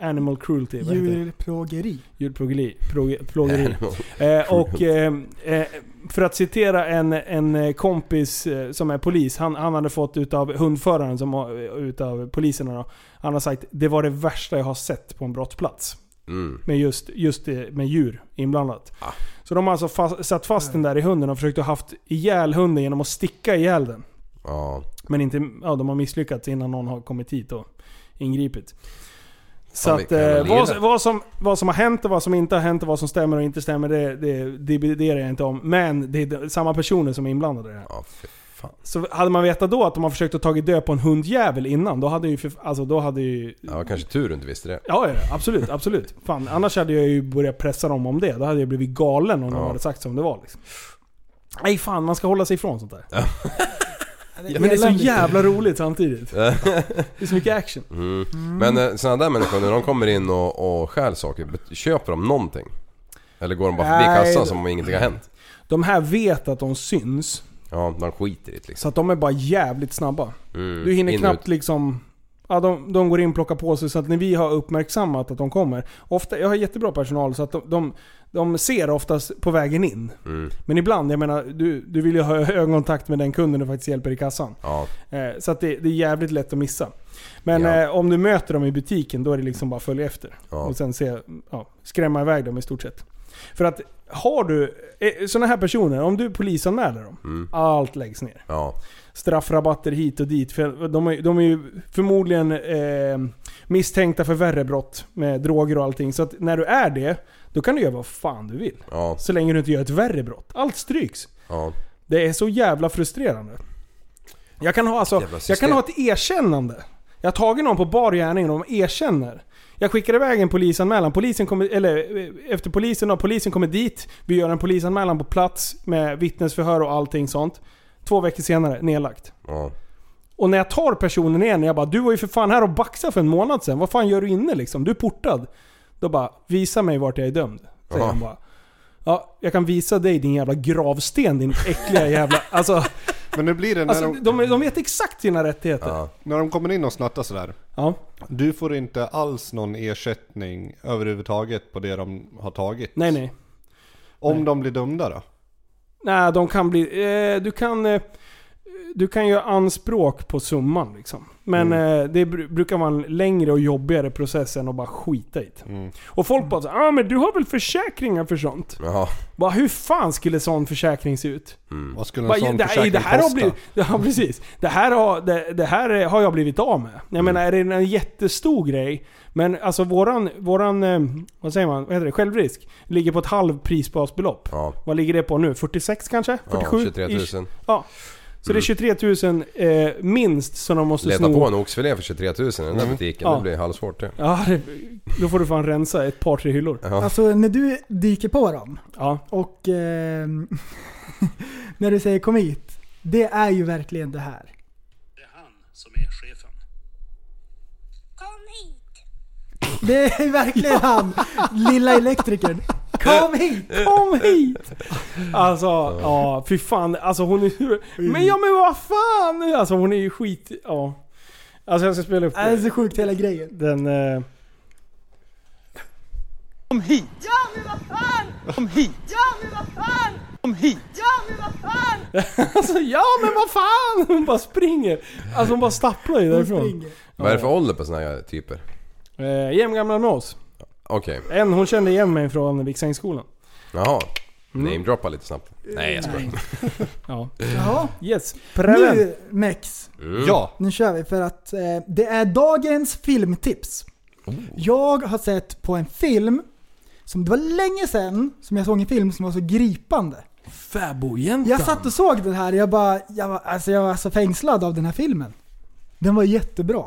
E: Animal cruelty.
A: Djurplågeri.
E: Djurplågeri. plåge- Plågeri. Eh, och eh, eh, för att citera en, en eh, kompis eh, som är polis. Han, han hade fått utav hundföraren, som, utav poliserna då. Han har sagt det var det värsta jag har sett på en brottsplats.
F: Mm.
E: Med just, just det, med djur inblandat.
F: Ah.
E: Så de har alltså fast, satt fast den där i hunden och försökt att haft ihjäl hunden genom att sticka ihjäl den.
F: Ja.
E: Men inte, ja, de har misslyckats innan någon har kommit hit och ingripit. Så att eh, vad, vad, som, vad som har hänt och vad som inte har hänt och vad som stämmer och inte stämmer, det, det dividerar jag inte om. Men det är de- samma personer som är inblandade i det här.
F: Ja.
E: Så hade man vetat då att de har försökt att tagit död på en hundjävel innan, då hade ju, för, alltså då hade ju...
F: Ja, kanske tur du inte visste det.
E: Ja, ja, absolut, absolut. Fan, annars hade jag ju börjat pressa dem om det. Då hade jag blivit galen om de
F: Ja.
E: hade sagt som det var liksom. Nej fan, man ska hålla sig ifrån sånt där.
F: Ja.
E: Men det är så jävla roligt samtidigt. Det är så mycket action.
F: Mm. Men eh, sådana där människor, när de kommer in och, och stjäl saker, bet- köper de någonting? Eller går de bara förbi
E: Nej,
F: kassan som om ingenting har hänt?
E: De här vet att de syns.
F: Ja, de skiter i det liksom.
E: Så att de är bara jävligt snabba.
F: Mm.
E: Du hinner
F: In
E: knappt
F: ut.
E: liksom... Ja, de, de går in och plockar på sig så att när vi har uppmärksammat att de kommer. Ofta, jag har jättebra personal så att de, de, de ser oftast på vägen in.
F: Mm.
E: Men ibland, jag menar, du, du vill ju ha ögonkontakt med den kunden du faktiskt hjälper i kassan.
F: Ja.
E: Eh, så att det, det är jävligt lätt att missa. Men
F: Ja.
E: eh, om du möter dem i butiken, då är det liksom bara följa efter.
F: Ja.
E: Och sen se, skrämma iväg dem i stort sett. För att har du eh, sådana här personer, om du polisanmäler dem,
F: Mm.
E: allt läggs ner.
F: Ja.
E: Straffrabatter hit och dit. För de, är, de är ju förmodligen eh, misstänkta för värre brott med droger och allting. Så att när du är det, då kan du göra vad fan du vill.
F: Ja.
E: Så länge du inte gör ett värre brott. Allt stryks.
F: Ja.
E: Det är så jävla frustrerande. Jag kan ha, alltså, jag kan ha ett erkännande. Jag har tagit någon på bar gärning och de erkänner. Jag skickar iväg en polisanmälan. Polisen kommer, eller efter polisen och polisen kommer dit. Vi gör en polisanmälan på plats med vittnesförhör och allting sånt. Två veckor senare, nedlagt.
F: Ja.
E: Och när jag tar personen igen, jag bara Du var ju för fan här och baxade för en månad sedan. Vad fan gör du inne liksom? Du är portad. Då bara Visa mig vart jag är dömd. Säger han bara. Ja, jag kan visa dig din jävla gravsten din äckliga jävla... Alltså,
H: Men nu blir det när,
E: alltså
H: de,
E: de, de vet exakt sina rättigheter.
F: Ja.
H: när de kommer in och snattar sådär.
E: Ja.
H: Du får inte alls någon ersättning överhuvudtaget på det de har tagit.
E: Nej, nej.
H: Om
E: Nej.
H: de blir dömda då?
E: Nej, de kan bli... Eh, du kan... Eh, du kan göra anspråk på summan liksom. Men eh, det br- brukar vara en längre och jobbigare process än att bara skita i det.
H: Mm.
E: Och folk bara så, ah men du har väl försäkringar för sånt?
F: Ja.
E: Bara, hur fan skulle sån försäkring se ut?
F: Mm.
H: Vad skulle en
E: Bara,
H: sån
E: det,
H: försäkring
E: det här har
H: kosta?
E: blivit, Ja precis. Det här, har, det, det här har jag blivit av med. Jag menar är det en jättestor grej. Men alltså våran, våran eh, vad säger man, vad heter det, självrisk ligger på ett halv prisbasbelopp.
F: Ja.
E: Vad ligger det på nu? 46 kanske? 47?
F: Ja, 23 000.
E: Ish. Ja. Så det är 23 000 eh, minst som de måste
F: Leta
E: sno.
F: på en oxfilé för 23 000 i den där butiken.
E: Ja.
F: Det blir halvsvårt det.
E: Ja, det, då får du fan rensa ett par tre hyllor.
F: Ja.
A: Alltså när du dyker på dem
E: Ja.
A: och eh, när du säger kom hit. Det är ju verkligen det här.
O: som är chefen.
A: Det är verkligen han, lilla elektrikern. Kom hit!
E: Kom hit! Alltså, ja, fy fan. Alltså hon är Men ja men vad fan! Alltså hon är ju skit... Ja. Alltså jag ska spela upp
A: Det är så sjukt hela grejen.
E: Den... Eh,
O: Kom hit!
N: Ja men vad fan!
O: Kom hit!
N: Ja men vad fan!
O: Kom hit!
N: Ja men vad fan!
E: alltså ja men vad fan! Hon bara springer. Alltså hon bara stapplar ju därifrån.
F: Vad är det för ålder på såna här typer?
E: Eh, jämngamla med oss.
F: Okej.
E: En hon kände igen mig från Viksängsskolan.
F: Jaha.
E: Mm.
F: Namedroppa lite snabbt. Nej jag skojar.
E: Ja.
A: Jaha.
E: Yes. Prellen.
A: Nu Mex.
F: Mm.
H: Ja!
A: Nu kör vi för att eh, det är dagens filmtips. Jag har sett på en film som det var länge sedan som jag såg en film som var så gripande.
E: Fäbodjäntan.
A: Jag satt och såg den här jag bara, jag var, alltså jag var så fängslad av den här filmen. Den var jättebra.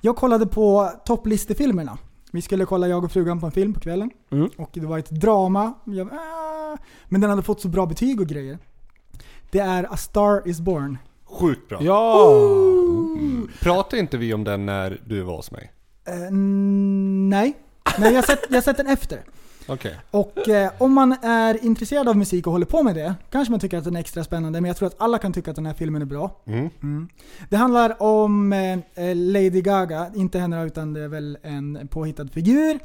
A: Jag kollade på topplistefilmerna. Vi skulle kolla jag och frugan på en film på kvällen.
E: Mm.
A: Och det var ett drama. Jag, ah, men den hade fått så bra betyg och grejer. Det är A Star Is Born.
H: Sjukt bra.
E: Ja!
H: Pratade inte vi om den när du var hos mig?
A: Mm, nej. Nej, jag har sett, jag sett den efter.
H: Okej.
A: Och eh, om man är intresserad av musik och håller på med det, kanske man tycker att den är extra spännande, men jag tror att alla kan tycka att den här filmen är bra.
H: Mm.
A: Mm. Det handlar om eh, eh, Lady Gaga, inte henne utan det är väl en påhittad figur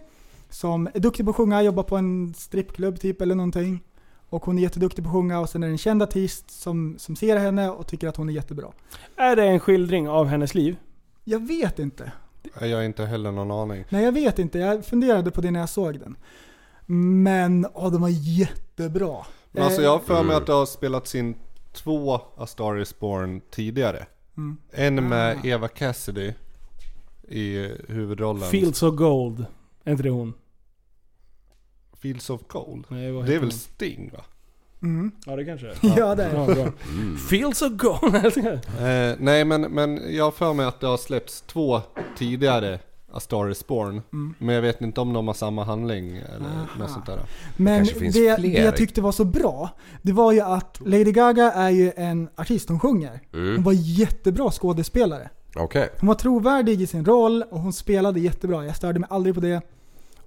A: som är duktig på att sjunga, jobbar på en strippklubb typ eller någonting. Och hon är jätteduktig på att sjunga och sen är det en känd artist som, som ser henne och tycker att hon är jättebra.
E: Är det en skildring av hennes liv?
A: Jag vet inte.
H: Jag har inte heller någon aning.
A: Nej jag vet inte, jag funderade på det när jag såg den. Men, åh den var jättebra.
H: Men alltså
A: Eh,
H: jag har för mig
F: Mm.
H: att det har spelats in två A Star Is Born tidigare.
A: Mm.
H: En med
A: Ah.
H: Eva Cassidy i huvudrollen.
E: Fields of Gold. Är inte det hon?
H: Fields of Gold?
E: Nej, vad
H: Det är väl
E: hon?
H: Sting va?
A: Mm.
E: Ja det kanske är.
A: Ja, det är det.
E: Ja. Fields of Gold.
H: Eh, nej men, men jag har för mig att det har släppts två tidigare A Star Is Born.
A: Mm.
H: Men jag vet inte om de har samma handling eller
A: Aha.
H: något sånt där.
A: Men det,
F: fler.
A: det jag tyckte var så bra, det var ju att Lady Gaga är ju en artist, hon sjunger. Hon
F: Mm.
A: var jättebra skådespelare.
F: Okej.
A: Hon var trovärdig i sin roll och hon spelade jättebra. Jag störde mig aldrig på det.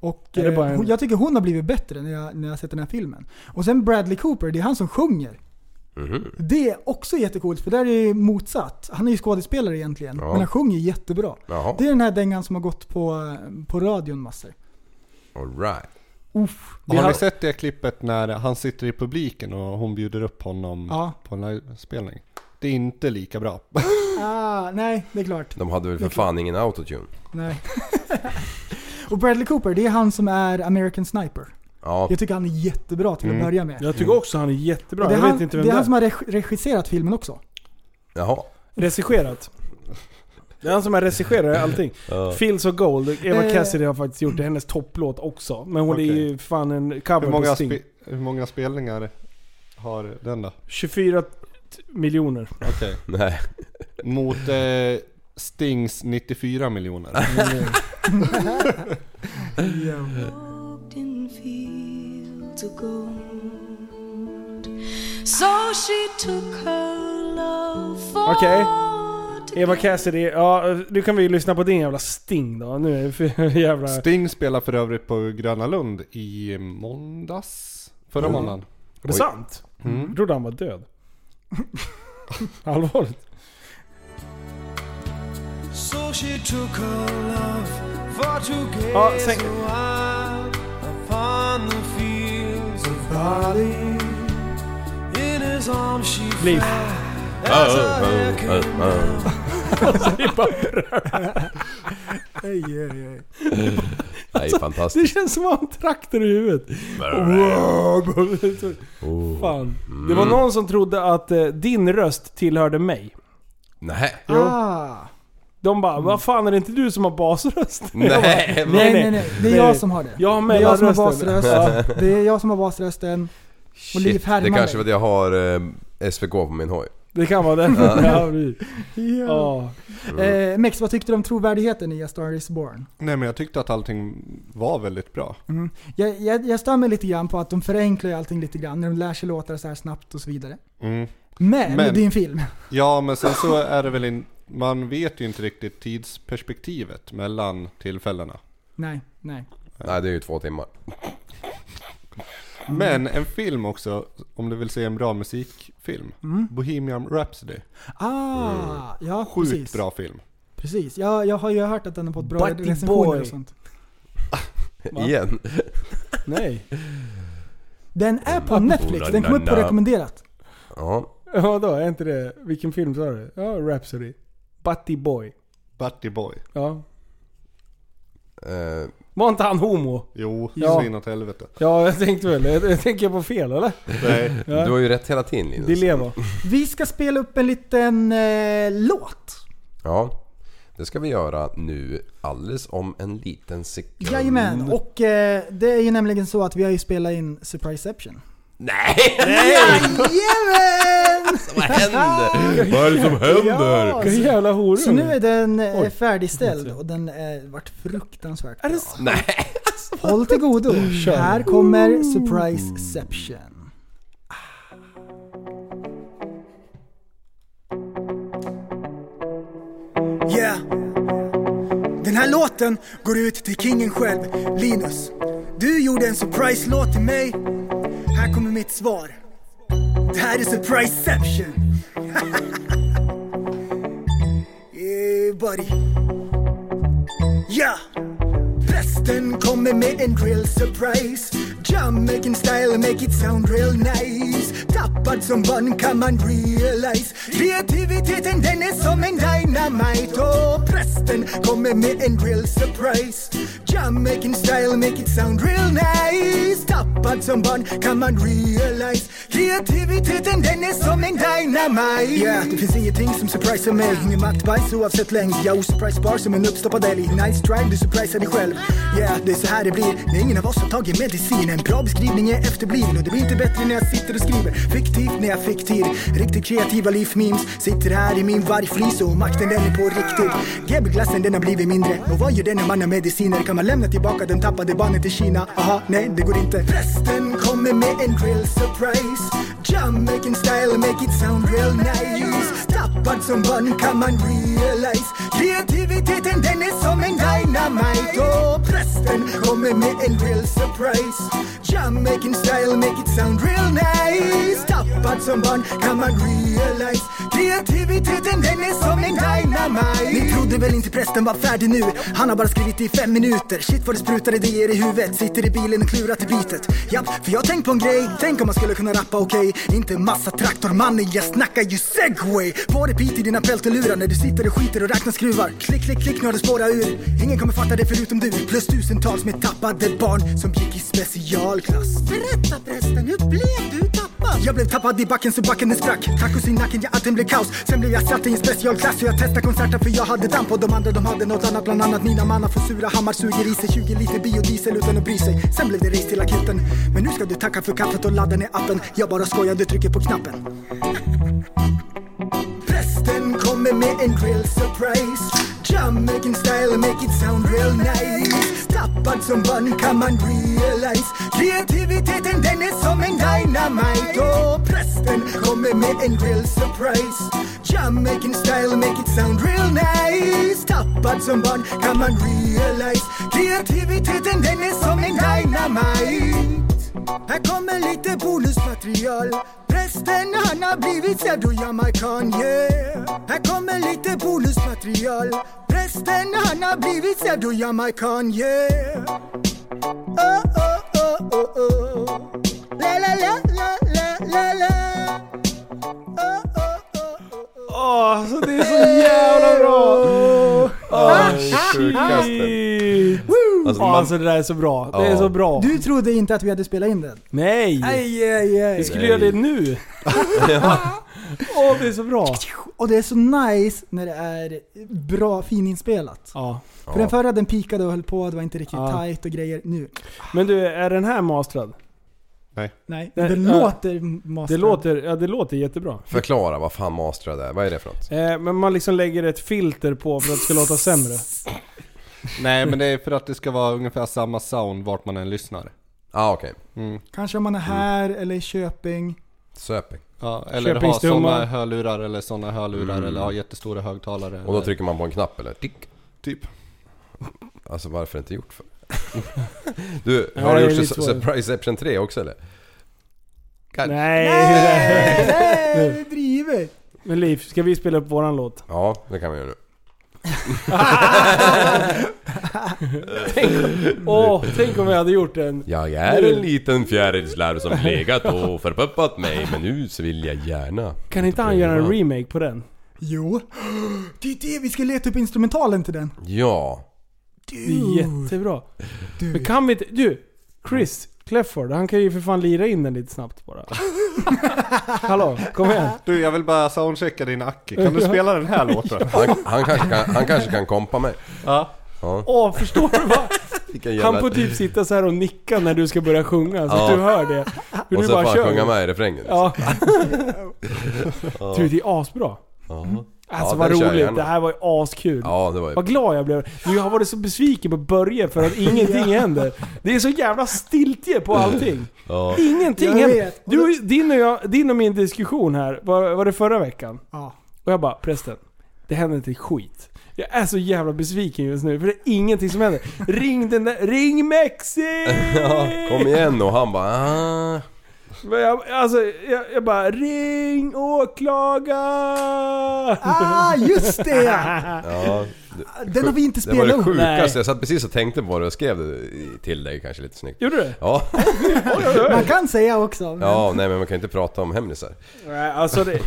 A: Och
E: det
A: eh,
E: en-
A: hon, jag tycker hon har blivit bättre när jag, när jag har sett den här filmen. Och sen Bradley Cooper, det är han som sjunger.
F: Mhm.
A: Det är också jättecoolt för där är det motsatt. Han är ju skådespelare egentligen,
F: Ja.
A: men han sjunger jättebra.
F: Jaha.
A: Det är den här dängan som har gått på, på radion massor.
F: Alright.
A: Uff.
H: Har ni sett det klippet när han sitter i publiken och hon bjuder upp honom
A: Ja.
H: på en livespelning? Det är inte lika bra.
A: Ah, nej, det är klart.
F: De hade väl för fan ingen autotune?
A: Nej. och Bradley Cooper, det är han som är American Sniper.
F: Ja.
A: Jag tycker han är jättebra till att
F: Mm.
A: börja med.
E: Jag tycker också han är jättebra.
A: Och det är
E: Jag
A: han,
E: vet inte vem
A: det är han som har reg- regisserat filmen också.
F: Jaha.
E: Regisserat. Det är han som har regisserat allting.
F: Ja.
E: Feels of Gold, Eva
A: Eh.
E: Cassidy har faktiskt gjort det. Hennes topplåt också. Men hon är
H: Okej.
E: ju fan en cover
H: Hur många,
E: på Sting.
H: spe, hur många spelningar har den då?
E: 24 t- miljoner.
H: Okej.
F: Nej.
H: Mot eh, Stings 94 miljoner.
P: in fields of gold. So she took her love for
E: Okej. Eva Cassidy, ja nu kan vi ju lyssna på din jävla Sting då. Nu är för jävla...
H: Sting spelar för övrigt på Gröna Lund i måndags. Förra
E: Mm.
H: måndagen.
E: Är det sant?
H: Mm.
E: Jag trodde han var död. Allvarligt.
P: So she took her love for to gaze
E: Ja, sen-
P: a while upon the fields of barley. In his arms she
E: Liv.
P: fell as her hair came down.
E: Alltså, det är bara.
A: Ej, ej, ej.
F: Det är fantastiskt.
E: Det känns som att han traktor i huvudet.
F: Oh.
E: Fan. Det var någon som trodde att eh, din röst tillhörde mig.
F: Nej.
E: Jo.
A: Ah.
E: De bara, vad fan är det inte du som har basröst?
F: Nej,
E: Jag bara,
A: Nej, nej, nej. Det är jag som har det.
E: Jag har
A: det är jag som har basröst.
E: Ja.
A: Det är jag som har basrösten. Och Liv
F: det kanske var att jag har eh, SVK på min hoj.
E: Det kan vara det.
F: Ja.
E: Ja.
A: Ja. Eh, Mex, vad tyckte du om trovärdigheten i A Star Is Born?
H: Nej men jag tyckte att allting var väldigt bra.
A: Mm. Jag, jag, jag stör mig lite grann på att de förenklar allting lite grann när de lär sig låtar så här snabbt och så vidare.
H: Mm.
A: Men,
H: Men-
A: det är en film.
H: Ja men sen så är det väl in, man vet ju inte riktigt tidsperspektivet mellan tillfällena.
A: Nej, nej.
F: Nej, det är ju två timmar.
H: Men en film också, om du vill se en bra musikfilm.
A: Mm.
H: Bohemian Rhapsody.
A: Ah, ja
H: Sjukt
A: precis.
H: bra film.
A: Precis. Jag, jag har ju hört att den har fått bra
E: Buddy
A: recensioner
E: boy.
A: och sånt.
E: Va?
F: Igen.
E: Nej.
A: Den är på Netflix, den kom upp på rekommenderat.
F: Ja.
E: Ja då, är inte det... Vilken film sa du? Ja, Rhapsody. Butty Boy.
H: Butty Boy.
E: Ja.
F: Eh,
E: Var inte han homo?
H: Jo,
E: Ja.
H: så inåt helvete.
E: Ja, jag tänkte väl. Jag, jag tänker på fel eller?
H: Nej.
E: Ja.
F: Du har ju rätt hela tiden Linus.
E: Det lever.
A: Vi ska spela upp en liten eh, låt.
F: Ja. Det ska vi göra nu alldeles om en liten sekund.
A: Jajamän, och eh, det är ju nämligen så att vi har ju spelat in Surpriseception.
F: Nej!
A: Jajamän!
F: Vad händer? Vad är det som händer?
A: Så,
E: jävla horor.
A: så nu är den eh,
E: Oj.
A: färdigställd och den är vart fruktansvärt bra.
F: Nej.
A: Håll till godo.
E: Kör.
A: Här kommer Surpriseception. Yeah. Den här låten går ut till kingen själv, Linus. Du gjorde en surprise-låt till mig. Här kommer mitt svar. Det här är Surpriseception. Eh, yeah, buddy. Ja! Prästen kommer med en real surprise Jam making style make it sound real nice Tappad som barn kan man realize Kreativiteten den är som en dynamite. Och prästen kommer med en real surprise. Jam making style make it sound real nice. Tappad som barn kan man realize. Kreativiteten den är som en dynamite. Yeah, det finns ingenting som surprisar mig. Ingen maktbajs oavsett längd. Jag är osurprisebar som en uppstoppad älg. Nice try, du surprisar dig själv. Yeah, det är så här det blir. När ingen av oss har tagit medicin. En bra beskrivning är efterbliven. Och det blir inte bättre när jag sitter och skriver. Fiktivt när jag fick tid. Riktigt kreativa liv memes Sitter här i min vargflis och makten den är på riktigt. GB-glassen den har blivit mindre. Och vad gör den när man har mediciner? Kan man lämna tillbaka den tappade barnet till Kina? Aha, nej det går inte. Prästen kommer med en real surprise. Jamaican making style make it sound real nice. Tappad som barn kan man realize. Kreativiteten den är som en dynamite Och prästen kommer med en real surprise. Jam making style make it sound real nice. Tappad som barn kan man realize. Kreativiteten den är som en dynamite. Ni trodde väl inte prästen var färdig nu? Han har bara skrivit i fem minuter. Shit vad det sprutar idéer i huvudet. Sitter i bilen och klurar till beatet Japp, för jag har tänkt på en grej. Tänk om man skulle kunna rappa okej. Inte massa traktormannen, jag snackar ju segway. På repeat i dina peltelurar När du sitter och skiter och räknar skruvar. Klick, klick, klick, nu har det spårat ur. Ingen kommer fatta det förutom du. Plus tusentals med tappade barn Som gick i specialklass. Berätta prästen, hur blev du tappad? Jag blev tappad i backen så backen den sprack. Tacos i nacken, ja allting blev kaos. Sen blev jag satt i en specialklass Så jag testade konserten för jag hade damp Och de andra de hade något annat. Bland annat mina mannar får sura hammar Suger i sig 20 liter biodiesel utan att bry sig. Sen blev det race till akuten. Men nu ska du tacka för kaffet och ladda ner appen. Jag bara skojar, du trycker på knappen Prästen kommer med en real surprise. Jam making style make it sound real nice. Tappad som barn kan man realize. Kreativiteten den är som en dynamite. Och prästen kommer med en real surprise. Jam making style make it sound real nice. Tappad som barn kan man realize. Kreativiteten den är som en dynamite här kommer lite bonusmaterial. Prästen han har blivit pseudo-jamaican yeah. Här kommer lite bonusmaterial. Prästen han har blivit pseudo-jamaican yeah. Oh oh oh oh oh. La la la la la la la.
E: Åh, alltså det är så jävla bra!
F: Är sjukaste. Alltså, man-
E: Alltså det där är så bra. Det är
F: Ja.
E: så bra.
Q: Du trodde inte att vi hade spelat in den?
E: Nej!
Q: Aj, aj, aj.
E: Vi skulle göra det nu. Åh, det är så bra.
Q: Och det är så nice när det är bra, fininspelat.
E: Ja.
Q: För den förra den pikade och höll på, det var inte riktigt
E: Ja.
Q: tight och grejer. Nu,
E: Men du, är den här mastrad?
H: Nej.
Q: nej.
E: Nej,
Q: Den
E: ja.
Q: låter masterad.
E: Det låter, ja, det låter jättebra.
F: Förklara vad fan mastrad är. Vad är det för något?
E: Eh, men man liksom lägger ett filter på för att det ska låta sämre.
H: Nej men det är för att det ska vara ungefär samma sound vart man än lyssnar.
F: Ja ah, okej.
H: Mm.
Q: Kanske om man är här eller i Köping.
F: Söping.
H: Ja, eller ha
E: Köpingstumma.
H: sådana hörlurar eller sådana hörlurar
F: Mm.
H: eller ha jättestora högtalare.
F: Och då
H: eller-
F: trycker man på en knapp eller? Tick.
H: Typ.
F: Alltså varför inte gjort för? du,
E: Ja,
F: har
E: det
F: du
E: är
F: gjort
E: lite
F: Sur-. Surpriseception 3 också eller?
E: Nej!
Q: Nej, nej, driver!
E: Men Liv, ska vi spela upp våran låt?
F: Ja, det kan vi göra nu.
E: Tänk, åh, tänk om vi hade gjort en...
F: Jag är en liten fjärilslarv som legat och förpuppat mig men nu så vill jag gärna.
E: Kan inte han göra en remake på den?
Q: Jo. Det är det, vi ska leta upp instrumentalen till den.
F: Ja.
E: Det är jättebra. Men kan vi inte... Du! Chris Clefford, han kan ju för fan lira in den lite snabbt bara. Hallå, kom igen.
H: Du jag vill bara soundchecka din Aki. Kan du spela den här låten?
F: Han, han, kanske kan, han kanske kan kompa mig.
H: Ja.
F: Ja.
E: Åh, förstår du vad?
F: Jävla-
E: Han får typ sitta så här och nicka när du ska börja sjunga så att
F: Ja.
E: du hör det. Hur
F: Och
E: du
F: så får
E: bara
F: han
E: kör.
F: sjunga med i refrängen.
E: Ja.
F: Ja.
E: Du, det är asbra.
F: Ja.
E: Alltså
F: Ja,
E: vad roligt. Det här var ju askul.
F: Ja, det var ju...
E: Vad glad jag blev. Du, jag har varit så besviken på Börje för att ingenting händer. Det är så jävla stiltje på allting.
F: Ja.
E: Ingenting
Q: Jag
E: händer.
Q: vet.
E: Du, din, och jag, din och min diskussion här, var, var det förra veckan?
Q: Ja.
E: Och jag bara, prästen. Det händer inte skit. Jag är så jävla besviken just nu, för det är ingenting som händer. Ring den där, ring Mexi!
F: Ja, kom igen och han bara ah.
E: Men jag, alltså, jag, jag bara, ring åklagaren!
Q: Ah, just det!
F: Ja, det,
Q: Den har vi inte
F: det var
Q: spelat
F: det
Q: upp.
F: sjukaste. Jag satt precis och tänkte på det och skrev det till dig kanske lite snyggt.
E: Gjorde du?
F: Ja.
Q: Man kan säga också. Men
F: Ja, nej men man kan inte prata om hemlisar.
E: Nej, alltså det...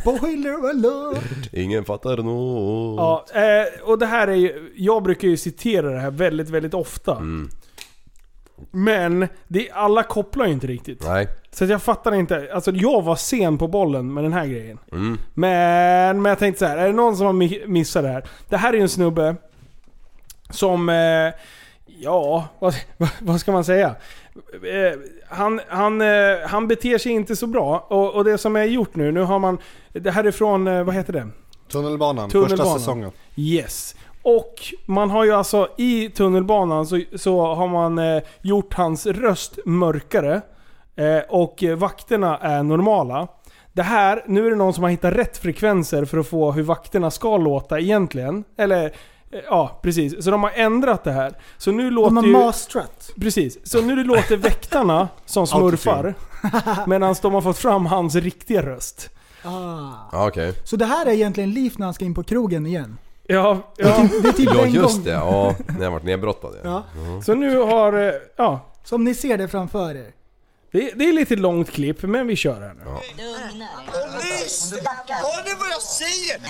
Q: Spoiler alert!
F: Ingen fattar något.
E: Ja, eh, och det här är ju, jag brukar ju citera det här väldigt, väldigt ofta.
F: Mm.
E: Men det, alla kopplar ju inte riktigt.
F: Nej.
E: Så att jag fattar inte. Alltså jag var sen på bollen med den här grejen.
F: Mm.
E: Men, men jag tänkte så här, är det någon som har mi- missat det här? Det här är ju en snubbe som, eh, ja, vad, vad, vad ska man säga? Eh, han, han, eh, han beter sig inte så bra. Och, och det som är gjort nu, nu har man, det här är från, eh, vad heter det?
H: Tunnelbanan,
E: Tunnelbanan.
H: första säsongen.
E: Yes. Och man har ju alltså i tunnelbanan så, så har man eh, gjort hans röst mörkare. Eh, och vakterna är normala. Det här, nu är det någon som har hittat rätt frekvenser för att få hur vakterna ska låta egentligen. Eller, eh, ja precis. Så de har ändrat det här. Så nu låter
A: De har
E: ju...
A: mastrat.
E: Precis. Så nu låter väktarna som smurfar. Medan de har fått fram hans riktiga röst.
A: Ah.
F: Ja, okej.
A: Så det här är egentligen Liv när han ska in på krogen igen.
E: Ja,
A: Det är typ, det är typ
F: Ja
A: en
F: just
A: gång.
F: det, ja. När jag varit nedbrottad ja.
A: Ja.
F: Mhm.
E: Så nu har, eh, ja.
A: Som ni ser det framför er.
E: Det, det är lite långt klipp, men vi kör här nu.
I: Polis! Hör ni vad jag säger?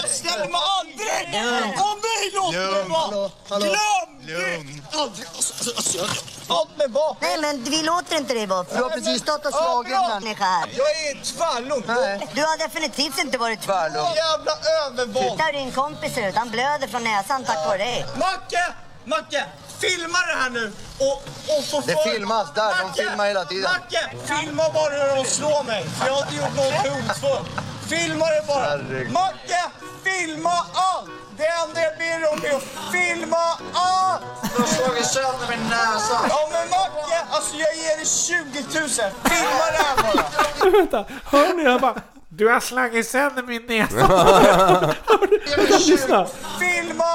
I: Jag ställer mig aldrig på mig! Låt mig vara! Glöm jag- Låt mig vara!
R: Nej men vi låter inte dig vara. Du har precis stått och slagit en människa här.
I: Jag är tvärlugn!
R: Du har definitivt inte varit tvärlugn.
I: Jävla övervåld!
R: Titta hur din kompis ser ut. Han blöder från näsan tack vare dig.
I: Macke! Macke! Filma det här nu! Och, och få
R: Det
I: för-
R: filmas där, de
I: Macke!
R: filmar hela tiden.
I: Macke! Filma bara hur de slår mig. För jag har inte gjort något hotfullt. Filma det bara.
R: Herregud.
I: Macke! Filma allt! Det enda jag ber om är att filma allt! Du har slagit sönder min näsa. Ja men Macke, alltså jag ger dig 20 000. Filma det här bara.
E: Vänta, hör ni? Jag bara... Du har slagit sönder min näsa. Lyssna.
I: Filma!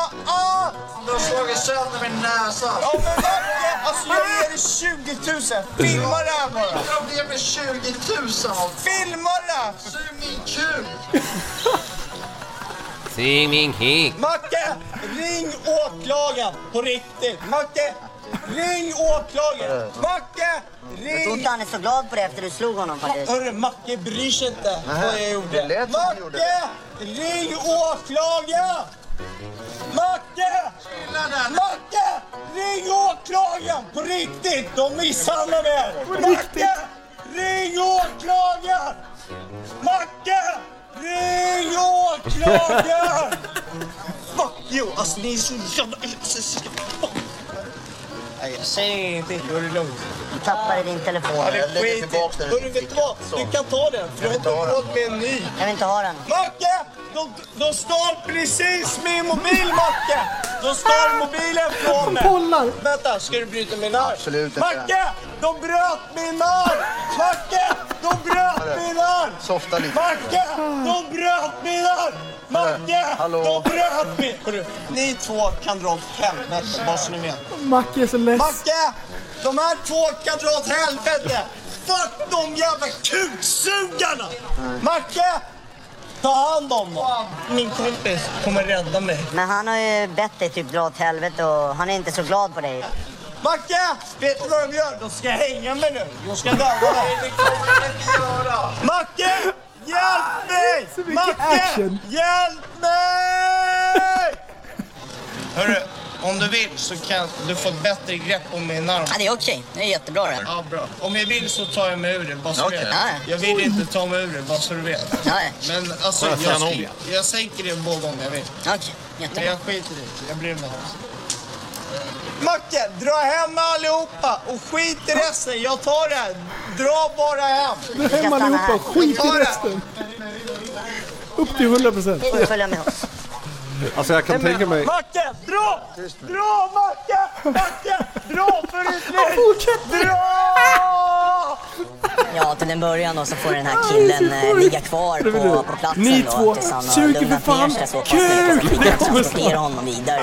I: Du har slagit sönder min näsa. Ja men Macke, alltså jag ger dig 20 000. Filma det här bara. Jag ger mig 20 000. Filma det! Sug min kuk.
F: Sing min kick.
I: Macke, ring åklagaren på riktigt. Macke, ring åklagaren. Macke,
R: Jag tror
I: ring...
R: inte han är så glad på det efter du slog honom faktiskt.
I: Hörru, Macke bryr sig inte vad jag
R: det
I: gjorde.
R: lät som du gjorde.
I: Macke, ring åklagaren! Macke! Macke! Ring åklagaren! På riktigt! De misshandlar mig! Macke! Ring åklagaren! Macke! Ring åklagaren! Fuck you! Alltså ni är så jävla... Säger ingenting. Då är det lugnt.
R: Du tappade din telefon.
I: Ja, det
R: Jag lägger
I: skit i.
R: tillbaka den.
I: Hörru, vet du vad? Du kan ta den, för jag har inte råd med en ny.
R: Jag vill inte ha den.
I: Macke! De, de stal precis min mobil, Macke! De stal mobilen från mig.
A: Pollar.
I: Vänta, ska du bryta min arm?
R: Absolut inte.
I: Macke! De bröt min arm! Macke! De bröt min arm!
R: Softa lite.
I: Macke! De bröt min arm! Macke!
R: Hallå?
I: De bröt. Hörru, ni två kan dra åt helvete, bara så ni vet.
A: Macke är så less.
I: Macke! De här två kan dra åt helvete! Fuck de jävla kuksugarna! Macke! Ta hand om dem! Min kompis kommer rädda mig.
R: Men han har ju bett dig typ dra åt helvete och han är inte så glad på dig.
I: Macke! Vet du vad de gör? De ska hänga mig nu. De ska döda mig. Det kommer de inte göra. Macke! Hjälp mig! Macke!
A: action.
I: Hjälp mig! Hörru, om du vill så kan du få ett bättre grepp om min arm.
R: Ja, det är okej. Det är jättebra det.
I: Ja, bra. Om jag vill så tar jag mig ur det, bara så.
R: Ja.
I: Jag vill inte ta mig ur det, bara så du vet.
R: Nej.
I: Men alltså,
R: Ja,
I: jag, jag, jag sänker det båda om jag vill.
R: Okej,
I: Men
R: jättebra.
I: jag skiter i det. Jag bryr mig inte. Macke, dra hem allihopa och skit i resten. Jag tar det här. Dra bara hem.
A: Dra hem allihopa, skit i resten. Upp till 100%.
R: Ni får följa med oss.
H: Alltså jag kan tänka mig...
I: Macke, dra! Dra Macke! Macke, dra för ditt liv! Dra!
R: Ja, till en början då så får den här killen eh, ligga kvar på, på platsen
E: Ni
R: då
E: två
R: tills han har
E: suger för
R: lugnat
E: fan
R: ner sig så pass mycket
E: kuk!
R: vi
E: Det
R: kan
E: kommer snart.
R: honom vidare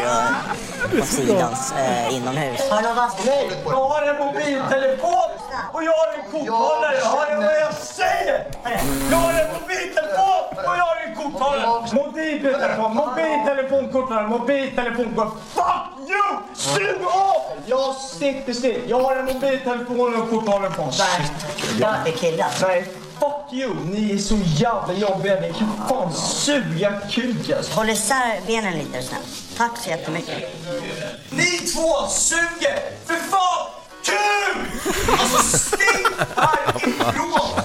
R: och, på sidans eh, inomhus.
I: Jag har en mobiltelefon och jag har en korthållare. Hör ni vad jag säger? Jag har en mobiltelefon och jag har en korthållare. Mobiltelefon, mobiltelefon, korthållare, mobiltelefon, korthållare. Fuck you! Sug av! Jag sitter still. Jag har en mobiltelefon och en korthållare på. Nej.
R: Det är killar.
I: Nej. Fuck you! Ni är så jävla jobbiga. Ni kan fan suga kuk alltså.
R: Håll isär benen lite snällt. Tack så jättemycket.
I: Ni två suger för fan kuk! Alltså stick härifrån!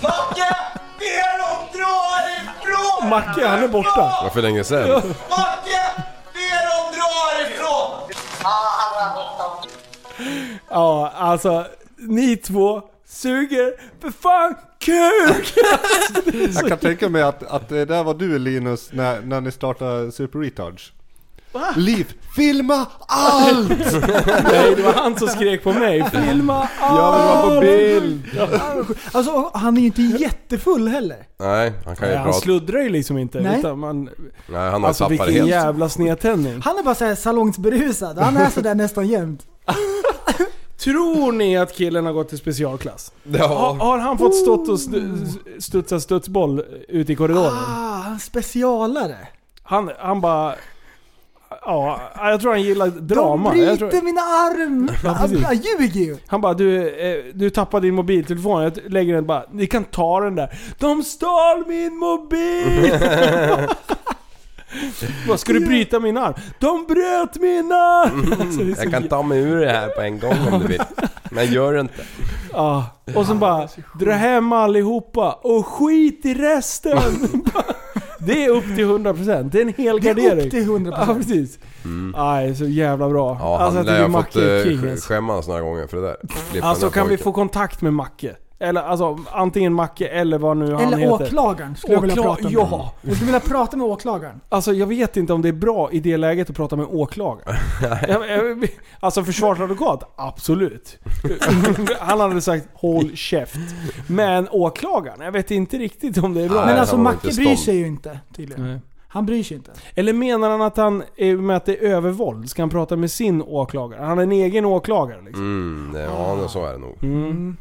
I: Macke! Be dem dra härifrån!
E: Macke, han är borta.
F: Var för länge sedan.
I: Macke! Härifrån!
E: Ja, alltså ni två suger för fan kuk!
H: Jag kan tänka mig att, att det där var du Linus när, när ni startade Super Retards. Liv, filma allt!
E: Nej, det var han som skrek på mig. Filma
F: Jag vill vara på
E: allt!
F: bild!
A: Alltså han är ju inte jättefull heller.
F: Nej, han kan ju
E: Nej, han
F: prata.
E: sluddrar ju liksom inte.
A: Nej.
E: Utan man,
F: Nej, han har
E: alltså
F: tappat det
E: vilken
F: helt.
E: jävla snedtändning.
A: Han är bara såhär salongsberusad. Han är sådär nästan jämt.
E: Tror ni att killen har gått till specialklass?
F: Ja.
E: Har, har han fått stått och stu- studsa studsboll ute i korridoren?
A: Ah, han specialare.
E: Han, han bara... Ja, jag tror han gillar drama.
A: De
E: Jag tror,
A: bryter mina arm!
E: Ja.
A: Han ljuger ju!
E: han bara du, eh, du tappade din mobiltelefon. Jag lägger den bara, ni kan ta den där. De stal min mobil! Vad ska du bryta min arm? De bröt min arm! Så
F: Jag kan ta mig ur det här på en gång om du vill. Men gör det inte.
E: Ja, och sen bara dra hem allihopa och skit i resten. det är upp till 100%. Det är en hel
A: Det är upp till 100%.
E: Ja, precis. Aj, så jävla bra.
F: Mm. Ja,
E: alltså
F: han
E: att
F: lär
E: det
F: ha fått
E: Macke
F: eh,
E: King.
F: sk-
E: alltså.
F: skämmas några gånger för det där.
E: Alltså
F: den här
E: kan vi
F: pojken.
E: få kontakt med Macke? Eller alltså antingen Macke eller vad nu han
A: Eller
E: heter.
A: åklagaren skulle jag vilja
E: Åkla-
A: prata med.
E: ja.
A: Jag skulle vilja prata med åklagaren.
E: Alltså jag vet inte om det är bra i det läget att prata med åklagaren. Jag- jag- alltså försvarsadvokat, absolut. Han hade sagt håll käft. Men åklagaren, jag vet inte riktigt om det är bra.
A: Men alltså
F: han
A: Macke bryr
F: stånd.
A: sig ju inte tydligen.
E: Nej.
A: Han bryr sig inte.
E: Eller menar han att han, med att det är övervåld, ska han prata med sin åklagare? Han har en egen åklagare liksom.
F: Mm, det, ja, så är det nog.
E: Mm.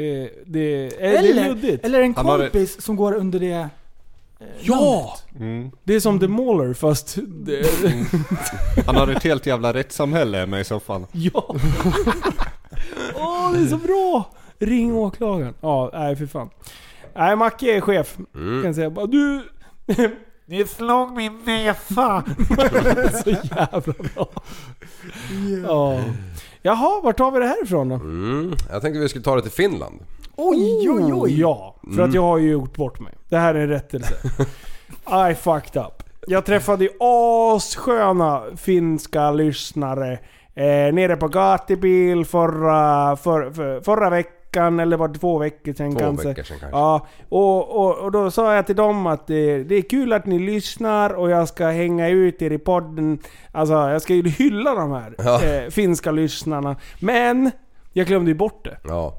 E: Det, det, är, det är
A: Eller,
E: luddigt.
A: eller en kompis som går under det... eh,
E: Ja!
H: Mm.
E: Det är som The Mauler fast... Det,
H: Han har ett helt jävla rättssamhälle med i soffan.
E: ja! Åh, det är så bra! Ring åklagaren. Ja, nej för fan. Nej, Macke är chef.
F: Mm.
E: Kan säga bara du... Ni slog min näsa! så jävla bra. Ja. Jaha, vart tar vi det här ifrån då?
F: Mm, jag tänkte vi skulle ta det till Finland.
A: Oj, oj, oj!
E: Ja, för att jag har ju gjort bort mig. Det här är en rättelse. I fucked up. Jag träffade ju assköna finska lyssnare eh, nere på Gatibil förra, för, för, förra veckan, eller var det två veckor sedan
F: Två
E: kanske.
F: veckor sedan kanske.
E: Ja, och, och, och då sa jag till dem att det, det är kul att ni lyssnar och jag ska hänga ut er i podden. Alltså jag ska ju hylla de här
F: Ja.
E: eh, finska lyssnarna. Men jag glömde ju bort det.
F: Ja.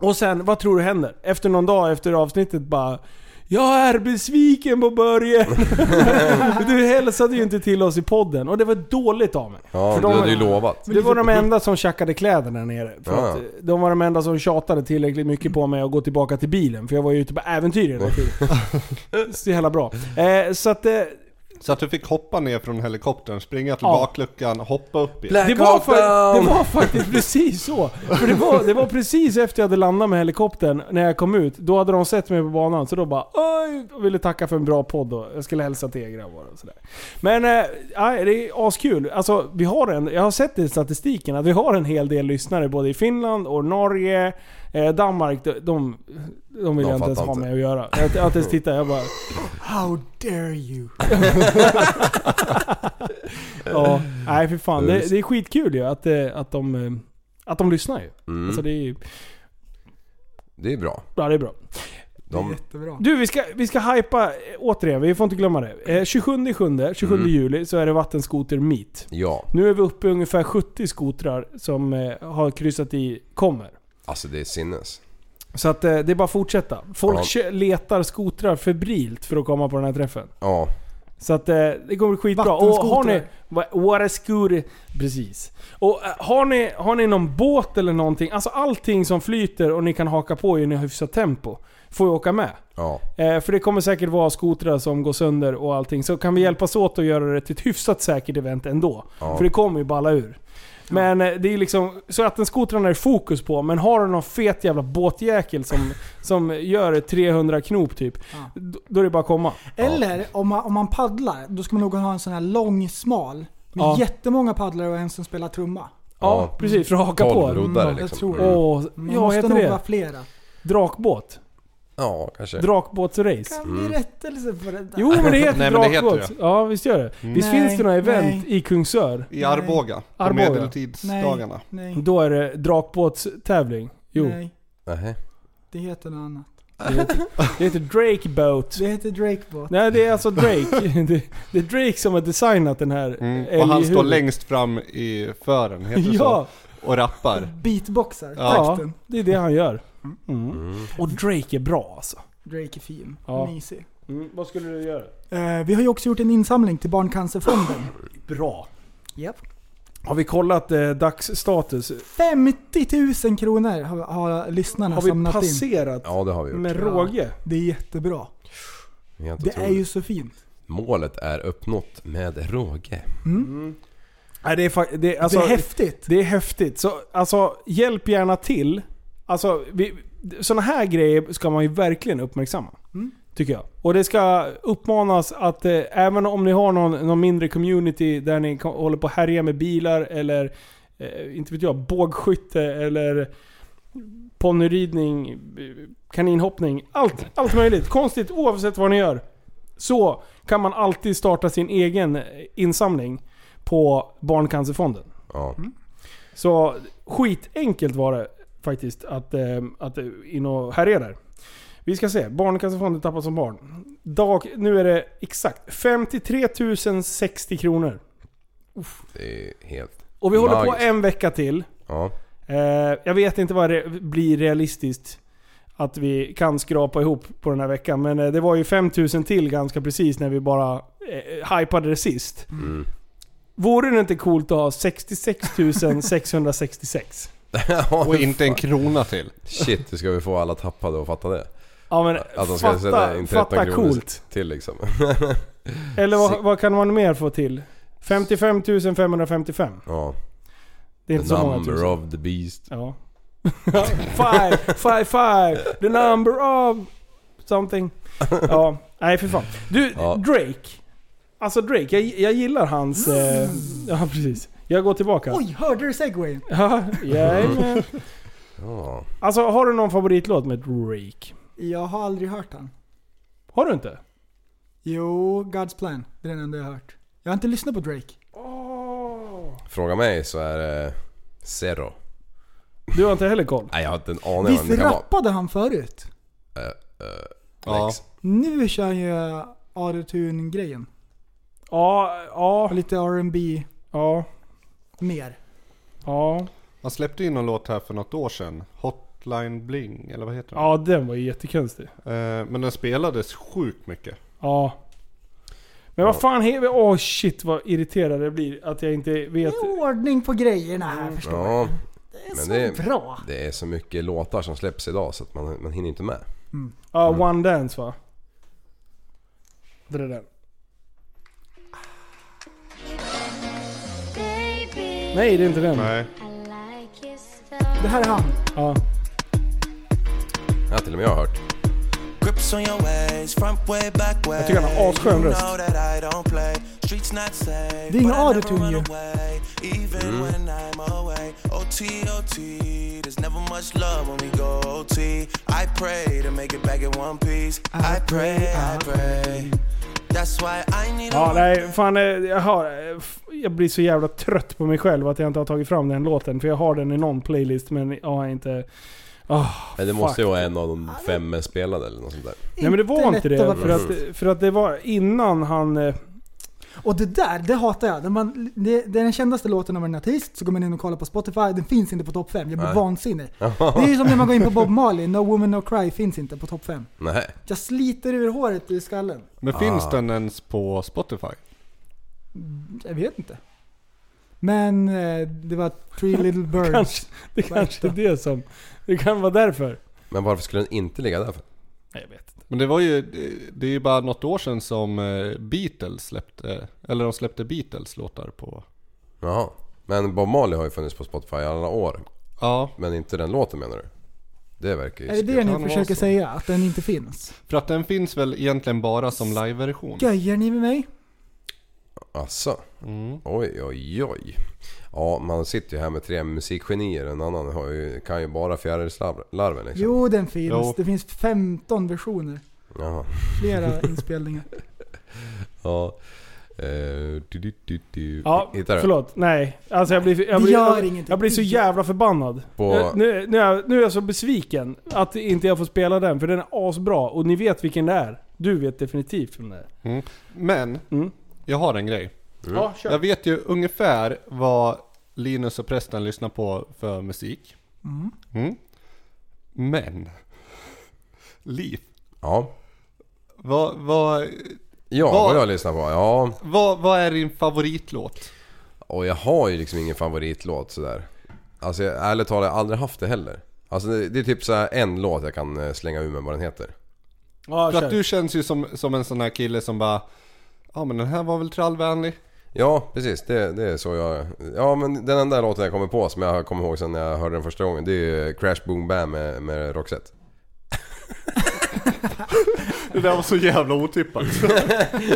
E: Och sen, vad tror du händer? Efter någon dag efter avsnittet bara jag är besviken på Börje. du hälsade ju inte till oss i podden och det var dåligt av mig.
F: Ja,
E: För
F: du
E: de-
F: hade ju lovat.
E: Det var de enda som tjackade kläder där nere. För
F: Ja.
E: att de var de enda som tjatade tillräckligt mycket på mig att gå tillbaka till bilen. För jag var ju ute på äventyr hela tiden. Så jävla bra. Eh, så att... Eh,
H: Så att du fick hoppa ner från helikoptern, springa till bakluckan, hoppa upp igen.
E: det, var det var faktiskt precis så. För det var, det var precis efter jag hade landat med helikoptern, när jag kom ut. Då hade de sett mig på banan, så då bara Oj! Och ville tacka för en bra podd och jag skulle hälsa till er grabbar och sådär. Men eh, nej, det är askul. Alltså, vi har en, jag har sett det i statistiken, att vi har en hel del lyssnare både i Finland och Norge. Eh, Danmark, de, de, de vill
F: De
E: jag inte ens ha
F: inte.
E: med att göra. Jag, jag har inte ens tittat, jag bara...
A: How dare you?
E: Ja, nej för fan. Det, det är skitkul ju att, eh, att, de, eh, att de lyssnar ju.
F: Mm.
E: Alltså det är.
F: Det är bra.
E: Ja, det är bra.
F: De,
A: Jättebra.
E: Du, vi ska, vi ska hypa eh, återigen. Vi får inte glömma det. Eh, 27 sjunde, 27
F: Mm.
E: juli så är det vattenskoter meet.
F: ja.
E: Nu är vi uppe i ungefär 70 skotrar som eh, har kryssat i kommer.
F: Alltså det är sinnes.
E: Så att eh, det är bara att fortsätta. Folk
F: Ja.
E: letar skotrar febrilt för att komma på den här träffen.
F: Ja.
E: Så att eh, det kommer bli skitbra. Och har ni... What a scooter. Precis. Och eh, har ni, har ni någon båt eller någonting, alltså allting som flyter och ni kan haka på i en hyfsat tempo, får ju åka med.
F: Ja.
E: Eh, för det kommer säkert vara skotrar som går sönder och allting. Så kan vi hjälpas åt att göra det till ett hyfsat säkert event ändå.
F: Ja.
E: För det kommer ju balla ur. Men eh, det är liksom, så att den skotrarna är fokus på, men har du någon fet jävla båtjäkel som, som gör 300 knop typ, då, då är det bara att komma.
A: Eller om man, om man paddlar, då ska man nog ha en sån här lång smal. Med
E: Ja.
A: jättemånga paddlare och en som spelar trumma.
E: Ja, precis. För att haka på.
F: Roddare
A: Mm, jag
F: liksom.
A: tror det.
F: Mm.
A: Man
E: ja,
A: måste nog vara flera.
E: Drakbåt.
F: Ja, kanske.
E: Drakbåtsrace.
A: Kan vi rättelse på det där?
E: Jo men det heter
H: Nej, men det heter
E: drakbåt.
H: det.
E: Ja visst gör det. Visst
A: Nej,
E: finns det några event
A: nej.
E: i Kungsör?
H: I Arboga, på
E: Arboga.
H: medeltidsdagarna.
A: Nej,
E: Då är det drakbåtstävling. Jo.
A: nej.
F: Nej.
A: Det heter något annat.
E: Det heter, det heter Drake Boat.
A: Det heter Drake Boat.
E: Nej det är alltså Drake. det, det är Drake som har designat den här
H: Mm. Och han står längst fram i fören, heter det
E: Ja.
H: så? Och rappar.
A: Beatboxar,
E: Ja,
A: takten.
E: det är det han gör. Mm. Och Drake är bra alltså.
A: Drake är fin.
E: Ja.
A: Mysig.
E: Mm. Vad skulle du göra?
A: Eh, vi har ju också gjort en insamling till Barncancerfonden.
E: Bra.
A: Japp.
E: Har vi kollat eh, dagsstatus?
A: 50 000 kronor har, har lyssnarna
E: Har vi
A: samlat in.
E: passerat
F: Ja det har vi gjort.
E: med råge?
A: Det är jättebra.
F: Helt
A: Det är
F: otroligt.
A: ju så fint.
F: Målet är uppnått med råge.
E: Mm. Nej, det, är, fa- det, är- alltså,
A: det är häftigt.
E: Det är häftigt. Så, alltså, hjälp gärna till. Alltså, vi, såna här grejer ska man ju verkligen uppmärksamma.
A: Mm.
E: Tycker jag. Och det ska uppmanas att eh, även om ni har någon, någon mindre community där ni kan, håller på att härja med bilar eller eh, inte vet jag, bågskytte eller ponnyridning, kaninhoppning. Allt, allt möjligt. Konstigt oavsett vad ni gör. Så kan man alltid starta sin egen eh, insamling på Barncancerfonden.
F: Ja.
E: Så skitenkelt var det faktiskt att, eh, att eh, in och härja där. Vi ska se. Barncancerfonden tappas som barn. Dag, nu är det exakt 53 060 kronor.
F: Det är helt
E: Och vi håller på en vecka till.
F: Ja.
E: Eh, jag vet inte vad det blir realistiskt att vi kan skrapa ihop på den här veckan. Men det var ju 5000 till ganska precis när vi bara eh, hypade det sist.
F: Mm.
E: Vore det inte coolt att ha 66 666?
H: Och inte en krona till.
F: Shit, hur ska vi få alla tappade att fatta det?
E: Ja men
F: Att de ska
E: fatta,
F: sätta in 13
E: fatta coolt.
F: till liksom.
E: Eller vad, vad kan man mer få till? 55 555.
F: Ja.
E: Det är inte
F: the
E: så många
F: number
E: tusen.
F: of the beast.
E: Ja. five, five, five, the number of something. Ja, nej för fan. Du,
F: Ja.
E: Drake. Alltså Drake, jag, jag gillar hans... Eh, ja precis. Jag går tillbaka.
A: Oj, hörde du segwayen?
E: Ja, jajamän.
F: Ja.
E: Alltså har du någon favoritlåt med Drake?
A: Jag har aldrig hört han.
E: Har du inte?
A: Jo, God's Plan. Det är den enda jag har hört. Jag har inte lyssnat på Drake.
F: Fråga mig så är det Zero.
E: Du har inte heller koll?
F: Nej jag har inte en aning om
A: Visst
F: det kan vara.
A: rappade han förut?
F: Uh, uh,
H: Ja.
F: Lex.
A: Nu kör han ju autotune-grejen.
E: Ja, ja,
A: Och lite R&B
E: ja,
A: mer.
E: ja.
H: Han släppte in någon låt här för något år sedan. Hotline Bling, eller vad heter den?
E: Ja, den var ju jättekonstig.
H: Eh, men den spelades sjukt mycket.
E: Ja. Men vad fan heter... Åh shit vad irriterad jag blir att jag inte vet.
A: Det är ordning på grejerna här förstår
F: Ja.
A: jag. Det är
F: Men
A: så
F: det är,
A: bra.
F: det är så mycket låtar som släpps idag så att man, man hinner inte med.
E: Ja,
F: Mm.
E: One Dance va? Det är den. Nej, det är inte den.
H: Nej.
A: Det här är han.
E: Ja.
F: Ja, till och med jag har hört.
E: Jag tycker han har asskön röst.
A: Det är ingen autotune ju.
F: Mm.
E: Ja, nej, fan eh, jag har... eh, Jag blir så jävla trött på mig själv att jag inte har tagit fram den låten. För jag har den i någon playlist men jag har inte... Oh,
F: Men det måste ju vara en av de fem spelade eller något sånt där.
E: Nej men det var inte det. För att, för att det var innan han...
A: Och det där, det hatar jag. När man, det, det är den kändaste låten av en artist, så går man in och kollar på Spotify, den finns inte på topp 5. Jag blir
F: Nej.
A: vansinnig. Det är ju som när man går in på Bob Marley, No Woman No Cry finns inte på topp 5.
F: Nej.
A: Jag sliter ur håret ur skallen.
H: Men
F: Ah.
H: finns den ens på Spotify?
A: Jag vet inte. Men eh, det var Three Little Birds.
E: kanske, det kanske är det som... Det kan vara därför.
F: Men varför skulle den inte ligga där
E: jag vet.
H: Men det var ju, det är ju bara något år sedan som eh, Beatles släppte, eller de släppte Beatles låtar på...
F: Jaha. Men Bob Marley har ju funnits på Spotify alla år.
H: Ja,
F: Men inte den låten menar du? Det verkar ju
A: Är det det ni försöker
H: så.
A: säga? Att den inte finns?
H: för att den finns väl egentligen bara som live-version.
A: Göjer ni med mig?
F: Asså?
H: Mm.
F: Oj, oj, oj. Ja, man sitter ju här med tre musikgenier. En annan har ju, kan ju bara fjärilslarven liksom.
A: Jo, den finns.
H: Jo.
A: Det finns 15 versioner.
F: Jaha.
A: Flera inspelningar.
F: Ja. Eh, du, du, du, du.
E: Ja,
F: Hittar du?
E: förlåt. Nej. Alltså jag blir, jag blir, jag, jag blir så jävla förbannad.
F: På-
E: Jag, nu, nu, är jag, nu är jag så besviken att inte jag får spela den, för den är asbra. Och ni vet vilken det är. Du vet definitivt vem det är.
H: Mm. Men, jag har en grej.
E: Ja, kör.
H: Jag vet ju ungefär vad Linus och prästen lyssnar på för musik.
A: Mm.
H: Mm. Men, Liv.
F: Ja.
H: Vad, vad,
F: Ja,
H: vad,
F: vad jag lyssnar på? Ja.
H: vad, vad är din favoritlåt?
F: Och jag har ju liksom ingen favoritlåt sådär. Alltså jag, ärligt talat, jag har aldrig haft det heller. Alltså det, det är typ så här en låt jag kan eh, slänga ur mig vad den heter.
E: Ja,
H: För att du känns ju som, som en sån här kille som bara Ja men den här var väl trallvänlig?
F: Ja, precis. Det, det är så jag... Ja, men den enda låten jag kommer på som jag kommer ihåg sen när jag hörde den första gången. Det är Crash Boom Bam med, med Roxette.
H: Det där var så jävla otippat.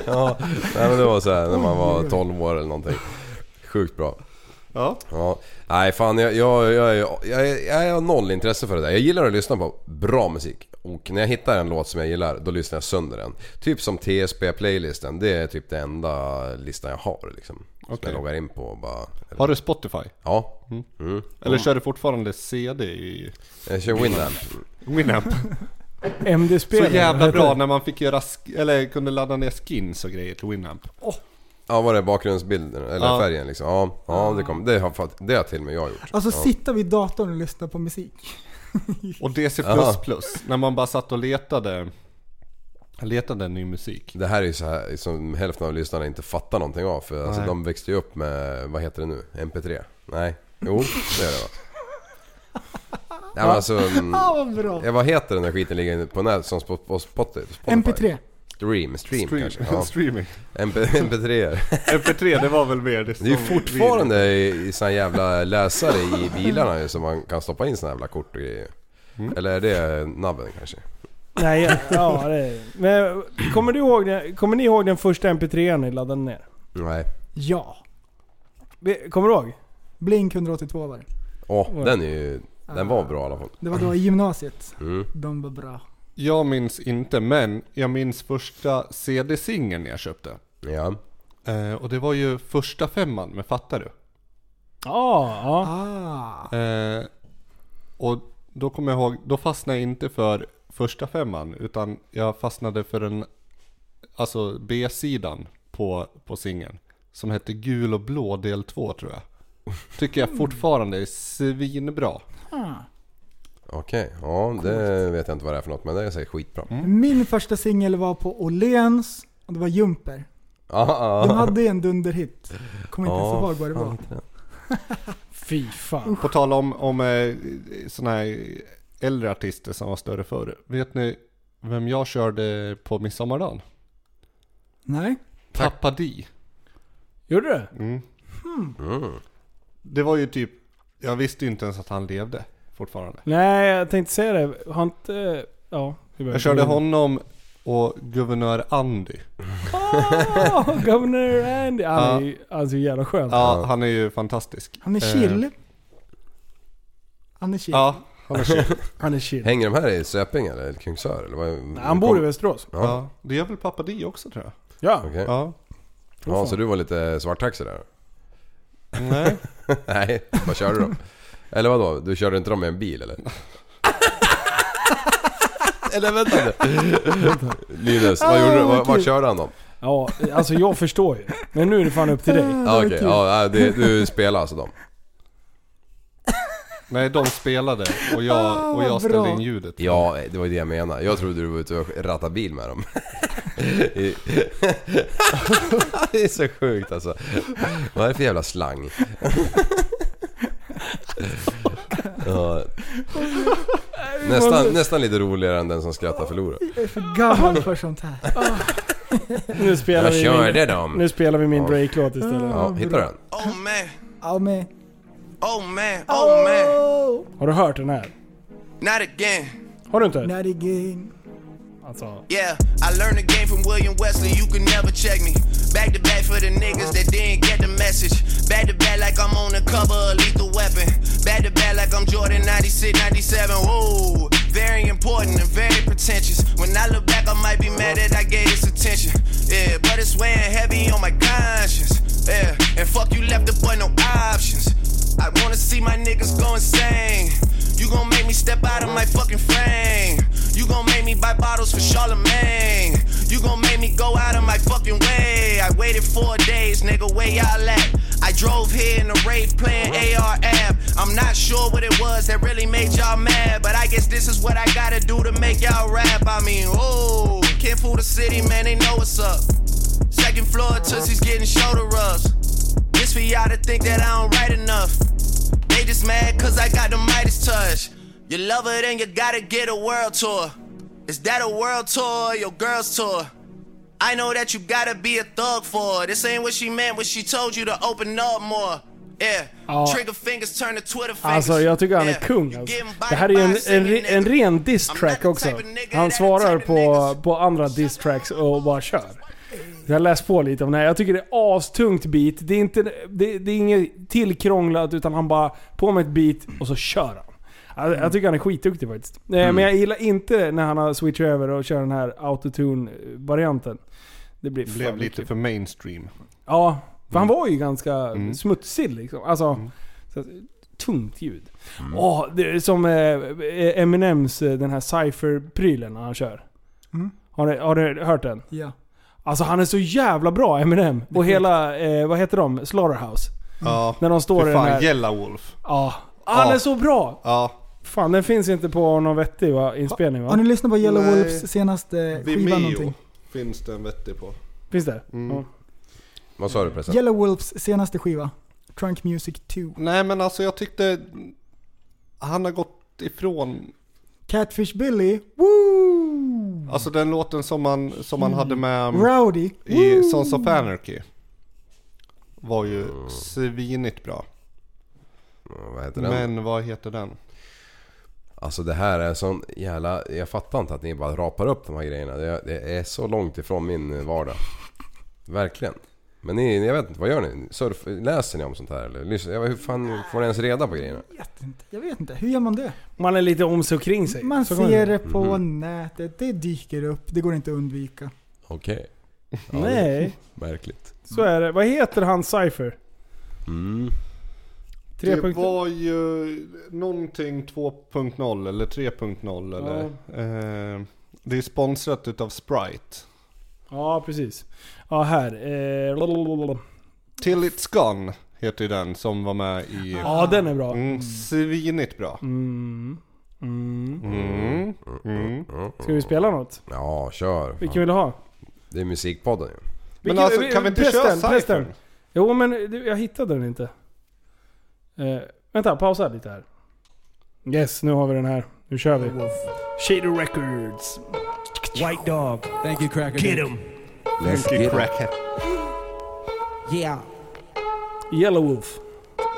F: ja, nej, men det var så här när man var 12 år eller någonting. Sjukt bra.
H: Ja.
F: Ja. Nej fan jag, jag, jag, jag, jag, jag har noll intresse för det där. Jag gillar att lyssna på bra musik. Och när jag hittar en låt som jag gillar, då lyssnar jag sönder den. Typ som TSB-playlisten. Det är typ det enda listan jag har liksom. Som
H: Okej.
F: jag loggar in på bara...
H: Har du Spotify?
F: Ja.
H: Mm.
F: Mm.
H: Eller kör du fortfarande CD i...
F: Jag kör Winamp.
H: Winamp.
E: MD-spelare.
H: Så jävla bra när man fick göra, sk- eller kunde ladda ner skins och grejer till Winamp.
F: Ja var det bakgrundsbilden eller
H: Ja.
F: färgen liksom? Ja, ja det, kom, det, har, fått- det har till och med jag gjort.
A: Alltså
F: ja.
A: sitta vid datorn och lyssna på musik.
H: Och DC++,
F: Aha.
H: när man bara satt och letade, letade ny musik.
F: Det här är ju så här som hälften av lyssnarna inte fattar någonting av för alltså, de växte ju upp med, vad heter det nu? MP3? Nej? Jo, det är det va? Ja, men alltså, mm,
A: Ah, vad bra.
F: ja, vad heter den där skiten ligger på nät som på, på Spotify? Spotify?
A: MP3.
F: Stream, stream,
H: Stream-
F: kanske? Ja.
H: streaming.
F: MP, MP3
H: MP3 det var väl mer det
F: Det är ju
H: som-
F: fortfarande i, i såna jävla läsare i bilarna ju, så man kan stoppa in såna jävla kort och grejer.
H: Mm.
F: Eller är det nabben kanske?
E: Nej, ja, ja det är... Men kommer, du ihåg, den- kommer ni ihåg den första MP3 ni laddade ner?
F: Nej.
A: Ja.
E: Kommer du ihåg?
A: Blink 182 var det.
F: Åh, den är ju... Den var bra i alla fall.
A: Det var då i gymnasiet.
F: Mm.
A: De var bra.
H: Jag minns inte, men jag minns första CD-singeln jag köpte.
F: Ja.
H: Eh, och det var ju första femman med Fattar du?
E: Ja, ja.
A: Ah.
H: Eh, och då kommer jag ihåg, då fastnade jag inte för första femman utan jag fastnade för den, alltså B-sidan på, på singeln. Som hette Gul och blå del 2 tror jag. Tycker jag fortfarande är svinbra.
A: Ah.
F: Okej, ja det vet jag inte vad det är för något men det är säkert skitbra.
A: Min första singel var på Åhléns och det var Jumper.
F: Ah, ah.
A: De hade en dunderhit. Kommer inte ens ihåg vad det var.
E: Fy fan.
H: På tal om, om eh, sådana här äldre artister som var större förr. Vet ni vem jag körde på midsommardagen?
A: Nej.
H: Pappa Di.
E: Gjorde du?
H: Mm.
A: Hmm.
F: Mm.
H: Det var ju typ, jag visste ju inte ens att han levde fortfarande.
E: Nej, jag tänkte säga det. Har inte... Ja.
H: Jag körde honom och guvernör Andy.
E: Åh, Governor Andy. Han är ju han är så jävla skön.
H: Ja, han är ju fantastisk.
A: Han är
H: Eh,
A: chill. Han är chill.
H: Ja, han är chill.
E: Han är chill.
F: Hänger de här i Söping eller Kungsör eller vad?
E: Nej, han bor i Västerås.
F: Ja.
H: Ja, det gör väl pappa Di också tror jag.
E: Ja.
F: Okej.
H: Ja.
F: Ja, så du var lite svarttaxi där?
H: Nej.
F: Nej, vad körde du då? Eller vadå? Du körde inte dem med en bil eller? eller vänta nu. Linus, vad gjorde du? Vad, vad körde han då?
E: Ja, alltså jag förstår ju. Men nu är det fan upp till dig.
F: Ja, okej, ja, det, du spelar alltså dem?
H: Nej, de spelade och jag, och jag ställde in ljudet.
F: Ja, det var det jag menade. Jag trodde du var ute och rattade bil med dem. Det är så sjukt alltså. Vad är det för jävla slang? Ja. Nästan, nästan lite roligare än den som skrattar förlorar.
A: Jag är för gammal för sånt här.
E: Nu spelar
F: Jag
E: vi
F: körde
E: min,
F: dem.
E: Nu spelar vi min
F: Ja.
E: Drake-låt istället.
F: Ja, hittar du den?
P: Oh man,
A: Ja men.
P: oh man, oh man.
E: Har du hört den här?
P: Not again.
E: Har du inte?
A: Not again.
E: Alltså.
P: Yeah, I learned the game from William Wesley. You can never check me. Back to back for the niggas that didn't get the message. Back to back like I'm on the cover of Lethal Weapon. Back to back like I'm Jordan 96, 97. Whoa, very important and very pretentious. When I look back, I might be mad that I gave this attention. Yeah, but it's weighing heavy on my conscience. Yeah, and fuck you left the boy no options. I wanna see my niggas go insane. You gon' make me step out of my fucking frame. You gon' make me buy bottles for Charlemagne. You gon' make me go out of my fucking way. I waited four days, nigga, where y'all at? I drove here in a rave playing AR app. I'm not sure what it was that really made y'all mad, but I guess this is what I gotta do to make y'all rap. I mean, oh, can't fool the city, man, they know what's up. Second floor, Tootsie's getting shoulder rubs. This for y'all to think that I don't write enough. They just mad cause I got the Midas touch. You love her, then you gotta get a world tour. Is that a world tour or your girl's tour? I know that you gotta be a thug for her. This ain't what she meant when she told you to open up more. Yeah,
E: Ja. Alltså jag tycker han är kung alltså. Det här är ju en, en, en ren diss-track också. Han svarar på, på andra diss-tracks och bara kör. Jag har läst på lite om det här. Jag tycker det är astungt beat. Det är, inte, det, det är inget tillkrånglat utan han bara på med ett beat och så kör han. Jag, jag tycker han är skitduktig faktiskt. Eh,
H: Mm.
E: Men jag gillar inte när han har switchat över och kör den här autotune-varianten. Det blir
H: Det
E: fan
H: blev
E: mycket.
H: lite för mainstream.
E: Ja, för han
H: Mm.
E: var ju ganska
H: Mm.
E: smutsig liksom. Alltså, så, tungt ljud.
H: Mm.
E: Åh, det är som eh, Eminems eh, den här cypher-prylen när han kör.
A: Mm.
E: Har du, har du hört den?
A: Ja.
E: Alltså han är så jävla bra Eminem. Och hela, eh, vad heter de? Slaughterhouse.
H: Ja,
E: När de står
H: för
E: i den
H: fan,
E: här...
H: Yellow Wolf.
E: Ja. Han
H: Ja.
E: är så bra!
H: Ja.
E: Fan den finns inte på någon vettig va? inspelning va?
A: Har ni lyssnat på Yellow
H: Nej.
A: Wolves senaste skiva
H: Vimeo
A: någonting?
H: finns det en vettig på.
E: Finns det?
H: Mm.
E: Ja.
F: Vad sa du förresten?
A: Yellow Wolves senaste skiva. Trunk Music 2.
H: Nej men alltså jag tyckte han har gått ifrån
A: Catfish Billy. Woo!
H: Alltså den låten som man, som man
A: Mm.
H: hade med
A: Rowdy.
H: i
A: Woo!
H: Sons of Anarchy. Var ju svinigt bra.
F: Vad heter den?
H: Men vad heter den?
F: Alltså det här är sån jävla... Jag fattar inte att ni bara rapar upp de här grejerna. Det, det är så långt ifrån min vardag. Verkligen. Men ni, jag vet inte, vad gör ni? Surf, läser ni om sånt här eller? Lyssnar- jag vet, Hur fan får ni ens reda på grejerna?
A: Jag vet inte, hur gör man det?
E: Man är lite om sig och kring sig.
A: Man
E: Så
A: ser
E: man-
A: det på
F: Mhm.
A: nätet, det dyker upp, det går inte att undvika.
F: Okej. Ja, det-
E: Nej.
F: Märkligt.
E: Så är det. Vad heter han Cypher?
F: Mm.
H: Det
E: punkter.
H: var ju någonting 2.0 eller 3.0 eller... Eh, det är sponsrat utav Sprite.
E: Ja, precis. Ja, här. Eh.
H: Till It's Gone heter ju den som var med i...
E: Ja, den är bra.
H: Mm, svinigt bra.
E: Mm. Mm.
H: Mm. Mm.
E: Ska vi spela något?
F: Ja, kör.
E: Vilken vill du ha?
F: Det är Musikpodden ju.
H: Men
E: Vilken-
H: alltså, kan vi inte köra. Cypher?
E: Jo men jag hittade den inte. Eh, vänta, pausa lite här. Yes, nu har vi den här. Nu kör vi. Shader Records.
S: White dog. Thank you, Cracker.
E: Get 'em.
F: Let's
H: Thank you,
F: get it.
H: crackhead.
S: Yeah.
E: Yellow Wolf.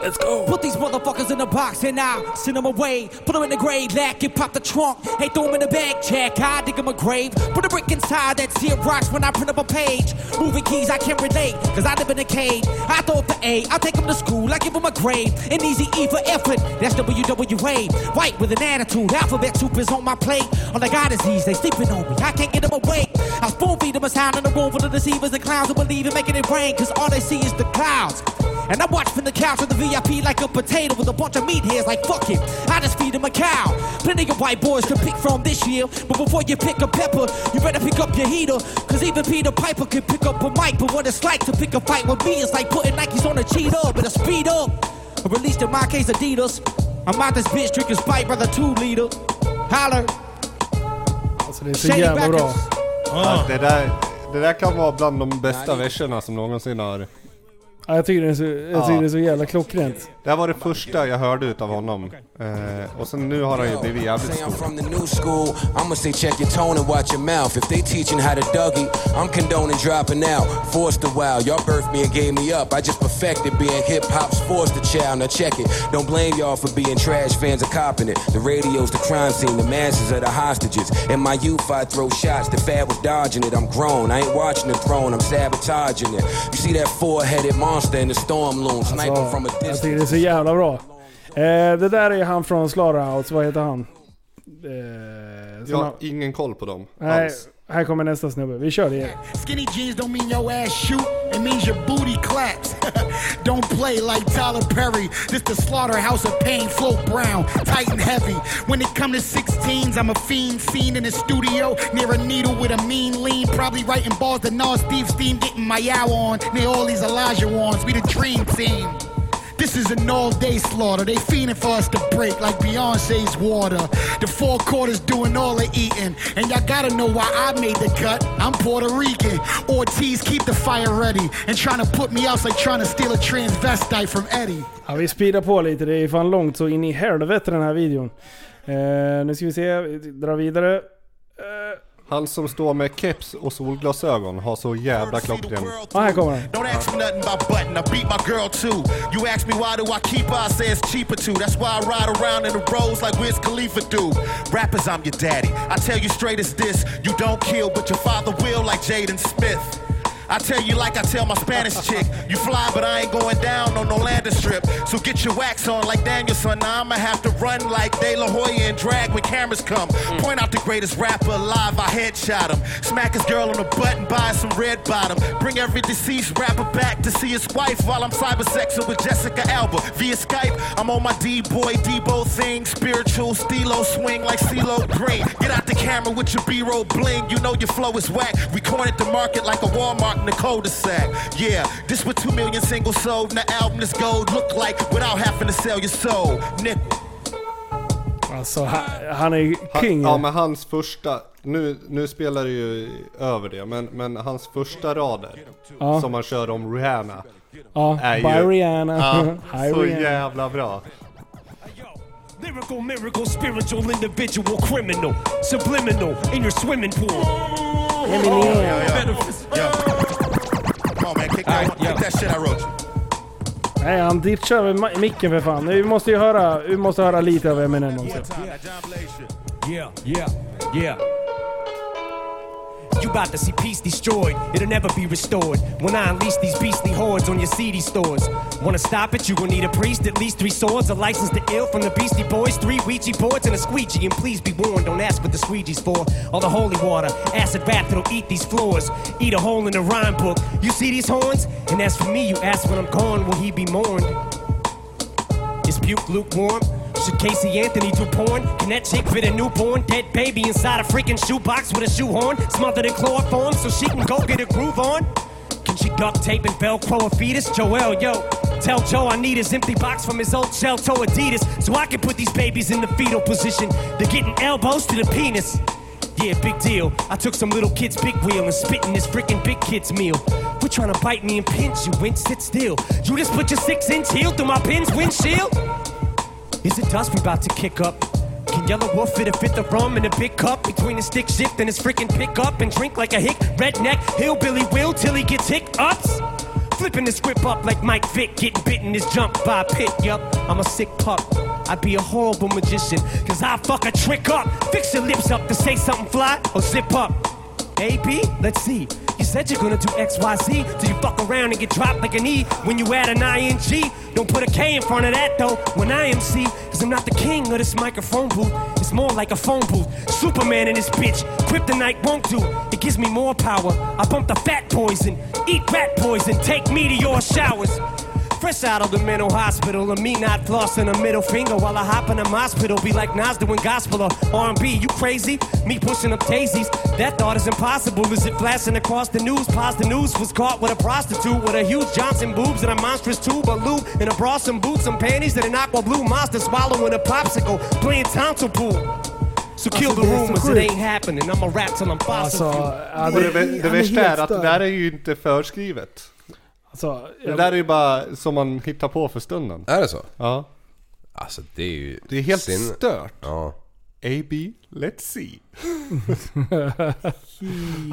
S: Let's go. Put these motherfuckers in a box and I'll send them away. Put them in the grave, lack and pop the trunk. Hey, throw them in the bag, check. I dig them a grave. Put a brick inside that rocks when I print up a page. Moving keys, I can't relate, cause I live in a cage. I throw up the A, I'll take them to school, I give them a grade. An easy E for effort, that's WWA. White with an attitude, alphabet soup is on my plate. All I got is these, they sleeping on me, I can't get them awake. I spoon feed them a sound in the room full of deceivers and clowns who believe in making it rain, cause all they see is the clouds. And I watch from the couch of the VIP like a potato with a bunch of meat meatheads like fuck it. I just feed them a cow. Plenty of white boys to pick from this year. But before you pick a pepper, you better pick up your heater. Cause even Peter Piper could pick up a mic. But what it's like to pick a fight with me is like putting Nikes on a cheetah. Better speed up. Or at least in my case, Adidas. I'm out this bitch drinking Sprite, brother, two liter. Holler.
E: Alltså det är så jävla bra.
H: Ja, det, där, det där kan vara bland de bästa verserna som någonsin har...
E: Ja, jag tycker det är så, jag tycker det är så jävla klockrent.
H: Det här var det första jag hörde utav honom. Eh, och sen nu har han ju blivit jävligt stor.
T: from the new school. I'ma say check your tone and watch your mouth. If they teaching how to Dougie, I'm condoning dropping out. Forced a while, y'all birthed me and gave me up. I just perfected being hip hop's forced a child. Now check it. Don't blame y'all for being trash fans of copping it. The radio's the crime scene, the masses are the hostages. In my youth, I throw shots. The fad was dodging it. I'm grown. I ain't watching the throne. I'm sabotaging it. You see that four-headed monster in the storm loom, sniping from a
E: Jag tycker det är så jävla bra. Eh, det där är han från Slaughterhouse, vad heter han? Eh,
H: Jag har- ingen koll på dem
E: Nej,
H: alls.
E: Här kommer nästa snubbe. Vi kör det igen.
J: Skinny jeans don't mean your ass shoot, it means your booty claps. don't play like Tyler Perry. This the slaughterhouse of pain, float brown, tight and heavy. When it come to 16s, I'm a fiend, fiend in the studio, near a needle with a mean lean. Probably writing balls that Nas Steve Steam getting my yow on. Near all these Elijah ones, we the dream team. This is an all day slaughter. They fiending for us to break like Beyonce's water. The four quarters doing all the eating. And y'all gotta know why I made the cut. I'm Puerto Rican. Ortiz, keep the fire ready. And trying to put me out like trying to steal a transvestite from Eddie.
E: Ja, vi speedar på lite. Det är fan långt så in i helvete den här videon. Eh, nu ska vi se, vi drar vidare.
H: Han som står med keps och solglasögon har så jävla klockren...
E: Ja, här kommer han.
U: Don't ask me nothing about button. I beat my girl too. You ask me why do I keep her? I say it's cheaper to. That's why I ride around in the roads like Wiz Khalifa do. Rappers, I'm your daddy. I tell you straight as this. You don't kill, but your father will, like Jaden Smith. I tell you like I tell my Spanish chick. You fly, but I ain't going down on no landing strip. So get your wax on like Danielson. Now I'ma have to run like De La Hoya and drag when cameras come. Point out the greatest rapper alive. I headshot him. Smack his girl on the butt and buy some red bottom. Bring every deceased rapper back to see his wife while I'm cybersexing with Jessica Alba via Skype. I'm on my D-boy Debo thing. Spiritual stilo swing like CeeLo Green. Get out the camera with your B-roll bling. You know your flow is whack. We cornered the market like a Walmart in the cul-de-sac. Yeah, this what two million singles sold. And the album is gold look like without having to sell your soul. Nick.
E: Alltså, han, han är king.
H: Han, ja men hans första, nu, nu spelar det ju över det, men, men hans första rader
E: Ja.
H: som han kör om Rihanna.
E: Ja,
H: är
E: by Rihanna.
H: Ja,
E: Hi,
H: så
E: Rihanna.
H: jävla bra.
V: Lyrical, miracle, spiritual, individual, criminal, subliminal in your swimming pool.
E: Nej, han ditchar med micken för fan. Vi måste ju höra, vi måste höra lite av Eminem också.
V: Yeah, yeah, yeah. You about to see peace destroyed, it'll never be restored. When I unleash these beastly hordes on your CD stores. Wanna stop it? You gon' need a priest, at least three swords, a license to ill from the Beastie Boys, three Ouija boards, and a squeegee. And please be warned, don't ask what the squeegee's for. All the holy water, acid bath that'll eat these floors. Eat a hole in the rhyme book. You see these horns? And as for me, you ask when I'm gone, will he be mourned? Is puke lukewarm? Should Casey Anthony do porn? Can that chick fit a newborn dead baby inside a freaking shoebox with a shoehorn? Smothered in chloroform so she can go get a groove on? Can she duct tape and Velcro a fetus? Joel, yo, tell Joe I need his empty box from his old shell toe Adidas so I can put these babies in the fetal position. They're getting elbows to the penis. Yeah, big deal. I took some little kid's big wheel and spit in this freaking big kid's meal. Quit trying to bite me and pinch you, winch, sit still. You just put your six inch heel through my pin's windshield? Is it dust we about to kick up? Can Yellow Wolf fit a fit the rum in a big cup between his stick shift and his freaking pickup and drink like a hick redneck hillbilly will till he gets hiccups? Flipping the script up like Mike Vick, getting bitten his jump by a pit. Yup, I'm a sick pup. I'd be a horrible magician, cause I fuck a trick up. Fix your lips up to say something fly or zip up. AB, let's see. You said you're gonna do XYZ till you fuck around and get dropped like an E when you add an ING. Don't put a K in front of that though when I MC, cause I'm not the king of this microphone booth. It's more like a phone booth. Superman in this bitch, kryptonite won't do. It gives me more power. I bump the fat poison, eat rat poison, take meteor showers. Fresh out of the mental hospital, and me not flossing a middle finger while I hop in a hospital. Be like Nas doing gospel or R&B. You crazy? Me pushing up daisies. That thought is impossible. Is it flashing across the news? Pause the news was caught with a prostitute with a huge Johnson boobs and a monstrous tube of lube and a bra, some boots, some panties, and an aqua blue monster swallowing a popsicle, playing tonsil pool. So kill
H: Alltså,
V: the
H: det är så
V: rumors, it ain't happening. I'ma rap till I'm fossil
E: Alltså,
V: fuel.
E: ja,
H: Och det, det, värsta är att det där är ju inte förskrivet.
E: Alltså,
H: Det där är ju bara som man hittar på för stunden.
F: Är det så?
H: Ja.
F: Alltså det är ju...
H: Det är helt
F: sin-
H: stört.
F: Ja.
H: AB, let's see.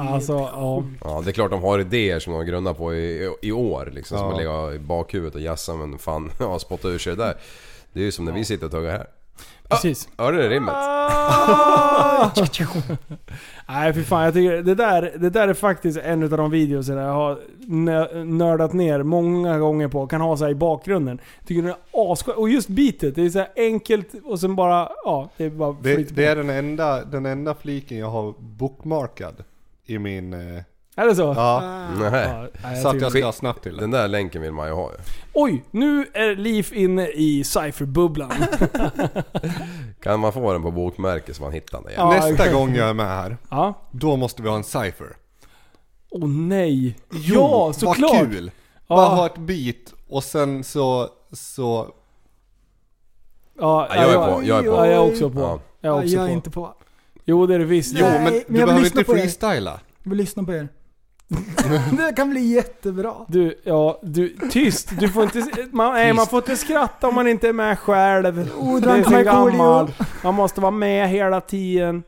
E: alltså, ja.
F: Ja, det är klart de har idéer som de grundar på i, i år liksom. Som
H: Ja.
F: har legat i bakhuvudet och jassa men fan, ja, spotta ur sig det där. Det är ju som när vi sitter och tuggar här.
E: Precis.
F: Hörde du rimmet?
E: Nej fy fan, jag tycker det där, det där är faktiskt en av de videos jag har nö- nördat ner många gånger på. Kan ha så här i bakgrunden. Tycker den är asskoj. Och just beatet, det är så här enkelt och sen bara, ja, det är bara
H: Det,
E: flyter på.
H: det är den enda, den enda fliken jag har bookmarkad i min... eh,
E: Är det så?
H: Ja.
E: Ja,
F: Nej.
E: jag
H: så att
E: tycker-
H: jag ska snabbt till
F: Den där länken vill man ju ha ju.
E: Oj, nu är Liv inne i cypherbubblan.
F: Kan man få den på bokmärke så man hittar den
E: Ja,
H: Nästa
E: exakt.
H: gång jag är med här,
E: Ja.
H: då måste vi ha en cypher.
E: Åh nej. Ja, såklart.
H: Vad kul!
E: Ja.
H: Bara ha ett beat och sen så, så...
E: Ja,
F: Ja, jag är på, jag är på.
E: Ja, jag är också på.
F: Ja.
E: Jag är också
A: jag är
E: på.
A: inte på.
E: Jo det är det visst.
H: Jo,
A: Nej,
H: men
A: men
H: du
A: jag vill
H: behöver
A: lyssna
H: inte
A: på er.
H: freestyla.
A: Jag vill lyssna på er. det kan bli jättebra.
E: Du, ja, du, tyst. Du får inte, man, nej, man får inte skratta om man inte är med själv.
A: Oh,
E: det är
A: drank
E: så
A: Markoolio.
E: gammal. Man måste vara med hela tiden.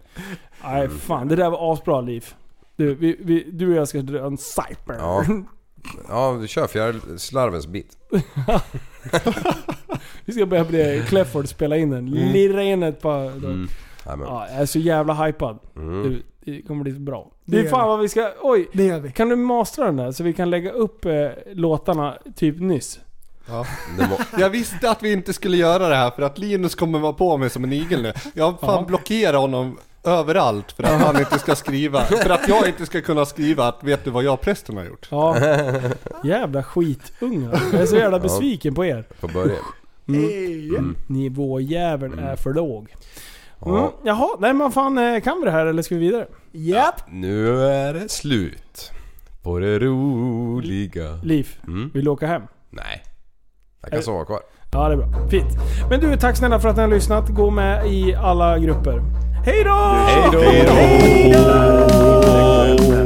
E: Nej fan, det där var asbra liv. Du, vi, vi, du och jag ska dra en cyper.
F: Ja. Ja, du kör fjärilslarvens bit.
E: Vi ska börja bli Clefford spela in den.
F: Mm.
E: Lirra in ett par...
F: Mm. Jajamän.
E: Ja, jag är så jävla hypad.
F: Mm.
E: Du, kommer bli bra.
A: Det
E: Det är fan
A: vi.
E: vad vi ska... Oj!
A: Det gör vi.
E: Kan du mastra den där så vi kan lägga upp eh, låtarna typ nyss?
H: Ja.
F: Det må,
H: Jag visste att vi inte skulle göra det här för att Linus kommer vara på mig som en igel nu. Jag fan
E: Ja.
H: blockerat honom överallt för att han inte ska skriva. För att jag inte ska kunna skriva att vet du vad jag och prästen har gjort?
E: Ja. Jävla skitungar. Jag är så jävla besviken på er.
F: får börja.
E: Mm. Nivåjäveln är för låg. Mm.
F: Ja.
E: Jaha, nej men fan eh, kan vi det här eller ska vi vidare?
A: Japp.
F: Nu är det slut på det roliga.
E: Liv,
F: Mm.
E: vill du åka hem?
F: Nej. Jag kan sova kvar.
E: Ja det är bra. Fint. Men du, tack snälla för att ni har lyssnat. Gå med i alla grupper. Hej då!
F: Hej då!